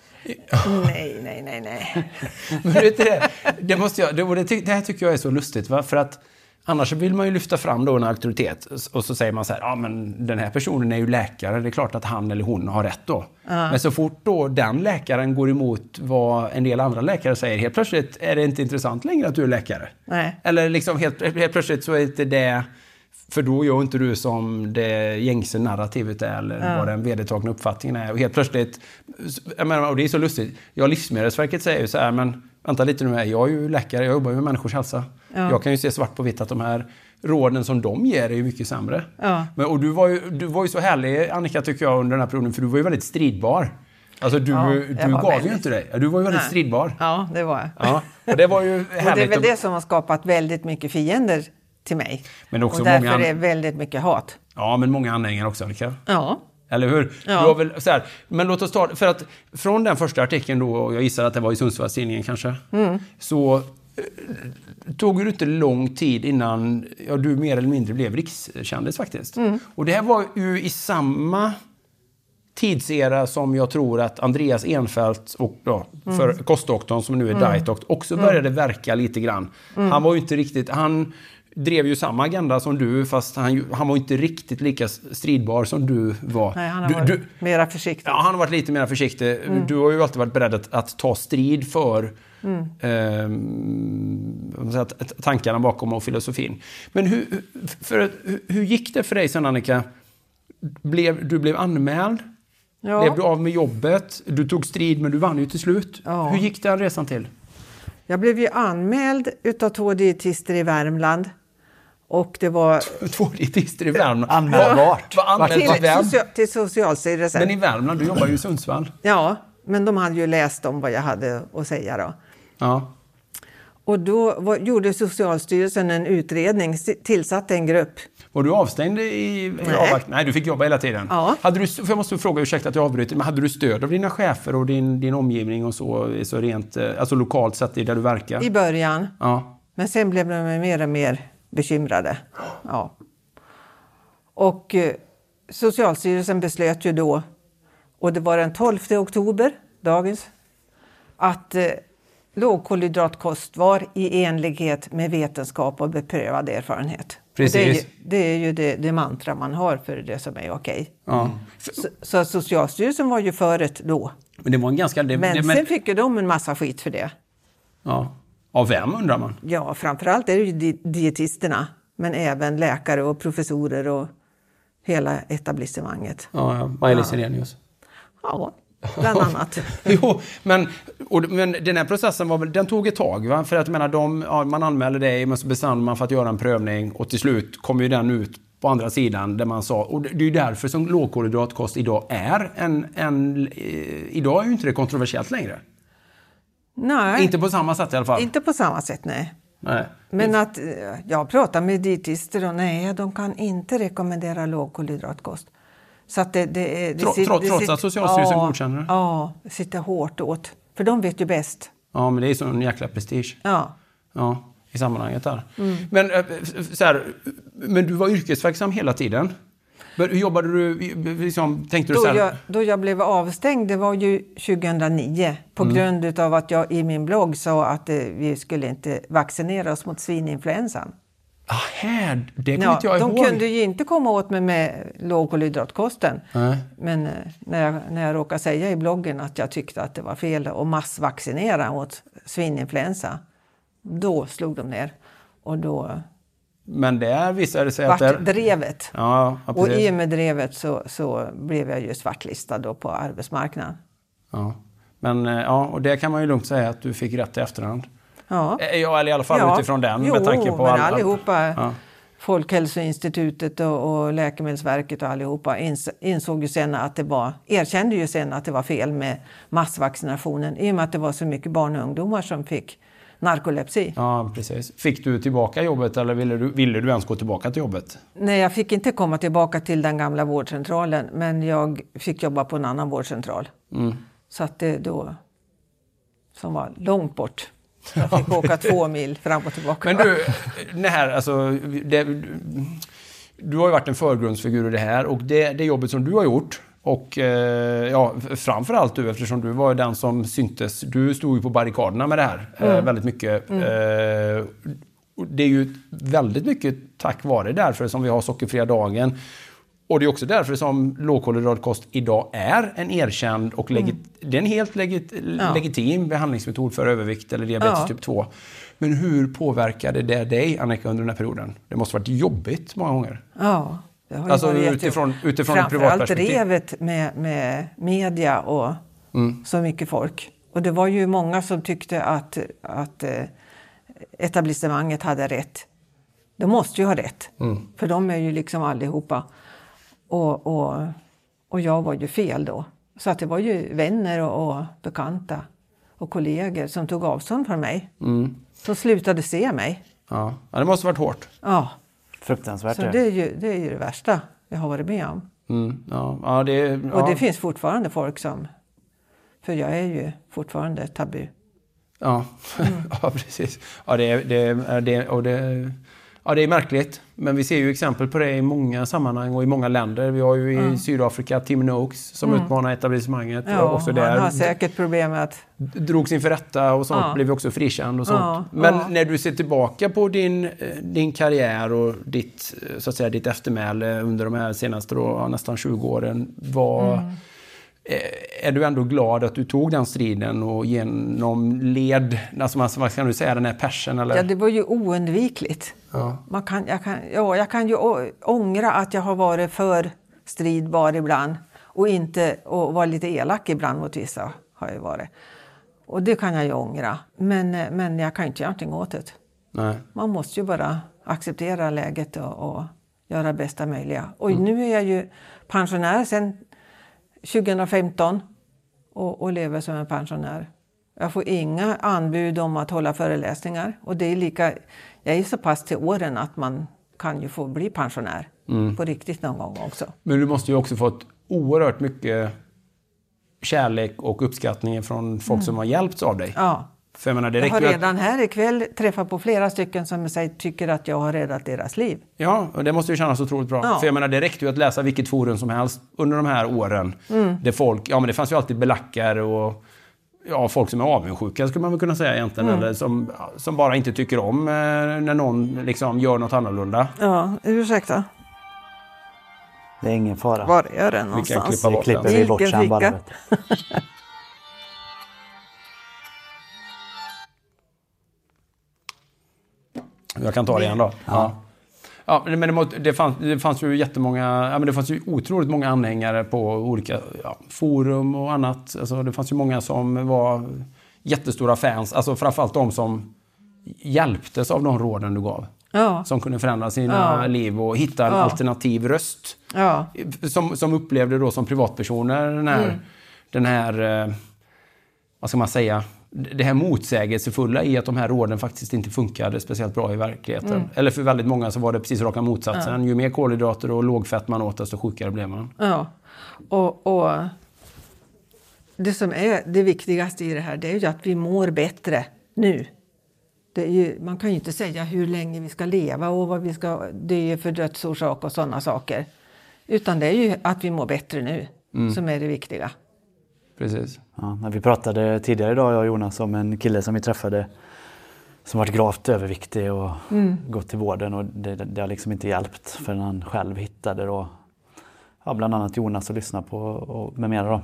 Nej, nej, nej, nej. Men vet du det, det, måste jag, det, det, här tycker jag är så lustigt. Va? För att annars vill man ju lyfta fram då en auktoritet. Och så säger man så här, ja men den här personen är ju läkare. Det är klart att han eller hon har rätt då. Men så fort då den läkaren går emot vad en del andra läkare säger, helt plötsligt är det inte intressant längre att du är läkare. Nej. Eller liksom helt, helt plötsligt så är inte det... För då gör inte du som det gängse narrativet är eller vad den vedertagna uppfattningen är. Och helt plötsligt... Jag menar, och det är så lustigt. Ja, Livsmedelsverket säger ju så här, men vänta lite nu här. Jag är ju läkare, jag jobbar ju med människors hälsa. Jag kan ju se svart på vitt att de här råden som de ger är ju mycket sämre. Ja. Men, och du var, ju, du var ju så härlig, Annika, tycker jag, under den här perioden, för du var ju väldigt stridbar. Alltså du, Ja, du gav ju väldigt- inte dig. Du var ju väldigt Nej. stridbar. Ja, det var jag. Ja, och det var ju Och det är väl det som har skapat väldigt mycket fiender till mig. Men också och därför många är det väldigt mycket hat. Ja, men många anhängare också, Annika. Ja. Eller hur? Ja. Väl, så här, men låt oss ta för att från den första artikeln då, och jag gissar att det var i Sundsvallstidningen kanske, Mm. så eh, tog det inte lång tid innan ja, du mer eller mindre blev rikskändis faktiskt. Mm. Och det här var ju i samma tidsera som jag tror att Andreas Enfeldt och för Mm. kostdoktorn som nu är Diet Doctor också började verka lite grann. Mm. Han var ju inte riktigt, han drev ju samma agenda som du fast han, han var inte riktigt lika stridbar som du var. Nej, han har du, varit du, mera försiktig. Ja, han har varit lite mer försiktig. Mm. Du har ju alltid varit beredd att, att ta strid för att- att tankarna bakom och filosofin. Men hur, för, hur, hur gick det för dig sen Annika? Blev, du blev anmäld? Ja. Blev du av med jobbet? Du tog strid men du vann ju till slut. Ja. Hur gick den resan till? Jag blev ju anmäld utav två dietister i Värmland. Och det var Två dietister i Värmland. Anmäld vart? Var anmäld till, av vem? socia- till Socialstyrelsen. Men i Värmland, du jobbar ju i Sundsvall. Ja, men de hade ju läst om vad jag hade att säga då. Ja. Och då var, gjorde Socialstyrelsen en utredning, tillsatte en grupp. Var du avstängd i, Nej. avvakt? Nej, du fick jobba hela tiden. Ja. Hade du, för jag måste fråga, ursäkta att jag avbryter, men hade du stöd av dina chefer och din, din omgivning och så, så rent, eh, alltså lokalt sett där du verkar? I början. Ja. Men sen blev de mer och mer bekymrade. Ja. Och eh, Socialstyrelsen beslöt ju då, och det var den 12 oktober, dagens, att eh, lågkolhydratkost var i enlighet med vetenskap och beprövad erfarenhet. Precis. det, är ju, det är ju det, det mantra man har för det som är okej. Ja. Så, så Socialstyrelsen var ju föret då. Men det var en ganska... Det, Men det, sen fick ju de en massa skit för det. ja. Av vem undrar man? Ja, framförallt är det ju di- dietisterna, men även läkare och professorer och hela etablissemanget. Ja, ja. Maj-Lis Irenius. Ja, bland annat. Jo, men, och, men den här processen var väl, den tog ett tag va? För att jag menar, de, ja, man anmälde dig, men så bestämde man för att göra en prövning och till slut kom ju den ut på andra sidan där man sa, och det det är ju därför som lågkolhydratkost idag är en, en eh, idag är ju inte det kontroversiellt längre. Nej, Inte på samma sätt i alla fall. inte på samma sätt, nej. Nej. Men att eh, jag pratar med dietister och nej, de kan inte rekommendera lågkolhydratkost. Så att det, det, det, Tro- sit- tro- det trots sit- att Socialstyrelsen ja, godkänner det? Ja, det sitter hårt åt. För de vet ju bäst. Ja, men det är sån jäkla prestige. Ja. Ja, i sammanhanget där. Mm. Men, eh, så här, men du var yrkesverksam hela tiden? Hur jobbade du? Liksom, tänkte du Då här, jag, då jag blev avstängd, det var ju 2009 på Mm. grund utav att jag i min blogg sa att eh, vi skulle inte vaccinera oss mot svininfluensan. Ahä, det kommer Ja, inte jag de ihåg. kunde ju inte komma åt mig med lågkolhydratkosten. Nej. Men eh, när jag, när jag råkade säga i bloggen att jag tyckte att det var fel att massvaccinera mot svininfluensa, då slog de ner. Och då Men det sig att... vart Där, drevet. ja, ja, Och i och med drevet så, så blev jag ju svartlistad då på arbetsmarknaden. ja. Men eh, ja, och det kan man ju lugnt säga att du fick rätt i efterhand. Ja. Eh, Ja, eller i alla fall utifrån den jo, med tanke på men all- all- allihopa, Ja. Folkhälsoinstitutet och, och Läkemedelsverket och allihopa ins, insåg ju sen att det var, erkände ju sen att det var fel med massvaccinationen i och med att det var så mycket barn och ungdomar som fick narkolepsi. Ja, precis. Fick du tillbaka jobbet eller ville du, ville du ens gå tillbaka till jobbet? Nej, jag fick inte komma tillbaka till den gamla vårdcentralen men jag fick jobba på en annan vårdcentral. Mm. Så att det då, som var långt bort. Jag fick åka två mil fram och tillbaka. Men du, det här, alltså, det, du har ju varit en förgrundsfigur i det här och det, det jobbet som du har gjort och eh, ja, framförallt du eftersom du var den som syntes. Du stod ju på barrikaderna med det här eh, Mm. väldigt mycket. Mm. Eh, det är ju väldigt mycket tack vare därför som vi har sockerfria dagen. Och det är också därför som lågkolhydratkost idag är en erkänd och legit, det är en helt legit, Mm. Ja. legitim behandlingsmetod för övervikt eller diabetes Ja. typ 2. Men hur påverkade det dig, Annika, under den här perioden? Det måste varit jobbigt många gånger. Ja, Alltså utifrån- utifrån ett Framförallt privatperspektiv. drevet med, med media och Mm. så mycket folk. Och det var ju många som tyckte att, att eh, etablissemanget hade rätt. De måste ju ha rätt, Mm. för de är ju liksom allihopa. Och, och, och jag var ju fel då. Så att det var ju vänner och, och bekanta och kollegor som tog avstånd från mig. Mm. Som slutade se mig. Ja. ja, det måste ha varit hårt. Ja. Fruktansvärt. Så det är, ju, det är ju det värsta jag har varit med om. Mm. Ja, ja, det, ja. Och det finns fortfarande folk som... För jag är ju fortfarande tabu. Ja, ja precis. Ja, det, det, det, och det, ja, det är märkligt. Men vi ser ju exempel på det i många sammanhang och i många länder. Vi har ju i Mm. Sydafrika Tim Noakes som Mm. utmanar etablissemanget. Ja, och också där han har säkert problem med att... drogs inför rätta och sånt. Ja. Blev också frikänd och sånt. Ja, Men ja. när du ser tillbaka på din, eh, din karriär och ditt, eh, så att säga, ditt eftermäle under de här senaste då, nästan 20 åren. Vad, Mm. Eh, Är du ändå glad att du tog den striden och genomled, alltså man, vad ska du säga, den här passion? Eller? Ja, det var ju oundvikligt. Ja. Man kan, jag, kan, ja, jag kan ju ångra att jag har varit för stridbar ibland och inte och var lite elak ibland mot vissa. har jag varit. Och det kan jag ju ångra. Men, men jag kan inte göra någonting åt det. Nej. Man måste ju bara acceptera läget och, och göra bästa möjliga. Och nu är jag ju pensionär sedan 2015 och, och lever som en pensionär. Jag får inga anbud om att hålla föreläsningar. Och det är lika, jag är så pass till åren att man kan ju få bli pensionär Mm. på riktigt någon gång också. Men du måste ju också fått oerhört mycket kärlek och uppskattning från folk Mm. som har hjälpts av dig. Ja. För jag menar, det Jag har ju att- redan här ikväll träffat på flera stycken som säger, tycker att jag har räddat deras liv. Ja, och det måste ju kännas otroligt bra. Ja. För jag menar, det räckte ju att läsa vilket forum som helst under de här åren. Mm. Där folk, ja men det fanns ju alltid belackare och ja, folk som är avundsjuka skulle man väl kunna säga egentligen. Mm. Eller som, som bara inte tycker om eh, när någon liksom gör något annorlunda. Ja, ursäkta. Det är ingen fara. Var är den Vi någonstans? kan klippa Det bort den. vi Vilken ficka? Jag kan ta det igen då. Ja. Ja, men det, det, fanns, det fanns ju jättemånga, ja, men det fanns ju otroligt många anhängare på olika ja, forum och annat. Alltså, det fanns ju många som var jättestora fans, alltså framförallt de som hjälptes av de råden du gav. Ja, Som kunde förändra sina Ja. liv och hitta en Ja. alternativ röst. Som, som upplevde då som privatpersoner den här, Mm. den här eh, vad ska man säga, det här motsägelsefulla i att de här råden faktiskt inte funkade speciellt bra i verkligheten. Mm. Eller för väldigt många så var det precis raka motsatsen. Ju mer kolhydrater och lågfett man åt desto sjukare blev man. ja. Och, och det som är det viktigaste i det här det är ju att vi mår bättre nu. Ju, man kan ju inte säga hur länge vi ska leva och vad vi ska dö för dödsorsak och sådana saker. Utan det är ju att vi mår bättre nu som är det viktiga. Precis. Ja, när vi pratade tidigare idag, jag och Jonas, om en kille som vi träffade som varit gravt överviktig och gått till vården och det, det har liksom inte hjälpt förrän han själv hittade då, ja, bland annat Jonas att lyssna på och med mera. Då.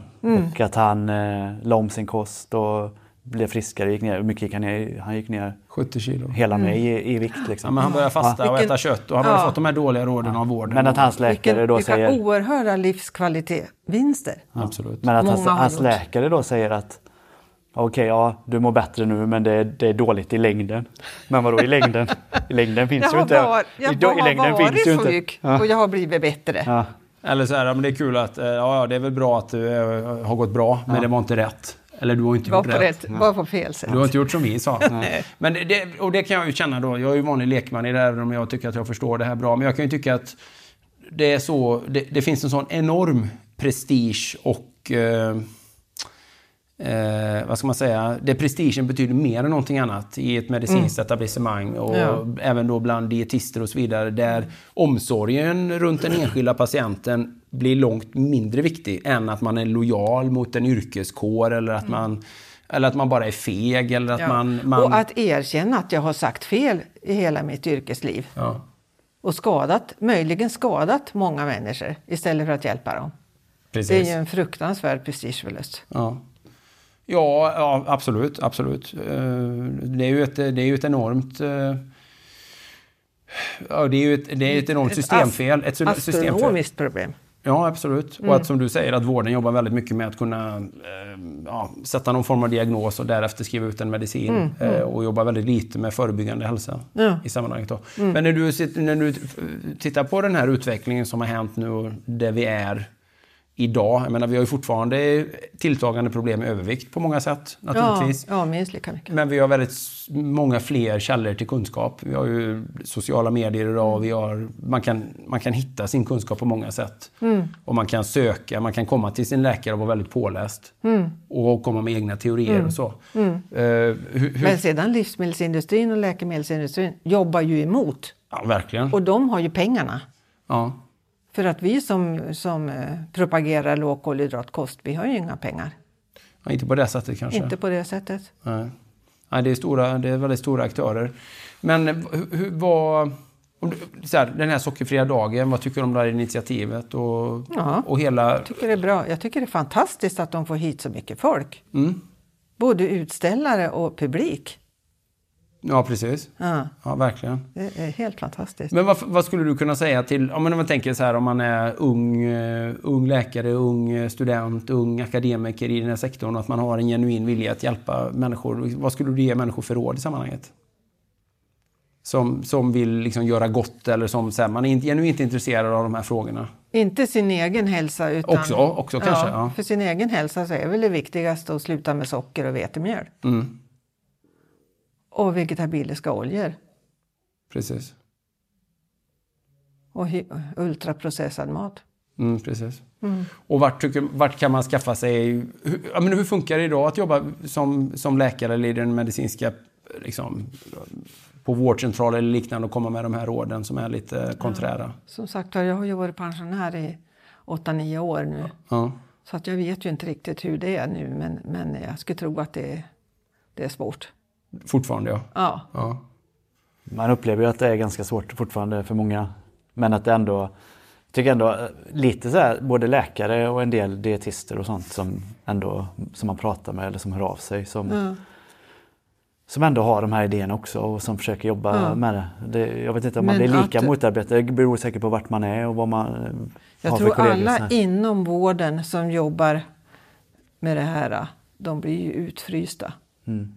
Och att han eh, la om sin kost och blev friskare. Gick ner, mycket gick han ner? Han gick ner 70 kilo. hela mig i, i vikt. Liksom. Ja, men han började fasta och Vilken- äta kött och han hade Ja. fått de här dåliga råden av vården. Men att hans läkare Vilken, då vilka säger... oerhörda livskvalitetsvinster. Absolut. Men att hans, hans läkare då säger att Okej, ja, du mår bättre nu men det, det är dåligt i längden. Men vadå i längden? I längden finns Jag ju inte. var, jag i har längden varit finns ju inte. sjuk och jag har blivit bättre. Ja. Eller så här, ja, men det är kul att, eh, ja, ja det är väl bra att du eh, har gått bra, men det var inte rätt. Eller du har inte Var gjort på, rätt. rätt, var på fel sätt. Du har inte gjort som vi sa. Men det, och det kan jag ju känna då. Jag är ju vanlig lekman i det här, även om jag tycker att jag förstår det här bra. Men jag kan ju tycka att det är så, det, det finns en sån enorm prestige och eh, Eh, vad ska man säga? Det prestigen betyder mer än någonting annat i ett medicinskt etablissemang och Ja. även då bland dietister och så vidare. Där omsorgen runt den enskilda patienten blir långt mindre viktig än att man är lojal mot en yrkeskår eller att man eller att man bara är feg eller att Ja. man... man Och att erkänna att jag har sagt fel i hela mitt yrkesliv. ja, Och skadat, möjligen skadat många människor istället för att hjälpa dem. precis. Det är ju en fruktansvärd prestigeförlust. Ja. Ja, ja, absolut. absolut. Eh, Det är ju ett, det är ju ett enormt... eh, Ja, det är ju ett, det är ett enormt systemfel. Ett. Astronomiskt problem. Ja, absolut. Och att som du säger att vården jobbar väldigt mycket med att kunna eh, ja, sätta någon form av diagnos och därefter skriva ut en medicin. Eh, och jobbar väldigt lite med förebyggande hälsa Ja. i sammanhanget. Då. Men när du, när du tittar på den här utvecklingen som har hänt nu och där vi är idag. Jag menar, vi har ju fortfarande tilltagande problem med övervikt på många sätt Ja, naturligtvis. ja, minst lika mycket. Men vi har väldigt många fler källor till kunskap. Vi har ju sociala medier idag. Vi har, man, kan, man kan hitta sin kunskap på många sätt. Och man kan söka, man kan komma till sin läkare och vara väldigt påläst. Och komma med egna teorier och så. Eh, hur, hur, Men sedan livsmedelsindustrin och läkemedelsindustrin jobbar ju emot. ja, verkligen. Och de har ju pengarna. Ja. För att vi som, som eh, propagerar lågkolhydratkost, vi har ju inga pengar. Ja, inte på det sättet kanske. Inte på det sättet. Nej. Nej, det, är stora, det är väldigt stora aktörer. Men hur, vad... Så här, den här sockerfria dagen, vad tycker du om det här initiativet? Och, Ja. och hela... Jag tycker det är bra. Jag tycker det är fantastiskt att de får hit så mycket folk. Mm. Både utställare och publik. Ja, precis. Ja, Ja, verkligen. det är helt fantastiskt. Men vad, vad skulle du kunna säga till, om man tänker så här om man är ung, eh, ung läkare, ung eh, student, ung akademiker i den här sektorn och att man har en genuin vilja att hjälpa människor. Vad skulle du ge människor för råd i sammanhanget? Som, som vill liksom göra gott eller som så här, man är inte- genuint intresserad av de här frågorna. Inte sin egen hälsa utan... Också, också kanske, ja. För sin egen hälsa så är väl det viktigaste att sluta med socker och vetemjöl. Mm, Och vegetabiliska oljor. precis. Och ultraprocessad mat. Mm, precis. Och vart, tycker, vart kan man skaffa sig... Hur, ja, men hur funkar det idag att jobba som, som läkare eller i den medicinska... Liksom, på vårdcentral eller liknande och komma med de här råden som är lite konträra? Som sagt jag har ju varit pensionär i 8-9 år nu. Ja. Så att jag vet ju inte riktigt hur det är nu men, men jag skulle tro att det, det är svårt. Fortfarande ja. Ja. ja. Man upplever ju att det är ganska svårt fortfarande för många. Men att det ändå, jag tycker ändå eh, lite så här, både läkare och en del dietister och sånt som ändå som man pratar med eller som hör av sig. Som, Ja. som ändå har de här idéerna också och som försöker jobba Ja. med det. det. Jag vet inte om man Men blir lika att- motarbetad. Det beror säkert på vart man är och vad man eh, Jag har tror för kollegor. alla så här. inom vården som jobbar med det här, de blir ju utfrysta. Mm.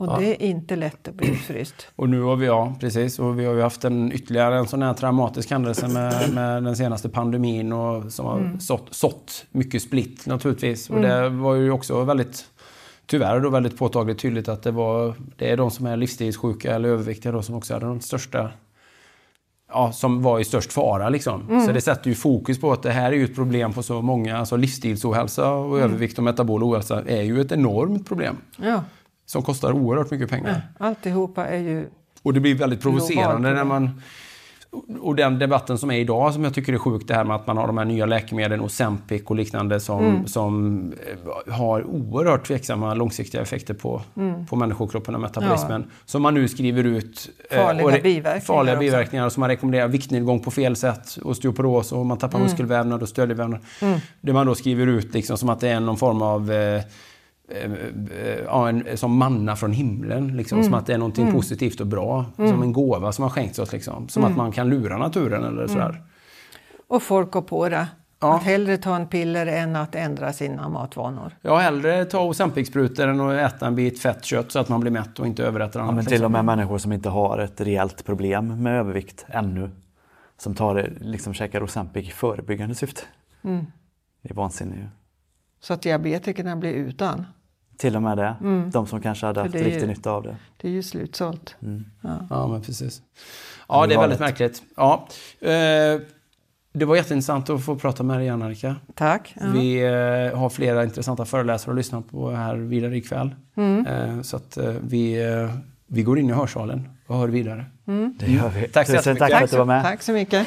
Och Ja. det är inte lätt att bli utfryst. Och nu har vi, ja precis, och vi har ju haft en ytterligare en sån här traumatisk händelse med, med den senaste pandemin och som har Mm. sått, sått mycket split naturligtvis. Och Mm. det var ju också väldigt, tyvärr då väldigt påtagligt tydligt att det var, det är de som är livsstilssjuka eller överviktiga då som också är de största Ja, som var i störst fara liksom. Mm. Så det sätter ju fokus på att det här är ju ett problem på så många, alltså livsstilsohälsa och Mm. övervikt och metabol ohälsa är ju ett enormt problem. Ja, Som kostar oerhört mycket pengar. alltihopa är ju... Och det blir väldigt provocerande när man... Och den debatten som är idag som jag tycker är sjuk, det här med att man har de här nya läkemedlen, Ozempic och liknande som, Mm. som eh, har oerhört tveksamma långsiktiga effekter på, Mm. på människokroppen och metabolismen. Som man nu skriver ut. eh, Farliga och biverkningar Farliga också. biverkningar som man rekommenderar viktnedgång på fel sätt, osteoporos och man tappar Mm. muskelvävnad och stödjevävnad. Mm. Det man då skriver ut liksom som att det är någon form av eh, ja, en, som manna från himlen. Liksom, Mm. Som att det är någonting Mm. positivt och bra. Mm. Som en gåva som har skänkts oss. Liksom. Som Mm. att man kan lura naturen eller sådär. Och folk går på det. Att hellre ta en piller än att ändra sina matvanor. Jag hellre ta Ozempic-sprutor än att äta en bit fett kött så att man blir mätt och inte överäter Ja, annat. men till och med människor som inte har ett reellt problem med övervikt ännu. Som tar det, liksom käkar Ozempic i förebyggande syfte. Mm. Det är vansinne ju. Så att diabetikerna blir utan. Till och med det. Mm. De som kanske hade haft är riktig ju- nytta av det. Det är ju slutsålt. Mm. Ja. Ja, men precis. Ja, det är väldigt märkligt. Ja. Eh, det var jätteintressant att få prata med dig igen, Annika. Tack. Ja. Vi eh, har flera intressanta föreläsare att lyssna på här vidare ikväll. Mm. Eh, så att vi, vi går in i hörsalen och hör vidare. Mm. Det gör vi. Tack så Tusen jättemycket. tack för att du var med. Tack så mycket.